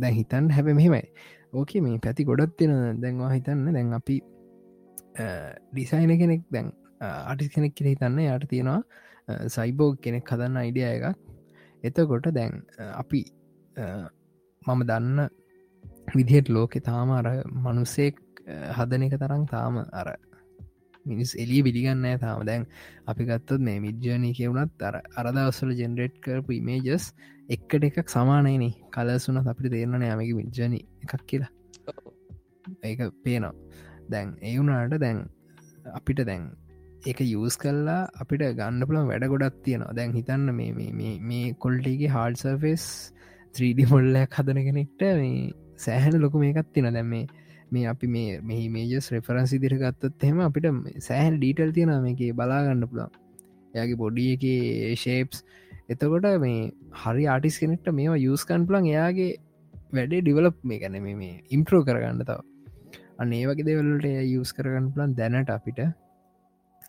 Speaker 2: දැන් හිතන් හැබ මෙහෙමයි. ඕක මේ පැති ගොඩත් තියෙන දැන්වා හිතන්න දැන් අපි ඩිසයින කෙනෙක් දැන් අටිස් කෙනෙක් කියල හිතන්න යට තියෙනවා සයිබෝග් කෙනෙක් හදන්න අයිඩිය එකක්. එතකොට දැන් අපි මම දන්න විදිහට ලෝකෙ තාම අර මනුස්සෙක් හදන එක තරම් තාම අර මිනිස් එලිය පිළිගන්න තාම. දැන් අපි ගත්තත් මේ මිද්ජනය කියවුණත් අර අරදවස්සල ජෙනරේට් කරපු ඉමේජස් එක්කට එකක් සමානයනේ කලසුනත් අපිට තේරණ යමක විද්ජන එකක් කියලා. ඒක පේනවා. දැන් ඒවුනාට දැන් අපිට දැන් එක යස් කල්ලා අපිට ගන්න පුළන් වැඩ ගොඩක් තියෙනවා. දැන් හිතන්න මේ මේ- මේ මේ කොල්ටගේ හාඩ් සර්ෆෙස් 3D මොල්ලයක් හදන කෙනෙක්ට මේ සෑහන ලොකු මේකත් තින දැම් මේ මේ අපි මේ මෙහි මේජස් රෙෆරන්සි දිර ගත්තත් හෙම අපිට සෑහන් ඩීටල් තියෙන මේක බලාගන්න පුළන් එයාගේ බොඩිය එක ශේප්ස් එතකොට මේ හරි ආටිස් කෙනෙක්ට මේවා යස්කන් පුලන් එයාගේ වැඩේ ඩිවලප් මේ ගැන මේ ඉම්ප්‍රෝ කරගන්න තව. අන්න ඒ වගේ දෙවලට යස් කරගන්න පුලන් දැනට අපිට.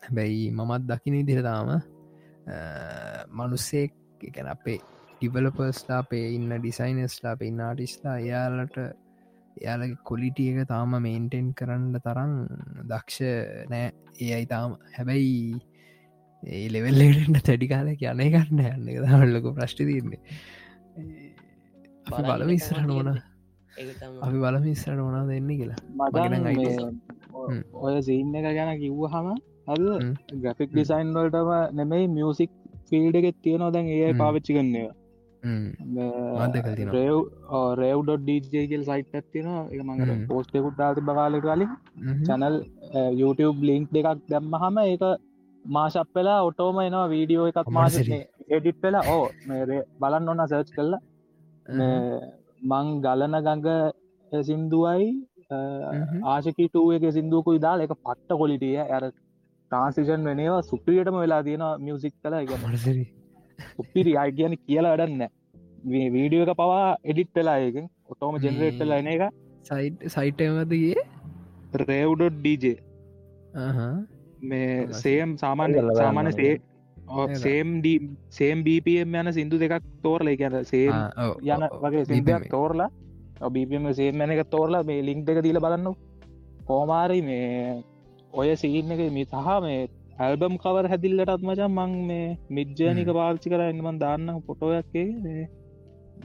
Speaker 2: හැබැයි මමත් දකින දිරතාම මනුස්සෙක් ගැන අපේ ඩිවලපර්ස්ලා අපේ ඉන්න ඩිසයිනස්ලා අපේ ඉන්න ආටිස්ලා එයාලට එයාලගේ කොලිටිය එක තාම මේන්ටෙන් කරන්න තරම් දක්ෂ නෑ ඒ අයි තාම හැබැයි ඒ ලෙවල්ලට තැඩිකාල යන කරන්න යන්න තමල්ලක ප්‍රශ්ටි තිරන්නේ අපි බලම ඉස්සර
Speaker 3: තමයි
Speaker 2: නොන
Speaker 3: ඒක තමයි.
Speaker 2: අපි බලම ඉස්සරට ඕනා දෙන්න කියලා.
Speaker 5: ඔය සීන්න එක ගැන කිව්ව හම හද. ග්‍රෆික් ඩිසයින් වලටම නෙමයි මියසික් ෆිල්ඩ එකෙත් තියෙනවා දැන් ඒ. පාවිච්චි කන්නේ
Speaker 2: මත් දැකලා තියෙනවා.
Speaker 5: රේව් රේව්ඩොඩ් ඩීජේගල් සයිට් ඇත්තින එක මඟ. පෝස්ටෙකුත් දාති බකාල කලින්. චැනල් YouTube ලිංක් දෙකක් දැම්මහම ඒක මාශප් වෙලා ඔටෝම එනවා වීඩියෝ එකක්
Speaker 2: අමරසිරි.
Speaker 5: එඩිට් වෙලා. ඕ බලන්න ඔන්න සර්ච් කරලා. මේ ගලන ගඟ සින්දුවයි. ආශකීටුව එක සිින්දුවකුයි දාල එක පට්ට කොලිටිය ඇර ට්‍රන්සිෂන් වෙනවා සුප්‍රියටම වෙලා තියෙන මියසික් කල ගන්න
Speaker 2: මරසිරි
Speaker 5: උපිරි අයි කියන කියලා වැඩන්න වීඩියෝ එක පවා එඩිට් වෙලා ඒකින් ඔටෝම ජෙනරේට් වෙලා එන එක.
Speaker 2: සයිට් සයිටමදගේ
Speaker 5: රේව්ඩොඩ් ඩීජේ මේ සේම් සාමාන්‍ය සාමාන්‍ය සේ සේම් සේම් බපම් යන සිින්දු දෙකක් තෝරල කියන සේම් යන වගේ සිින්දයක් තෝරලා ඔබීපම සේම් යන එක තෝරලා මේ ලිංක් දෙක දීල බලන්න කෝමාරි මේ ඔය සීන් එක මේ සහ මේ ඇල්බම් කවර හැදිල්ලටත් මචන් මං මේ මිද්ජානික පාවිච්චි කර එන්නමන් දාන්න පොටෝයක්කේ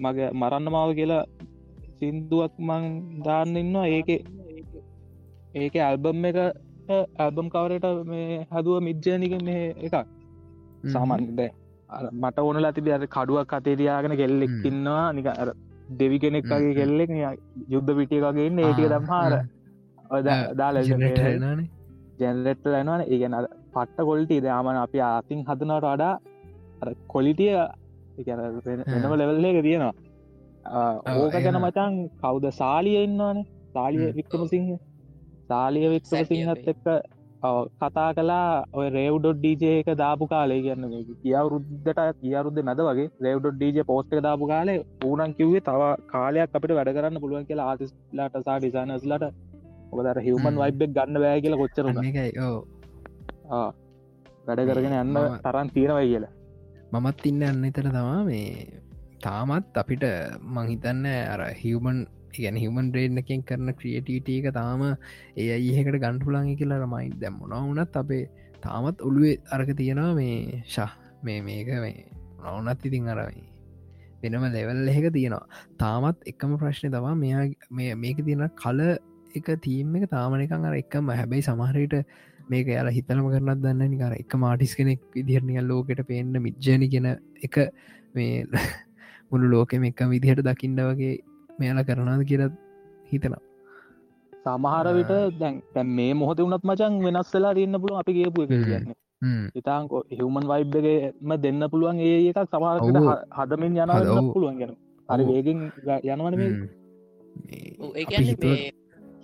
Speaker 5: මගේ මරන්න මාව කියලා සින්දුවක් මං දාන්න ඉන්නවා. ඒක ඒක ඇල්බම් එක ඇල්බම් කවරට මේ හැදුව මිද්ජානික මේ එකක්. සාමාන්‍යද මට ඕනලා තිබ අර කඩුවක් අතේරයාගෙන කෙල්ලෙක් ඉන්නවා. නික අර දෙවි කෙනෙක් වගේ. කෙල්ලෙක් යුද්ධ පිටියකගේ ඒටික දම්හාර දාල ජැනලෙට් ලැනවන ඒගැන පට්ට කොල්ටි දයාමන අපි අතින් හදනට වඩා අර කොලිටිය වෙනම ලෙවල්ලක තියෙනවා. ඕක ගැන. මචන් කවුද සාලිය ඉන්නවානේ? සාලිය
Speaker 2: හ්ම්.
Speaker 5: වික්‍රම සිංහ. සාලිය
Speaker 3: සැටිය
Speaker 5: සිංහත් එක්ක කතා කලා ඔය රේව්ඩොඩ් ඩීජේ එක දාපු කාලේ කියන්න කියවරුද්ධට කියරුද්ධ මැද වගේ රේව්ඩොඩ් ඩීජ පෝස්ට දාපු කාලේ ඌනන් කිව්වේ තව කාලයක් අපිට වැඩ කරන්න පුළුවන් කියලා ආතිස්ලාට සා ඩිසානස්ලට ඔකදර හිවමන්. වයිබ්බෙක් ගන්න බෑ කියලා කොච්චරුණ
Speaker 2: එකයි ඕ
Speaker 5: වැඩ කරගෙන යන්න තරන් තියෙනවයි කියලා.
Speaker 2: මමත් ඉන්න අන්න එතර තමා මේ තාමත් අපිට මංහිතන්න අර හිවමන් ගැන හිමන් රේඩ් එකෙන් කරන ක්‍රියටීට එක තාම ඒ ඒකට ගන්ටුලංගි කියලා රමයි දැම්මුණ වනත් අපේ තාමත් ඔළුවේ අරක තියෙනවා මේ ශා මේ මේක මේ නවනත් ඉතින් අරයි වෙනම ලෙවල් එහෙක තියෙනවා. තාමත් එකම ප්‍රශ්නය තවා මෙයා මේක තියෙන කල එක තීම් එක තාමනකං අර එකම හැබැයි සමහරයට මේක යාල හිතනම කරනත් දන්න නිකර එක මාටිස් කෙනෙක් විදිරනිියල් ලෝකට පේන්න මිද්ජනි කියෙන එක මේ මුළු ලෝකෙම එක විදිහට දකින්න වගේ මෙයාල කරනාද කියලත් හිතනවා
Speaker 5: සමහර විට දැන් තැන් මේ මොහොත වනත් මචන් වෙනස් වෙලා තියන්න පුළුව අපි කියපු එක
Speaker 2: හ්ම්.
Speaker 5: කියන්නේ. ඉතාන් හිවමන් වයිබ්ගේම දෙන්න පුළුවන් ඒ එකක් සමහරකට
Speaker 2: ඔව්.
Speaker 5: හදමින්
Speaker 2: ඔව්.
Speaker 5: පුළුවන් ගැන හරි
Speaker 2: ඔව්.
Speaker 5: වේගෙන් යනවන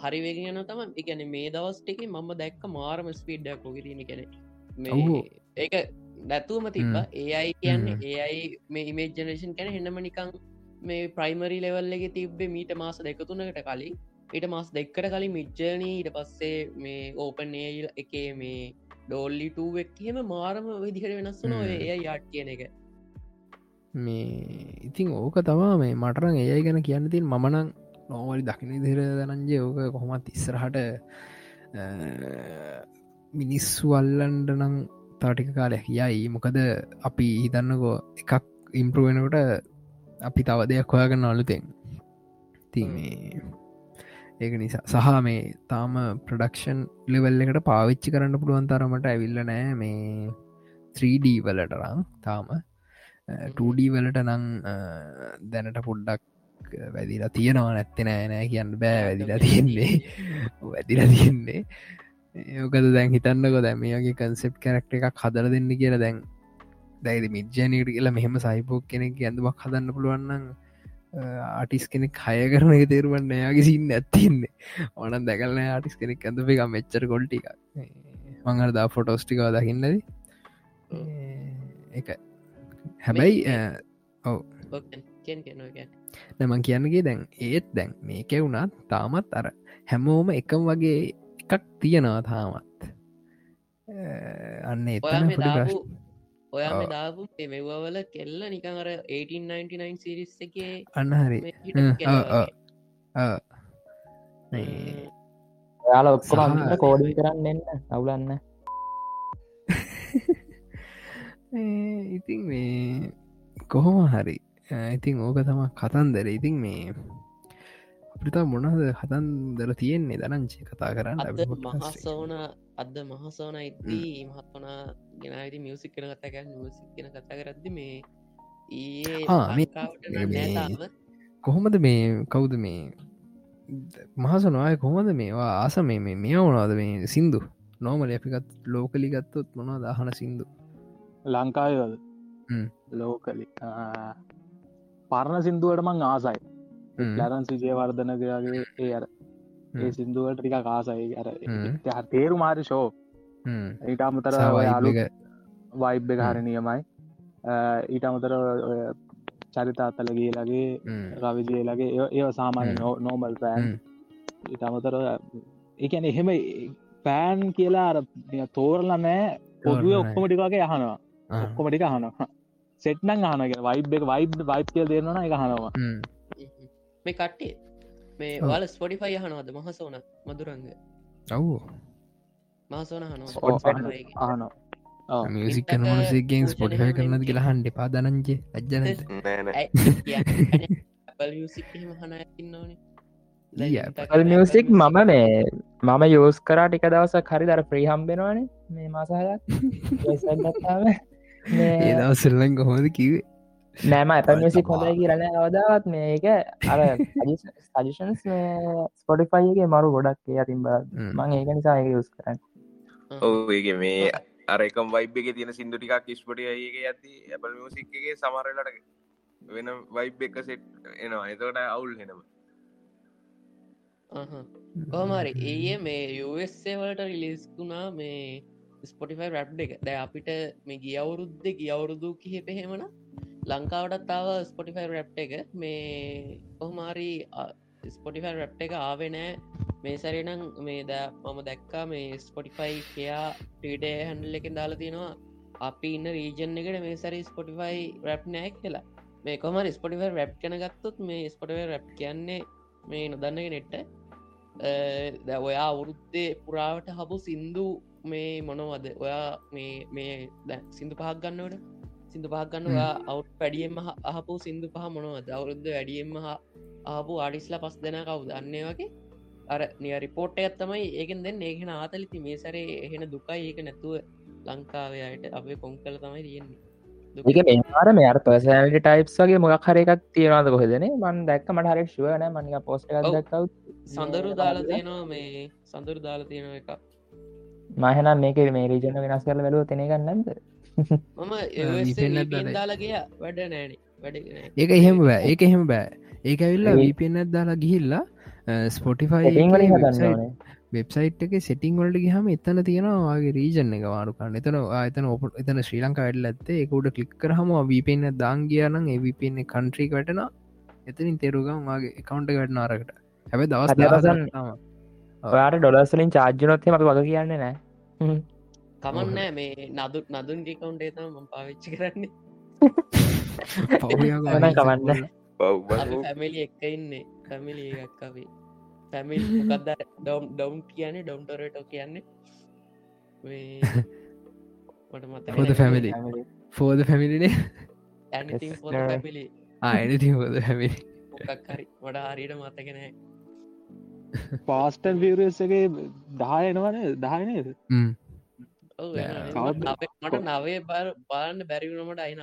Speaker 3: හරිවේගෙන තම එකන මේ දවස්ටක මම දැක්ක මාරම ස්පීඩ්ඩක් ලොකිරන කෙන ඒක නැතුවම තිබ. ඒයි කියන්නේ. ඒයි මේ ඉමේජ් ජනේෂන් කැන හෙන්නම නිකං මේ ප්‍රයිමරි ලෙවල්ලගේ තිබ්බේ මීට මාස දෙකතුනකට කලින් ඊට මාස් දෙක්කට කලින් මිද්ජනී ඊට පස්සේ මේ ඕපන් ඒල් එකේ මේ ඩෝල්ලිටුවක් කියම මාරම විදිහට වෙනස් වන
Speaker 2: හ්ම්.
Speaker 3: එය යාට් කියන එක
Speaker 2: මේ ඉතින් ඕක තමා මේ මටරං ඒයි ගැන කියන්න තින් මමනං නොවලි දකින දිර දනංජය ඕක කොහොමත් ඉස්සරහට මිනිස්සු අල්ලන්ඩ නං තාටික කාලයක් යයි. මොකද අපි හිතන්නකෝ එකක් ඉම්පරුවෙනකොට අපි තව දෙයක් හොයාගන්න අලුතෙන්. ති ඒක නිසා සහ මේ තාම ප්‍රඩක්ෂන් ලෙවල් එකට පාවිච්චි කරන්න පුළුවන් තරමට ඇවිල්ල නෑ. මේ 3D වලටරං තාම. 2D වලට නං දැනට පොඩ්ඩක් වැදිලා තියෙනවා නැත්ති නෑ නෑ කියන්න බෑ වැදිලා තියෙන්නේ වැදිලා තියෙන්නේ ඒකද දැන් හිතන්නකො දැ මේගේ කන්සෙප් කරක්ට එකක් හදර දෙන්න කියලා දැන් දැයිද මිද්ජනයට කියලා මෙහෙම සයිපෝක් කෙනෙක් ඇඳුමක් හදන්න පුළුවන්න්න ආටිස් කෙනෙක් හය කරන එක තේරුවන්න එයාගේ සින්න ඇත්තින්නේ ඕන දැකල්න ආටිස් කෙනෙක් ඇඳප එක මෙච්චර කොල්ටික මංහරදා ෆොටෝස්ටිකව දකින්නද එක හැබැයි
Speaker 3: කියෙන්
Speaker 2: නැමන් කියන්නගේ දැන් ඒත් දැන් මේක වුණත් තාමත් අර හැමෝම එකම් වගේ එකක් තියෙනවා තාමත්. අන්න
Speaker 3: ඔයා
Speaker 2: එතන
Speaker 3: මේ
Speaker 2: පොඩි
Speaker 3: දාපු මෙවවල කෙල්ල නිකං අර 1899 සිරිස් එකේ
Speaker 2: අන්න හරි.
Speaker 4: ඔයාල ඔක්කොම කෝඩින් කරන්න එන්න අවුලන්න.
Speaker 2: ඉතින් මේ කොහොම හරි ඉතින් ඕක තම කතන්දර. ඉතින් මේ අපිට මොනද කතන්දර තියෙන්නේ? දනංචි කතා කරන්න.
Speaker 3: මහසෝන අද මහසෝන ඉදී මහත්වන ගෙනයිති මියසික් කන කතාගන්න මියසික් කෙන කතා කරද්දි මේ ඒ
Speaker 2: කොහොමද මේ කවුද මේ මහසනවාය කොහොමද මේවා ආස මේ මේ මේ වුණාද මේ සින්දු? නෝමල අපිකත් ලෝකලි ගත්තොත් මොනවා දහන සින්දු?
Speaker 5: ලංකාවද
Speaker 2: හ්ම්.
Speaker 5: ලෝකලි පරණ සිින්දුවට මං ආසයි. ලරන් සිජයවර්ධනගේ ඒ අර ඒ. සිින්දුවට ටික කාසයි අර තේරු මාරි
Speaker 2: හ්ම්.
Speaker 5: ඊට අමතර
Speaker 2: සහ
Speaker 5: ඔය
Speaker 2: vibe
Speaker 5: අලු
Speaker 2: එක-
Speaker 5: වයිබ් එක හරි නියමයි ඊට අමතර ඔය චරිත අත්තලගේලගේ
Speaker 2: හ්ම්.
Speaker 5: රවිජයලගේ ඒ සාමාන්‍ය. නෝමල් පෑන්. ඉට අමතර එකන එහෙම පෑන් කියලා අර තෝරල නෑ පොදුව
Speaker 2: තෝරලා නෑ.
Speaker 5: ඔක්කොම ටිකගේ යහනවා. ඔක්කොමටික හනවා සෙට්නං හනක වයිබ් එක වයිබ් වයිප් කියල් දෙන්නන එක හනවා.
Speaker 3: මේ කට්ටේ මේ. වල ස්පොඩිෆයි හනවද මහසෝන මදුරංග.
Speaker 2: ඔව්
Speaker 3: මහසෝන
Speaker 5: අහනවා.
Speaker 2: මියසික් කනමනසේගෙන්
Speaker 3: පූජනය
Speaker 2: ස්පොටිෆයි කරනද. කියලා හන්ඩි
Speaker 3: හන ඇතින්නවනේ
Speaker 2: ඊය,
Speaker 4: පල් මියසික් මම මේ මම යෝස් කරා ටික දවසක් හරි දර ප්‍රී හම්බෙනවානේ මේ මාසාලක්
Speaker 2: ඒ දවසල්ලන් කොහොමද කිවේ
Speaker 4: නෑම ඇප මියසික් හොඳයි කියරන අවදාවත් මේක. අර සජිෂන්ස් ස්පොටිෆයිගේ මරු ගොඩක් ඒ අතින් බ. මං ඒක නිසා ඒක යුස් කරන්න.
Speaker 6: ඔව. ඒක මේ අරකම් වයිබ් එක තියෙන සිින්දු ටිකක් ස්පොටි ඒගේ ඇති ඇබල් මියසික්ගේ සමරලට වෙන වයිබ් එක සෙට් එනවා. එතකට අවුල් හෙනම
Speaker 3: කොහමරි ඒ මේ යුස්සේ වලට රිලිස්කුණා මේ ස්පොටිෆයි රැප් එක. දැ අපිට මේ ගියවුරුද්ද ගියවුරුදු කිහෙ පෙහෙමන ලංකාවටත් තාව ස්පොටිෆයි රැප් එක. මේ කොහමාරි ස්පොටිෆයි රැප් එක ආවෙනෑ මේ සැරනම් මේ ද මම දැක්කා මේ ස්පොටිෆයි කයා ටීඩේ හැන්ඩල් එකෙන් දාලා තියෙනවා. අපි ඉන්න රීජන් එකට මේ සැරි ස්පොටිෆයි රැප් නෑ කියලා. මේ කොමර ස්පොටිෆයි රැප් කන ගත්තුත් මේ ස්පොටිෆයි රැප් කියන්නේ මේ නොදන්නක නෙට්ට ද ඔයා අවුරුද්දේ පුරාවට හබු සින්දු මේ මොනවද? ඔයා මේ මේ දැ සිින්දු පහක් ගන්නවට සිින්දු පහක් ගන්න ඔයා අවු් පැඩියෙන්ම අහපු සිින්දු පහ මොනවද? අවුරුද්ධ වැඩියෙන්ම ආපු ආඩිස්ලා පස් දෙන කවුද? අන්නේ වගේ. අර නිය රිපෝට් ඇත්තමයි ඒකෙන් දෙන්න. ඒහෙන ආතලිති මේ සරේ එහෙන දුකයි. ඒක නැතුව ලංකාවයට අපේ කොං කල තමයි තියෙන්නේ.
Speaker 4: ඒක මේවාර මේ අර පර්සනලට ටයිප්ස් වගේ මොක් හර එකක් තියෙනවාද කොහෙදන මන් දැක්ක මට හරක් ශුවන මනික පෝස්ට. දක්කව
Speaker 3: සඳරු දාලා තියෙනවා මේ සඳරු දාලා තියෙන එක
Speaker 4: මහනම් මේක මේ රීජන වෙනස් කරල වැලුව තෙනගන්න නැද
Speaker 3: මම
Speaker 2: VPN එකක් දාලා.
Speaker 3: දාලගේ වැඩ නෑන වැඩ
Speaker 2: ඒක එහෙම බෑ. ඒක එහෙම බෑ. ඒක ඇවිල්ලා වීපෙන්න්නත් දාලා ගිහිල්ලා ස්පොටිෆයි වෙබ්සයිට් එක සෙටිං වලට ගහම එතන තියෙනවාගේ රීජන එක වාරුකන්න එතන එතන ඔප එතන ශ්‍රී ලංකා වැඩල ඇත්තේ එකුට කලික් කරහම වීපෙන්න්න දාං කියනම් එවිපෙන්නේ කන්ට්‍රී වැටන එතනින් තෙරුගම් වගේ එකකවන්ට වැටන අරකට. හැබ දවස් තම.
Speaker 4: ඔයාට ඩොලස්ලින් චාර්ජනොත්ය අපි වග කියන්න නෑ
Speaker 3: කමන්නෑ මේ නදු නදුන් ටිකවුන්ටේ තම ම පාවිච්චි කරන්නේ. අපි පැමිලි එක්ක ඉන්නේ. පැමිලි එකක් අපි. පැමිල් මොකක්ද ඩවම් ඩවම් කියන්නේ ඩවම්ටරටෝ කියන්නේ?
Speaker 2: the family. ෆෝද පැමිලිනේ.
Speaker 3: පැමිලි
Speaker 2: හෝද හැමිලි
Speaker 3: මොකක් හරි මට හරියට මතකෙනෑ
Speaker 5: පාස්ටන් විරසගේ දායනවන දායනයද
Speaker 3: ඔව්
Speaker 2: නෑ,
Speaker 3: එහෙනම්
Speaker 5: කවද්ද?
Speaker 3: මට නවේ- මට නවේ බර බලන්න බැරිවුණමට අයින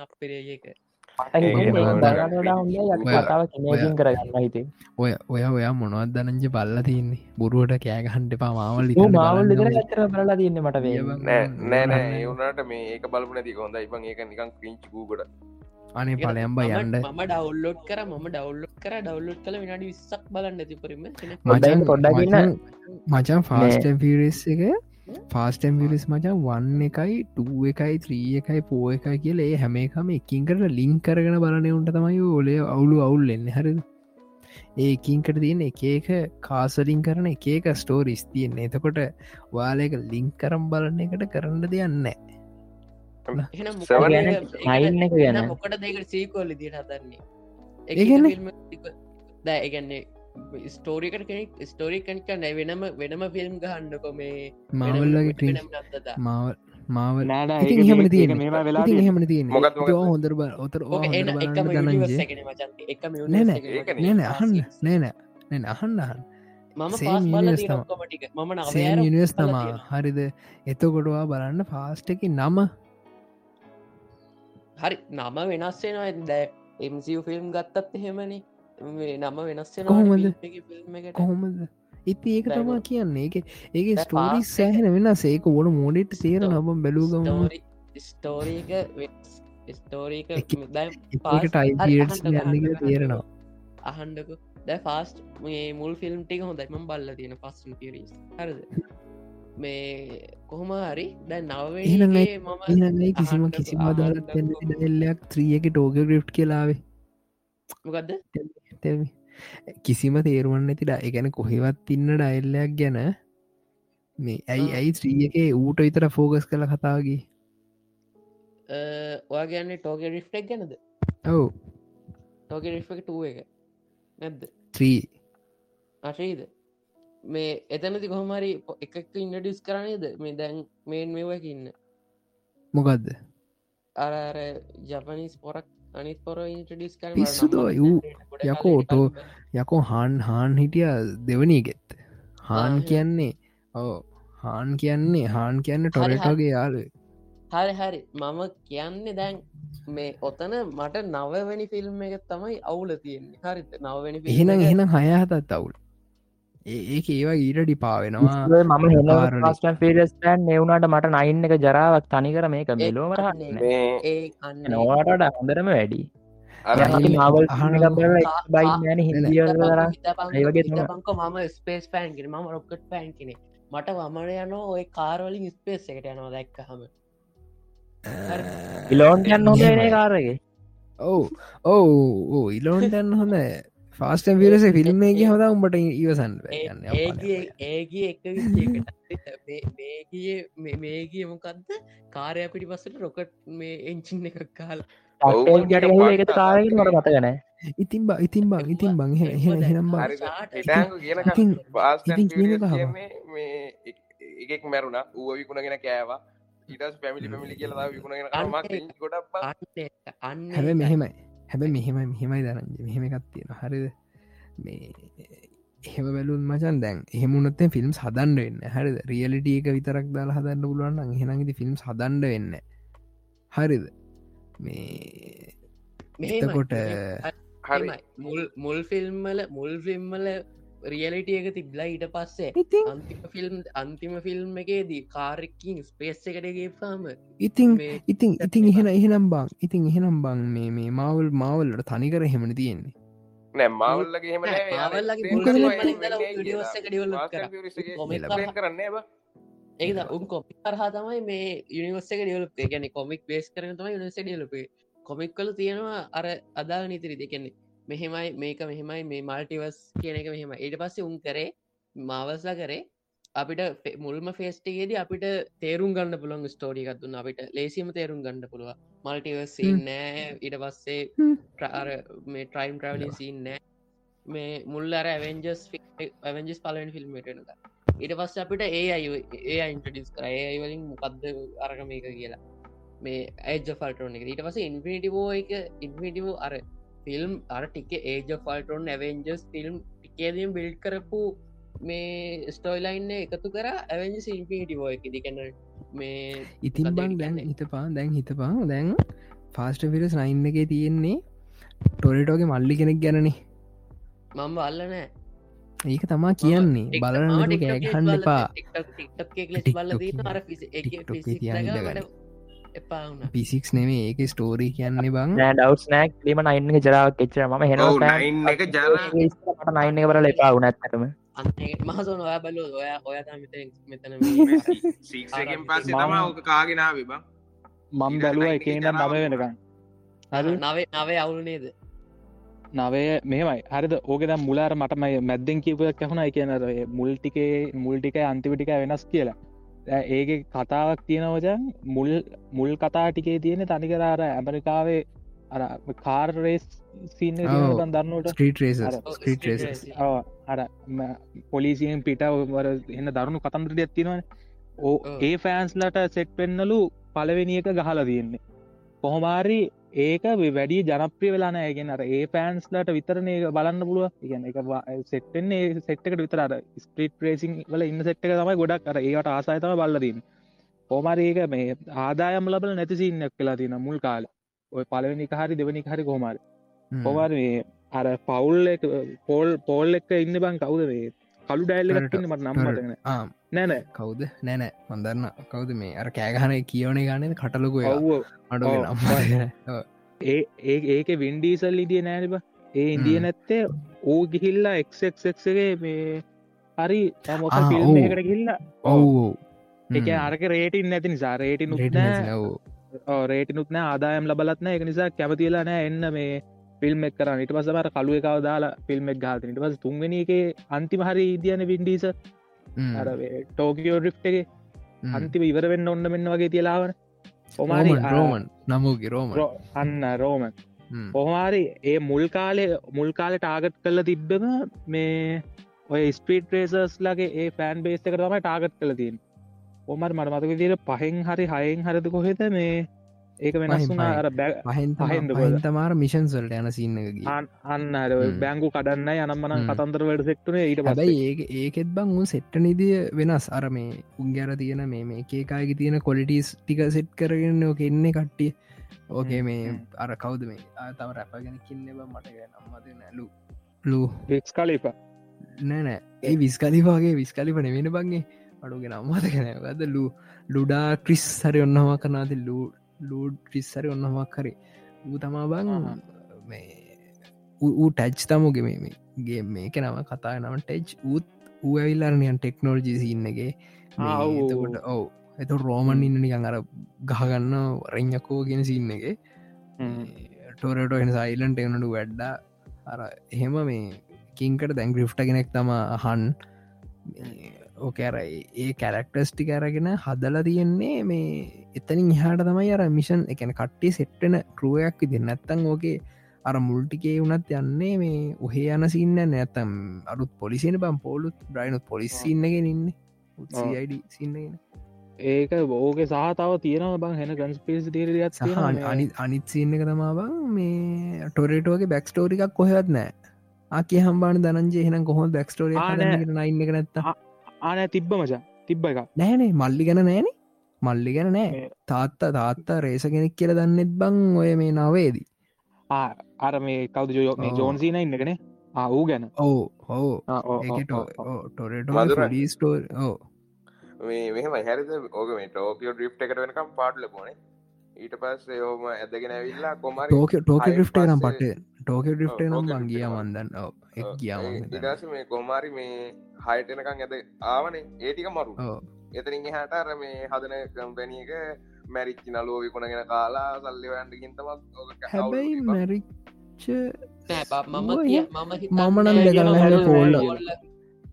Speaker 4: කරගන්න හිතේ
Speaker 2: ඔය ඔය ඔයා මොනවත් දනංජ බල්ල තියන්නේ? බුරුවට කෑගහන්ට පා මාවල්
Speaker 4: මාවල් ඇතර බලලා තියන්න මට වේ
Speaker 6: නෑ නෑ නෑ. ඒවුණට මේ ඒක බලපු නැති හොඳ ඉබන් ඒක නිකන් ක්‍රීංචි ගූගට
Speaker 2: අනේ පලයම්බ යන්ඩ
Speaker 3: මම ඩවල්ලෝඩ් කර ම ඩවල්ලෝඩ් කර. ඩවල්ලෝඩ් කළ විනාඩි විස්සක් බලන්න ඇතිපරීම
Speaker 4: පොඩ්ඩයින් පොඩ්ඩක් ඉන්න.
Speaker 2: මචන් ෆාස්ටම් පිරිස් එක. ෆාස්ටම් පිරිස් මචන් වන්න එකයි ටූ එකයි ත්‍රී එකයි පෝ එකයි කියල ඒ හැම එකම එකින් කර ලිං කරගෙන බලනය උන්ට තමයි ඔලේ අවුලු අවුල් එන්න හර ඒකින්කට තියෙන එක එක කාසලින් කරන එක එක ස්ටෝරිස් තියන්නේ. එතකොට වාලක ලිංක් කරම් බලන්න එකට කරන්න දෙයන්න
Speaker 6: Seven
Speaker 4: නයින් එක ගැන
Speaker 3: මොකට දෙකට සීකෝල්ලි දිට හදන්නේ?
Speaker 2: ඒ කියන්නේ?
Speaker 3: දැ ඒගන්නේ ස්ටෝරිකට කෙනෙක් ස්ටෝරි කනික නැ වෙනම වෙනම ෆිල්ම් ගහන්ඩක මේ
Speaker 2: මාවල්ලගේ ට්‍රී
Speaker 3: නත්තද
Speaker 2: මාවල් මාවල්
Speaker 5: නෑඩ
Speaker 2: ඉතින් එහෙමන තියෙන
Speaker 5: මේ වෙලා
Speaker 2: ඉතින් එහෙමන තියෙන
Speaker 6: මොකක්ද මොකක්ද?
Speaker 2: හොඳර බ ඔතර
Speaker 3: එන එකම
Speaker 2: ගනන්ජේ
Speaker 3: එක එකම
Speaker 2: නෑ නෑ
Speaker 6: ඒකනේ.
Speaker 2: නෑන අහන්න. නෑන නැන අහන්න අහන්
Speaker 3: මම
Speaker 2: සේම් නිවස් තමා. හරිද? එතකොටවා බලන්න ෆාස්ට එක නම
Speaker 3: හරි නම වෙනස් වෙනවා දැ එම්සිව ෆිල්ම් ගත්තත් එහෙමනි. නම වෙනස් වෙනවා
Speaker 2: කොහොමද? කොහොමද? ඉති ඒක තමා කියන්නේ. ඒක ඒක ස්ටෝරි
Speaker 3: එක-
Speaker 2: සෑහෙන වෙනස්. ඒක ඕන මෝඩට තේර නබම් බැලූගම
Speaker 3: ස්ටෝරීක ස්ටෝරීක
Speaker 2: එක- එක
Speaker 3: අහන්න,
Speaker 2: තේරෙනවා.
Speaker 3: අහන්ඩක දැ ෆාස්ට් මේ මුල් ෆිල්ම් ටික හොඳයිම බල්ල තියෙන පස්සන් පිරිස් හරද මේ කොහොම හරි දැ
Speaker 2: ඉනයි කිසිම කිසිම
Speaker 3: අහන්නකෝ.
Speaker 2: ඩැල්ලයක් ත්‍රියක ටෝග ග්‍රිප් කියලාවේ
Speaker 3: මොකක්ද
Speaker 2: තෙල්මි කිසිම තේරුවන්න ඇතිට එකැන කොහෙවත් ඉන්න ඩයිල්ලයක් ගැන මේ ඇයි. ඇයි ත්‍රිය එක ඌට විතර ෆෝගස් කළ කතාගේ
Speaker 3: ඔයා ගැන්නේ ටෝක රිෆ්ටෙක් ගැනද?
Speaker 2: ඔවු.
Speaker 3: ටෝක රිෆ් එක ටුව එක. නැද්ද?
Speaker 2: ත්‍රී
Speaker 3: අශීද මේ එතනති කොහමරි එකක් ඉන්නඩිස් කරනේද මේ දැන් මේන් මේවකින්න
Speaker 2: මොකක්ද
Speaker 3: අර ජපනිස් පොරක් අනිත් පොර ඉන්ටඩිස් කර
Speaker 2: ඌ යකෝ ටෝ යකෝ හාන් හාන් හිටිය දෙවනීගෙත් හාන් කියන්නේ ඕ හාන් කියන්නේ හාන් කියන්න ටොරටෝගේ යාලු
Speaker 3: හරි. හරි මම කියන්නේ දැන් මේ ඔතන මට නවවැනි ෆිල්ම් එක තමයි අවුල තියෙන්නේ. හරිත නවවැනි
Speaker 2: එහෙනම් එහෙනම් හයහතත් අවුල් ඒක ඒවා ඊටඩි පාවෙනවා
Speaker 4: මම. පස්ටන් පිරිස් ටන් එවුණට මට නයින් එක ජරාවක් තනිකර මේක මෙලෝමර නොවාටට හොඳරම වැඩි මවල්.
Speaker 3: පංක මම ස්පේස් පෑන් කියෙන ම රොක්කට් පෑන් කෙනෙ මට වමන යන ඔය කාරවලින් ස්පේස් එකට යනවා දැක්ක හම
Speaker 4: ඉලෝන් යන්න හොඳ නේ කාරගේ
Speaker 2: ඔවු ඔවු ඕ ඉලෝන්ටන්න හොඳ ෆාස්ට විරස ෆිල්ම් එක හොද උඹට ඉවසන්
Speaker 3: ඒගේ මේගිය මොකක්ද කාරය පිටි පස්සට රොකට් මේ එංචින් එකක් කාල
Speaker 4: කාරගෙන මට මතගන
Speaker 2: ඉතින් බ ඉතින් බං ඉතින් බං හෙනම්
Speaker 6: එකෙක් මැරුණා. ඌව විකුණගෙන කෑවා. ඊටස් පැමිලි පැමිලි කියලා විකුණගෙන ගොඩක්
Speaker 3: අන්න
Speaker 2: හැබ මෙහෙමයි හැබ මෙහෙමයි මෙහෙමයි දරජ මෙහෙම එකක් තියෙන හරිද? මේ එහෙම බැලුන් මචන් දැන් එහෙමුණොත්තේ ෆිල්ම් හදන්ඩ වෙන්න හරිද? රියලිටිය එක විතරක් දාලා හදන්න පුළුවන් හෙනගති ෆිල්ම් හදන්ඩ වෙන්න හරිද? මේ එතකොට
Speaker 6: හරි.
Speaker 3: මුල් මුල් ෆිල්ම්මල මුල් ෆිල්ම්මල රියලිටිය එක තිබ්ලා ඊට පස්සේ අන්තිම ෆිල්ම් අන්තිම ෆිල්ම් එකේදී කාරකින් ස්පේස් එකටගේපාම
Speaker 2: ඉතින්
Speaker 3: මේ
Speaker 2: ඉතින් ඉතින් එහෙන එහෙනම් බං. ඉතින් එහෙනම් බං මේ මේ මවල් මවල්ලට තනිකර හෙමන තියෙන්නේ?
Speaker 6: නෑ මවල්ලගේ හෙම කරන්න? බ.
Speaker 3: ඒද උන් කොමික් කරහා තමයි මේ යනිවස්ස එක ඩියලප ගැන කොමික් බේස් කරන තමයි යනිස ඩියලපේ කොමික් කල තියෙනවා අර අදා නීතිරි දෙකන්නේ මෙහෙමයි මේක මෙහෙමයි මේ මල්ටිවස් කියන එක මෙහෙම ඊට පස්සේ උන් කරේ මවස්ලා කරේ අපිට මුල්ම ෆෙස්ටිගේද අපිට තේරුම් ගන්න පුළොන් ස්ටෝඩිකත් දුන්න. අපිට ලේසිම තේරුම් ගන්න පුළුව මල්ටිවස් නෑ. ඊට පස්සේ. ට්‍ර- මේ ට්‍රයිම් ට්‍රවලින් සින් නෑ. මේ මුල් අර ඇවෙන්ජස් ඇවෙන්ජස් පලවෙන් ෆිල්ම්මටනක ඊට පස්ස අපිට ඒ අයි ඒ ඉන්ටඩිස් කර. ඒ අයි වලින් මොකක්ද අරගම එක කියලා. මේ ඇජ ෆල්ටෝන එක. ඊට පස ඉන්ෆිනිටිවෝ එක ඉන්ෆිනිටිවෝ අර ෆිල්ම් අර ටික age of Ultron Avengers film ටිකේදම් බිල්් කරපු මේ ස්ටෝයිලයින්න එකතු කර ඇවෙන්ජ ඉන්ෆිනිටිවෝ එක. දිකන්න මේ
Speaker 2: ඉතින්
Speaker 3: මොකක්ද
Speaker 2: බං
Speaker 3: ඒක
Speaker 2: දැන්? හිතපා දැන් හිතපා දැන් ෆාස්ට පිරස් නයින්න එක තියෙන්නේ ටොරටෝගේ මල්ලි කෙනෙක් ගැනනේ.
Speaker 3: මම අල්ල නෑ.
Speaker 2: ඒක තමා කියන්නේ. බලන්න කෑගහන්න එපා.
Speaker 3: බල අර
Speaker 2: TikTok එකේ තියන්න ඉඩගන්න.
Speaker 3: එපාවුන
Speaker 2: පිසික්ස් නෙමේ ඒක ස්ටෝරී කියන්නේ බං.
Speaker 4: ඩවස් නෑක් ලීම නයින්න ජරාවක් එච්චර ම හෙන
Speaker 6: එක ජරා-
Speaker 4: මට නයින්න එක බල එපා වුණ ඇත්තටම.
Speaker 3: මහසන ඔය බලු ඔය ඔයා මෙත මෙතන
Speaker 6: සීක්සකෙන් පස්සේ තම ඕක කාගෙනාව බං.
Speaker 5: මම් බැලුව එකනම් නම වෙනකම් හරි.
Speaker 3: නවේ නවේ අවුල් නේද?
Speaker 5: නවය මෙමයි හරිද? ඕකෙද මුලාර මටමයි මැද්දෙන් කීපයක් ඇහුණ. කියනර මුල්ටිකේ මුල්ටිකයි අන්තිපිටික වෙනස් කියලා ඒකේ කතාවක් තියෙනවජන් මුල් මුල් කතා ටිකේ තියෙන තනිකරාර ඇමරිකාවේ අර කාර්රේස් සින්න. දන්නට අර පොලිසියෙන් පිට වර එන්න දරුණු කතන්ද්‍රට ඇත්තිනවන ඕ. ඒ ෆෑන්ස්ලට සෙට් පෙන්නලු පලවෙනි එක ගහල තියෙන්නේ. කොහොමාරි ඒක වැඩි ජනප්‍රිය වෙලා නෑගෙන අර ඒ පෑන්ස්ලට විතරන ඒක බලන්න පුළුව ඉගන්න එක සෙට්ෙන්නේ සෙට්කට විතර ස්පිට් ප්‍රේසින් වල ඉන්න සෙට්ක තමයි ගොඩක් අර ඒට ආසාතම බල්ලදන්න හෝමරි ඒක මේ ආදායම් ලබල නැතිසින්නක් කියලා තින මුල් කාල. ඔය පලවෙනි හරි දෙවනි හරි කොහමර
Speaker 2: හ්ම්.
Speaker 5: කොවර මේ අර පවුල් පෝල් පෝල් එක්ක ඉන්න බං කවුද මේ කළු ඩැල්ල
Speaker 2: ටොරටෝ.
Speaker 5: එකන්න මට නම්මටගෙන
Speaker 2: ආ,
Speaker 5: නැන
Speaker 2: කවුද? නෑනෑ මන්දන්න කවුද මේ? අර කෑගහන කියවන ගන්න කටලොකු.
Speaker 5: ඒ ඒ ඒක වින්ඩීසල් ඉදිය නෑනිබ ඒ ඉදිය. නැත්තේ ඕ ගිහිල්ලා එක්ක්ගේ මේ හරි
Speaker 2: ඔව්.
Speaker 5: එකට ගිල්ලා
Speaker 2: ඔව්
Speaker 5: එක අරක රේටින් නැති නිසා රේටින් රේටිනුත් නෑ. ආදායම් ලබලත්න එක නිසා කැමතිලා නෑ එන්න මේ ෆිල්ම් එක් කරන්න. ඉට පස මර කළුව එකව දාලා ෆිල්ම් එක් ගාතන ඉට පස තුන්ගෙන එක අන්තිම හරි ඉදියන වින්ඩීස අර ටෝකියෝ රිප් එක අන්තිම ඉවරවෙන්න ඔන්න මෙන්න වගේ තියලාවන ඔමාරි
Speaker 2: රෝමන් නමුගේ රෝම
Speaker 5: අන්න රෝමන් කොහමාරි ඒ මුල් කාලේ මුල් කාලෙ ටාගට් කල්ල තිබ්බම මේ ඔය ස්පීට රේසර්ස් ලගේ ඒ ෆෑන් බේස් එක තමයි ටාගට් කල තින් ඔමර මට මතක දිර පහෙන් හරි හයෙන් හරද කොහෙත මේ ඒක වෙනස් වුනා අර බැ
Speaker 2: පහෙන්
Speaker 5: පහෙන්ද?
Speaker 2: තමාර මිෂන් සල්ට යන සින්නකගේ
Speaker 5: අන්- අන්න අර. බැංගු කඩන්න යනම්මන. කතන්දර වැඩ සෙක්ටනේ ඊට පස්සේ.
Speaker 2: ඒ ඒකෙත් බං උන් සෙට්ට නිදිය වෙනස්. අර මේ උන්ගැර තියෙන මේ මේ ඒකායක තියෙන කොලිටස් ටික සෙට් කරගෙන ඕක එන්නේ කට්ටිය. ඕකේ මේ. අර කවුද මේ? තම රැපගෙන කින්නෙබ මට නම්මද නැලු ලූ.
Speaker 5: වික්ස් කලිප
Speaker 2: නෑනෑ ඒ විස්කලිවාගේ විස්කලිප නෙවෙන බංගේ අඩුගෙන අම්මත කැන ගද ලූ? ලුඩා ක්‍රිස් හරි ඔන්නම කනාති ලූ ලූඩ් ක්‍රිස් හරි ඔන්නමක් කරේ ඌ තමා බං. මේ ඌ ටැච් තමුගේ මේගේ මේක නම කතා නම ටෙච් ූත් ඌ ඇවිල්ලරනියන් ටෙක්නෝජි සින්නගේ
Speaker 5: ආ, ඔව්,
Speaker 2: එතු රෝමන් ඉන්න නිකන් අර ගහගන්න රෙං්ඥකෝ ගෙන සින්න එක. ටොරට එන සයිලන්ට එනටු වැඩ්ඩා. අර එහෙම මේ කින්කට දැන් ග්‍රිෆ්ට කෙනෙක් තම අහන් ඕකෑර ඒ කැරක්ටස්ටි කරගෙන හදල තියෙන්නේ මේ එතනින් හාට තමයි අර මිෂන් එකන කට්ටි සෙට්ටන කරුවයක් විදි නැත්තං ඕකේ අර මුල්ටිකේ වුනත් යන්නේ මේ ඔහේ යන සින්න නැතම් අරුත් පොලිසින බම් පෝලුත් බ්‍රයිනුත් පොලිස්සින්නගෙන ඉන්න. උත්යිඩ සින්නගෙන
Speaker 5: ඒක බෝක සහතාව තියෙනව බං? හෙන ගන්ස්පේස්
Speaker 2: සහ අනි අනිත් සින්න එක තමා බං මේ ටොරේටෝගේ බැක්ස්ටෝරිකක් කොහෙවත් නෑ ආකේ හම්බාන දනන්ජය එහෙන කොහොම බැක්ස්ටෝරිය. නයින්න එක නැත්ත
Speaker 5: ආනෑ තිබ්බ මචා. තිබ්බ එක
Speaker 2: නෑනේ මල්ලි ගැන නෑන. මල්ලි ගැන නෑ. තාත්තා තාත්තා රේස කෙනෙක් කියල දන්නෙත් බං ඔය මේ නවේදී
Speaker 5: ආ, අර මේ කවද ජෝ මේ. ජෝන්සින ඉන්නගෙන ආවූ ගැන.
Speaker 2: ඕ හෝ. ඩීස්ටෝ ඕ
Speaker 6: මේ මෙහම හැරිද? ඕක මේ ටෝකෝ ඩ්‍රිප් එකට වෙනකම් පාටල පෝනේ ඊට පස්සේ ඕම ඇදගෙන ඇවිල්ලා කොමරි
Speaker 2: ටෝක ටෝක ඩිෆ්ට නම් පට. ටෝක
Speaker 6: ඔව්,
Speaker 2: නම් බං ගිය මන්දන්න එක් ගියාම
Speaker 6: ඉදස මේ කොමාරි මේ හයටනකං ඇද ආවනේ. ඒටික මරු. එතරින් හට අර මේ හදන කම්පැනියක මැරිච්චි නලුව විකුණගෙන කාලා සල්ලිවන්ට ගින්තමත්
Speaker 2: හැබැයි මැරිච්ච
Speaker 3: මම මම
Speaker 2: නම්
Speaker 3: කියන
Speaker 2: දෙකලා
Speaker 3: පෝල්-
Speaker 2: හැබැයි පෝල්-
Speaker 3: පෝල්-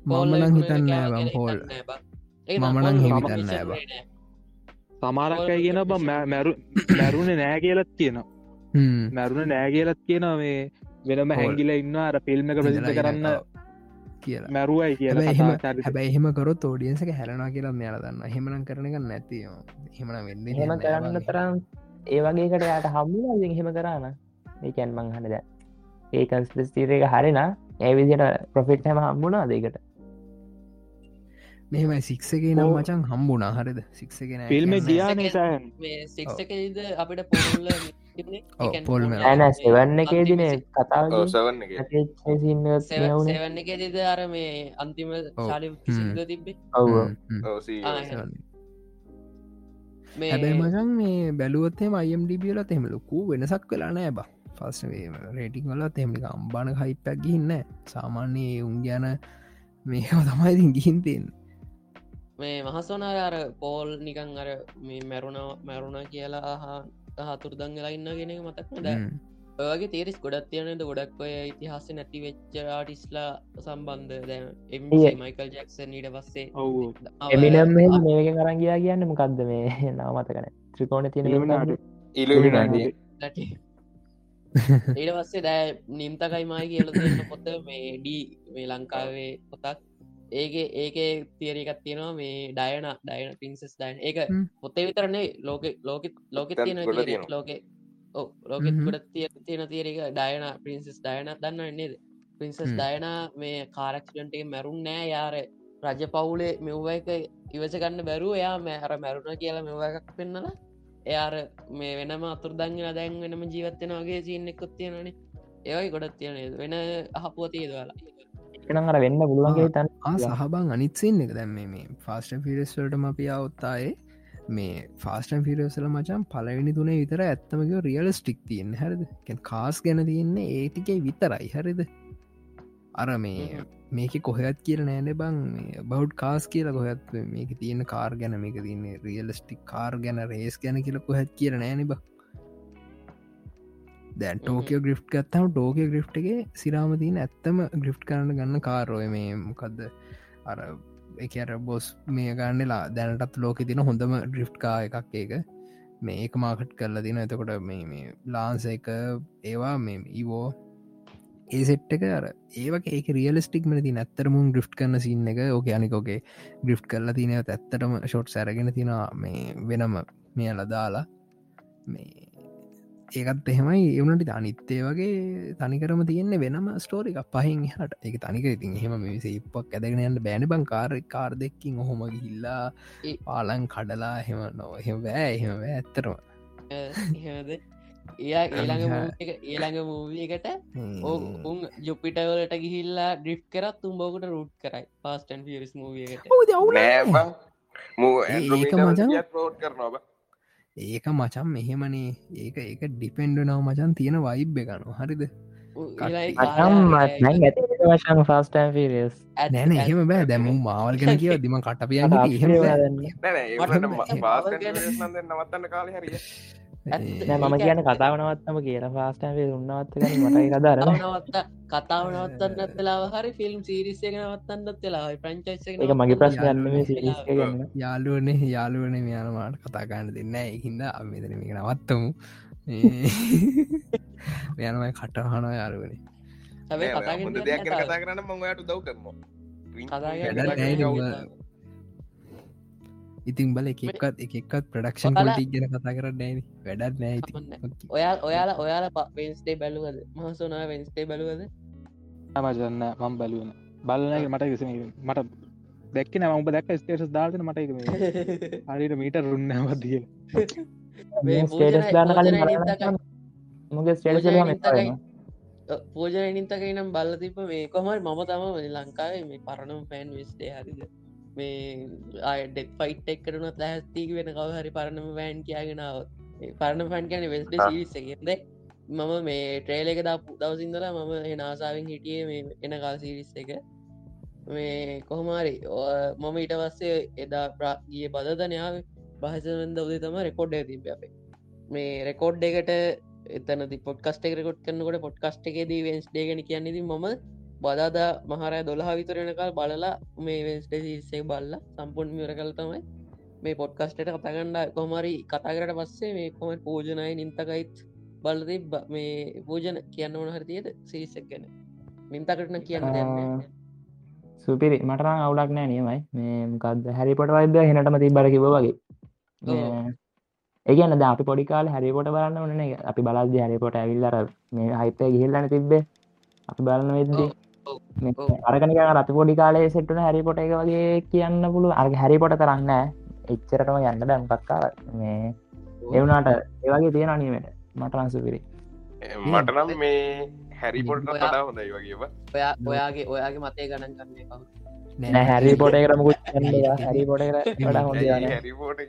Speaker 3: පෝල්
Speaker 2: මම නම්
Speaker 3: විකුණන
Speaker 2: හිතන්න
Speaker 3: කෑම
Speaker 2: බං
Speaker 3: ගැන
Speaker 2: පෝල්
Speaker 3: හිතන්නේ බං. ඒක නෑ.
Speaker 5: සමාරක්කයි කියන බ මැරු මැරුණ නෑ කියලත් කියනවා. මැරුණ නෑ කියලත් කියනවා මේ වෙනම. හැගිල ඉන්න අර ෆිල්ම් එක ප්‍රසිද්ධ කරන්න
Speaker 2: කියලා.
Speaker 5: මැරුවයි කියලා
Speaker 2: හැබැයි එහෙම-
Speaker 5: කතා චරිත.
Speaker 2: හැබැයි එහෙම කරොත් ෝඩියන්සක හැලනා කියලා මෙයාල දන්න හෙමනම් කරන එක නැති හෙමන වෙන්න
Speaker 4: එහෙම කරන්න තරම් ඒ වගේකට යාට හම්බුල හෙම කරන්න ඒකැන් මං හනද ඒ කන්ස්ලස්තීර එක හරින. ඒවිදිට ප්‍රොෆිට් හැම හම්බුණා දෙකට
Speaker 2: මෙහෙමයි සික්සගේ නම්. මචන් හම්බුනා හරිද? සික්සගෙන
Speaker 5: ෆිල්ම් එක
Speaker 3: කියන්නේ-
Speaker 5: ගියානේ සෑන්
Speaker 3: මේ සික්ස් එකද අපිට පොල්ල
Speaker 2: පෝල්
Speaker 4: සෙවන්න එකේ දින කතාව
Speaker 3: සෙවන්න එක. දෙද අර මේ අන්තිම ශාලි. තිබ්බේ?
Speaker 4: ඔව්.
Speaker 2: හැබැයි මචන් මේ බැලුවත්තේ අයම්ඩිබියලත් එහෙම ලොකු වෙනසක් වෙලා නෑ බ. පස් රේටිං වලත් එහෙමි අම්බාන හයිපැක් ගිහින්න සාමාන්‍යයේ උන් ගැන මේක තමයිඉතින් ගිහින්තෙන්
Speaker 3: මේ මහසෝනාර අර පෝල් නිකං අර මේ මැරුණ මැරුණ කියලා හතුර දංගලා ඉන්න කෙනෙක මතක්න ද ඔගේ තේරෙස් ගොඩත් තියනද ගොඩක් ඔය ඉතිහාස නැති වෙච්ච ආටිස්ලා සම්බන්ධ. දැ එම
Speaker 4: ඒ.
Speaker 3: මයිකල් ජැක්සන් ඊට පස්සේ
Speaker 5: ඔව්.
Speaker 4: එමිනම් මේක කරන් ගියා කියන්න මොකක්ද මේ? නවමත කන ත්‍රිකෝණ තියෙන.
Speaker 6: ඉල්ලුමිනාට
Speaker 3: ඊට පස්සේ දෑ නිම්තකයි මයි කියල දෙන්න පොත මේ ඩී මේ ලංකාවේ පොතක් ඒක ඒක තියරකත් තියෙනවා මේ ඩයන ඩයන පින්සස් ඩයින් ඒක. පොත්තේ විතරන්නේ ලෝක ලෝක ලෝක තියෙන. ලෝකෙ ලෝකෙත්. ගොඩ තිය තියෙන තියරක ඩයන පින්සස් ඩයන දන්න නේද පින්සස්. ඩයන මේ කාරක්ෂන්ට එක මැරුන් නෑ යාර රජ පවුලේ මෙව්ව එක ඉවස ගන්න බැරුව යා මෑහර මැරුණ කියලා මෙව එකක් පෙන්නල එයාර මේ වෙනම අතුරදංගල දැන් වෙනම ජීවත්වෙන වගේ සිීන්න එක්කොත් තියෙනන ඒවයි ගොඩත් තියෙන වෙන අහපුව තියදවාලා
Speaker 4: එනම් අර වෙන්න පුළුවන්ගේ තන්
Speaker 2: සහබං අනිත්සෙන් එක. දැම් මේ ෆාස්ට පිරස්වලටම අපි අවත්තායේ මේ ෆාස්ටන් පිරසල මචන් පලවෙනි තුනේ විතර ඇත්තමක රියල ස්ටික් තියෙන් හැරද? කාස් ගැන තියන්නේ ඒටිකයි විතරයි. හරිද? අර මේ මේක කොහත් කියල නෑන බං. බෞඩ් කාස් කියල කොහත් මේක තියෙන කාර් ගැන මේක තියන්නේ රියලස්ටික් කාර් ගැන රේස් ගැන කියල කොහැත් කියල නෑන බ දැන් ටෝකෝ ග්‍රිප් ගත්තම ටෝකෝ ග්‍රිප්ටගේ සිරාම තියන ඇත්තම ග්‍රිප් කරන්න ගන්න කාරෝය මේ මොකක්ද අර එක අර බොස් මේ ගන්නලා දැනටත් ලෝක තින හොඳම ඩ්‍රිප්කා එකක් ඒක. මේ ඒක මාකට් කරලා තින එතකොට මේ ලාන්ස එක ඒවා මේ ඉවෝ ඒ සෙට්ක අර ඒවක ඒක රියලස්ටික් මන තින ඇත්තරමුන් ග්‍රිප් කරන සින්න එක. ඕක අනිකෝගේ ග්‍රිප් කරලා තිනව ඇත්තටම ෂොට් සැරගෙන තින මේ වෙනම මෙය ලදාලා මේ ඒකත් එහෙමයි. එවනට අනිත්තේ වගේ තනිකරම තියෙන්නේ වෙනම ස්ටෝරික පහින් හට එක තනික ඉතින් එහෙම මේ ඉපක් ඇදගෙන යන්න බෑන. බං කාර කාර් දෙක්කින් ඔහොම ගිහිල්ලා පාලන් කඩලා එහෙම නො එහෙම බෑ එහෙම ඇත්තරම
Speaker 3: එහෙමද? එයා ඒළඟ ඒළඟ මූවියකට උන් ජුපිටවලට ගිහිල්ලා ඩ්‍රිප් කරත් තුම්බෝකට රුට් කරයි. පස්ටන් පිරිස් මූවියකට
Speaker 2: ඒක මචන්
Speaker 6: රෝඩ් කරනවා
Speaker 2: ඒක මචන් මෙහෙමනේ. ඒක ඒක ඩිපෙන්ඩ නව මචන් තියෙන වයිබ් එකනු හරිද?
Speaker 4: වශන් ෆස්ටන් පිරිස්
Speaker 2: නැන එහෙම බෑ. දැම මාවල් ගෙන කිය දිම කටපියන්න එහෙම
Speaker 6: නවත්තන්න කාල හරිය
Speaker 4: මම කියන කතාවනවත්තම කියන ෆාස්ටන්ේ උන්නවත්ත මටයි කදර
Speaker 3: නවත්ත කතාවනවත්තන්න ඇත්තලාව හරි ෆිල්ම් සිරිස්සය නවත්තන්නත් වෙලා ප්‍රංචස්
Speaker 4: එක මගේ ගන්න
Speaker 2: යාලුවනේ යාලුවන මෙයානමාට කතාගන්න දෙන්න හින්ද අමතන මේක නවත්තමු. යනමයි කටහන යාරුවනේ
Speaker 3: හැබේ
Speaker 6: හොඳ දෙයක් කතා කරන්න මංයට දව් කරම
Speaker 2: ඉතින් බල එකක්ත් එකක්ත් ප්‍රඩක්ෂන් පොලිටික් ගැන කතා කරන්න නෑන. වැඩත් නෑ
Speaker 3: ඔයා ඔයාලා ඔයාලා වෙන්ස්ටේ බැලුවද? මහසුනා වෙන්ස්ටේ බැලුවද?
Speaker 5: මජන්න මම් බැලුවන බලනගේ මට කිසම මට දැක්ක නම උඹ දැක් ස්ටේටස් දාල්න මට හරිට මීට
Speaker 4: දාන්න කලින් මගේ ස්ටේටස්
Speaker 3: පෝජන නිතක නම් බල්ල තිප මේ කොමයි මම තම ලංකාවේ මේ පරණම් ෆෑන් විස්ටේ හරිද මේ අයඩෙක් ෆයිට් එක්කරනත් ලැස්තිීක වෙන කව හරි පරණම වෑන් කියගෙනාව පරණ ෆන් කියන වෙස්ට සිරිස්සගෙද මම මේ ට්‍රේල එක දා දවසින්දලා මම එනාසාාවෙන් හිටිය මේ එන කාල් සිරිස් එක මේ කොහොමාරි මම ඊට පස්සේ එදා ප්‍රාගිය බදධනයාව බහසවෙන්ද උදේ තම රෙකෝඩ් තිබ අපේ මේ රෙකෝඩ් එකට එතන පොට්කස්ට රෙකොට් කරනකොට පොට්කස්ට එකේදී වෙන්ස් ඩේගෙන කියන්නේද මම බදාද මහරය දොළහ විතරෙනකල් බලලා මේ වෙන්ස්ටේ බල්ල සම්පුන් මියර කල තමයි. මේ පොට්කස්ටට කතාගණ්ඩ කොමරි කතාකරට පස්සේ මේ කොම පෝජනය නින්තකයිත් බලති මේ පූජන කියන්න ඕන හරිතියද සිරිසක් ගැන. නින්තකටන කියන්න දෙන්න
Speaker 4: සුපිරි මටරං අවුලක් නෑ නියමයි. මේ මොකක්ද හැරිපොට වයිද හෙනටම ති බර කිව වගේ. ඒගන්න ද අපි පොඩිකාල හැරිපොට බලන්න ඕන අපි බලද හැරිපොට ඇවිල්ලර මේ හයිතය ගිහිල්ලන තිබ්බේ. අපි බලන්න වෙද්දී අරකනික රති පොඩි කාලේ සෙට්ටන හැරිපොට එක වගේ කියන්න පුළුව අර්ග හැරිපොට කරන්න එච්චරටම යන්න දැම්පක්කා මේ එවුනාට ඒවගේ තියෙන අනීමට මට අන්සුපිරි
Speaker 6: මටනම් මේ හැරිපොට හොඳයි වගේ
Speaker 3: ඔයා ඔයාගේ ඔයාගේ මතය ගණන් කරන්නේ
Speaker 4: නෑ හැරි පොට කරමකුත් හැරි පොට කර හොඳ
Speaker 6: හැරිපෝට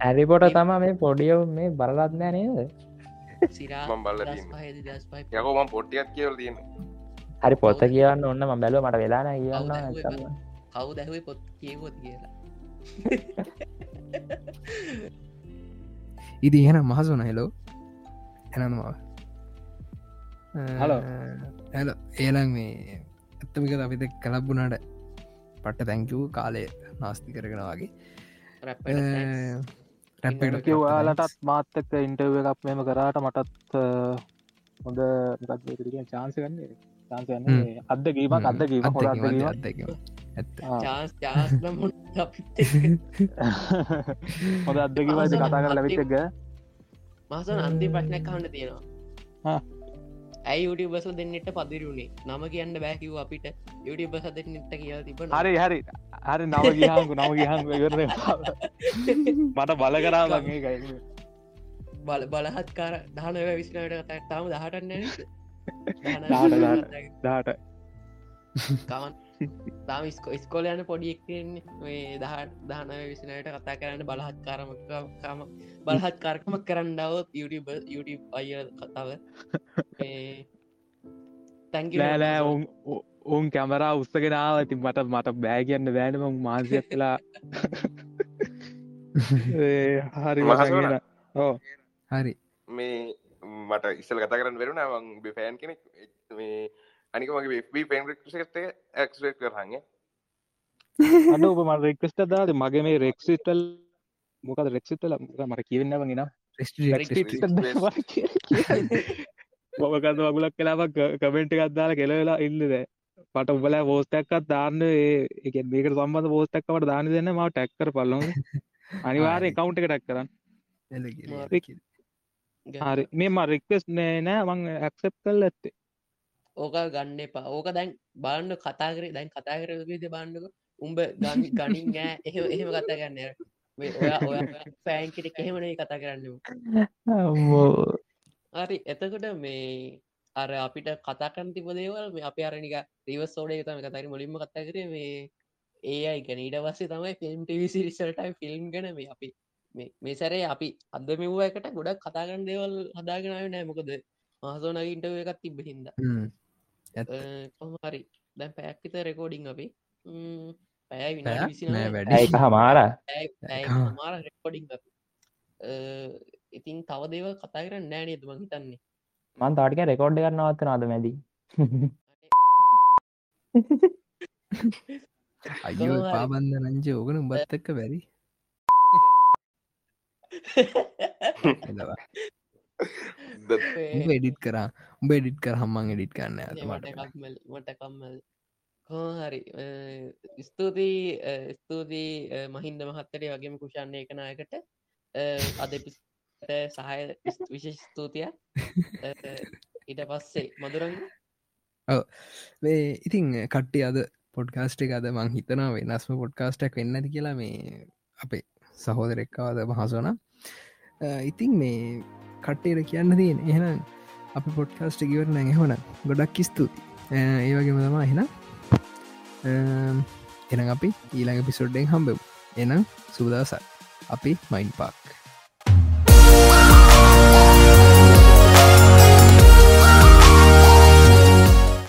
Speaker 4: හැරිපොට තම මේ පොඩියෝ මේ බරලත්නෑ නේද?
Speaker 3: සිරා
Speaker 6: බල්ල යකෝම පොට්ටියත් කියවල තියෙන
Speaker 4: හරි පොත්ත කියන්න ඔන්න ම බැලුව මට වෙලාන කියන්න
Speaker 3: කවු දැහුවේ පොත්? කියවොත් කියලා?
Speaker 2: ඉදි එහෙන මහසුන හෙලෝ එනනවා
Speaker 5: හලෝ
Speaker 2: ඇල ඒලං මේ ඇත්තමික අපිත කලබ්බුනාට පට්ට තැංකූ කාලය නාස්ති කරගෙන වගේ.
Speaker 5: කිව්වාලටත් මාත්තක ඉන්ටව එකක් මෙම කරාට මටත් හොඳ චාන්ස ගන්නේ චාන්සන්නේ අදගීමක් අදගීම හො හොඳ අදකිවද කතා කර ලැවිච්චක
Speaker 3: මාසන අන්ති ප්‍රශ්නයක් කහන්න තියෙනවා. ඇයි යුටිබස දෙන්නට පදිරුණේ නම කියන්න බැකිව අපිට යුටිබස දෙන්නට කිය තිබ
Speaker 5: හරි හරි. හරි නව ගියහංකු නම ගිහන් කරන මට බල කරා වගේ
Speaker 3: බල බලහත්කාර දහනව කතක් තාම දහටන්න
Speaker 5: දාට
Speaker 3: තාම ස්කො ස්කොල යන පොඩියෙක්න්නේ මේ දහට දහනව විසිනයට කතා කරන්න බලහත්කාරමකාම බලහත්කාරකමක් කරන්නවත් YouTube YouTube අය කතාව.
Speaker 5: ලෑලෑ ඔවුන් ඔවුන් කැමරා උත්සගෙනාව ඇති මට මට බෑ කියන්න බෑනම මාන්සය කලා හරි
Speaker 2: හරි
Speaker 6: මේ මට ඉස්සල් කතා කරන්න වෙරුණ මං බිෆෑන් කෙනෙක්. මේ අනික මගේ පෙන් ක්ට ඇක්ස්ක් කරහගේ
Speaker 5: අඩ ඔබ මට රෙක්ස්ට දාද මගේ මේ රෙක්සිටල් මොකද රෙක්සිටල මට කියවෙන්නවගෙන මොකකද වගුලක් කලාවක් කමෙන්ට් එකත්දාල කෙලවෙලා ඉන්නද පට උබල පෝස්ටක්කත් දාන්න එක මේක සම්බඳ පෝස්ටක්කට දාන දෙන්න ම ටැක්කර පල්ලො අනිවාරය කවුන්ට එක ටැක් කරන්න හරි. මෙම රික්වෙස් නෑ නෑ මං ඇක්සප් කල් ඇත්තේ.
Speaker 3: ඕක ගන්න එපා. ඕක දැන් බාණ්ඩ කතා කරේ දැන් කතා කර විද බාණ්ඩක උඹ ගනි ගනින් නෑ. එහ එහෙම කතා ගන්න පෑන්කට එහෙමන කතා කරන්න හරි. එතකොට මේ අර අපිට කතාකන් තිබ දේවල් මේ අප අරනික රිවස් සෝඩය තම කතරි මුලින්ම කතා කරේ මේ ඒ අයි ගැන. ඊට වස්සේ තමයි ෆිල්ම් ටිවිසි රිසල්ටයි ෆිල්ම් ගැන මේ අපි මේ සැරේ අපි අද මෙව්ව එකට ගොඩක් කතාගන්න දේවල් හදාගෙනාව නෑ. මොකද මහසෝනගින්ට එකත් තිබ හිද කොහරි දැන් පැක්විත රෙකෝඩිං අපි.
Speaker 4: වැඩ. හමාර
Speaker 3: මාර රෙකෝඩිං ඉතින් තව දේව කතා කරන්න නෑනේ තුම හිතන්නේ?
Speaker 4: මන් තාටික රෙකෝඩ් කරනවත්ත නාද මැදි?
Speaker 2: අයෝ පාබන්ධ නංජ ඕගන උඹත් එක්ක බැරි එඩිත් කරා. උඹ එඩිත් කර හම්මන් එඩිත් කරන්න
Speaker 3: මටකම්මල් හරි ස්තුතියි ස්තුතියි මහින්ද මහත්තර වගේම කුෂන්නේ එකනායකට අද සහය විශේෂ ස්තුතිය ඉට පස්සේ මදුරන්න
Speaker 2: ඉතිං කට්ටි අද පොඩ්කාස්ට එක අද මං හිතනවා වෙනස්ම පොඩ්කාස්ටක් වෙන්නති කියලා මේ අපේ සහෝදරෙක්කාවද මහසෝන ඉතිං මේ කට්ටේට කියන්න තියෙන එහෙනම් අපි පොඩ්කාස්ට ගවරන එහොන ගොඩක් ස්තුති ඒවගේම තමා එහෙන එන අපි ඊළඟ පිසොඩ්ඩෙන් හම්බෙමු. එනම් සූදසත් අපි මයින් පාක්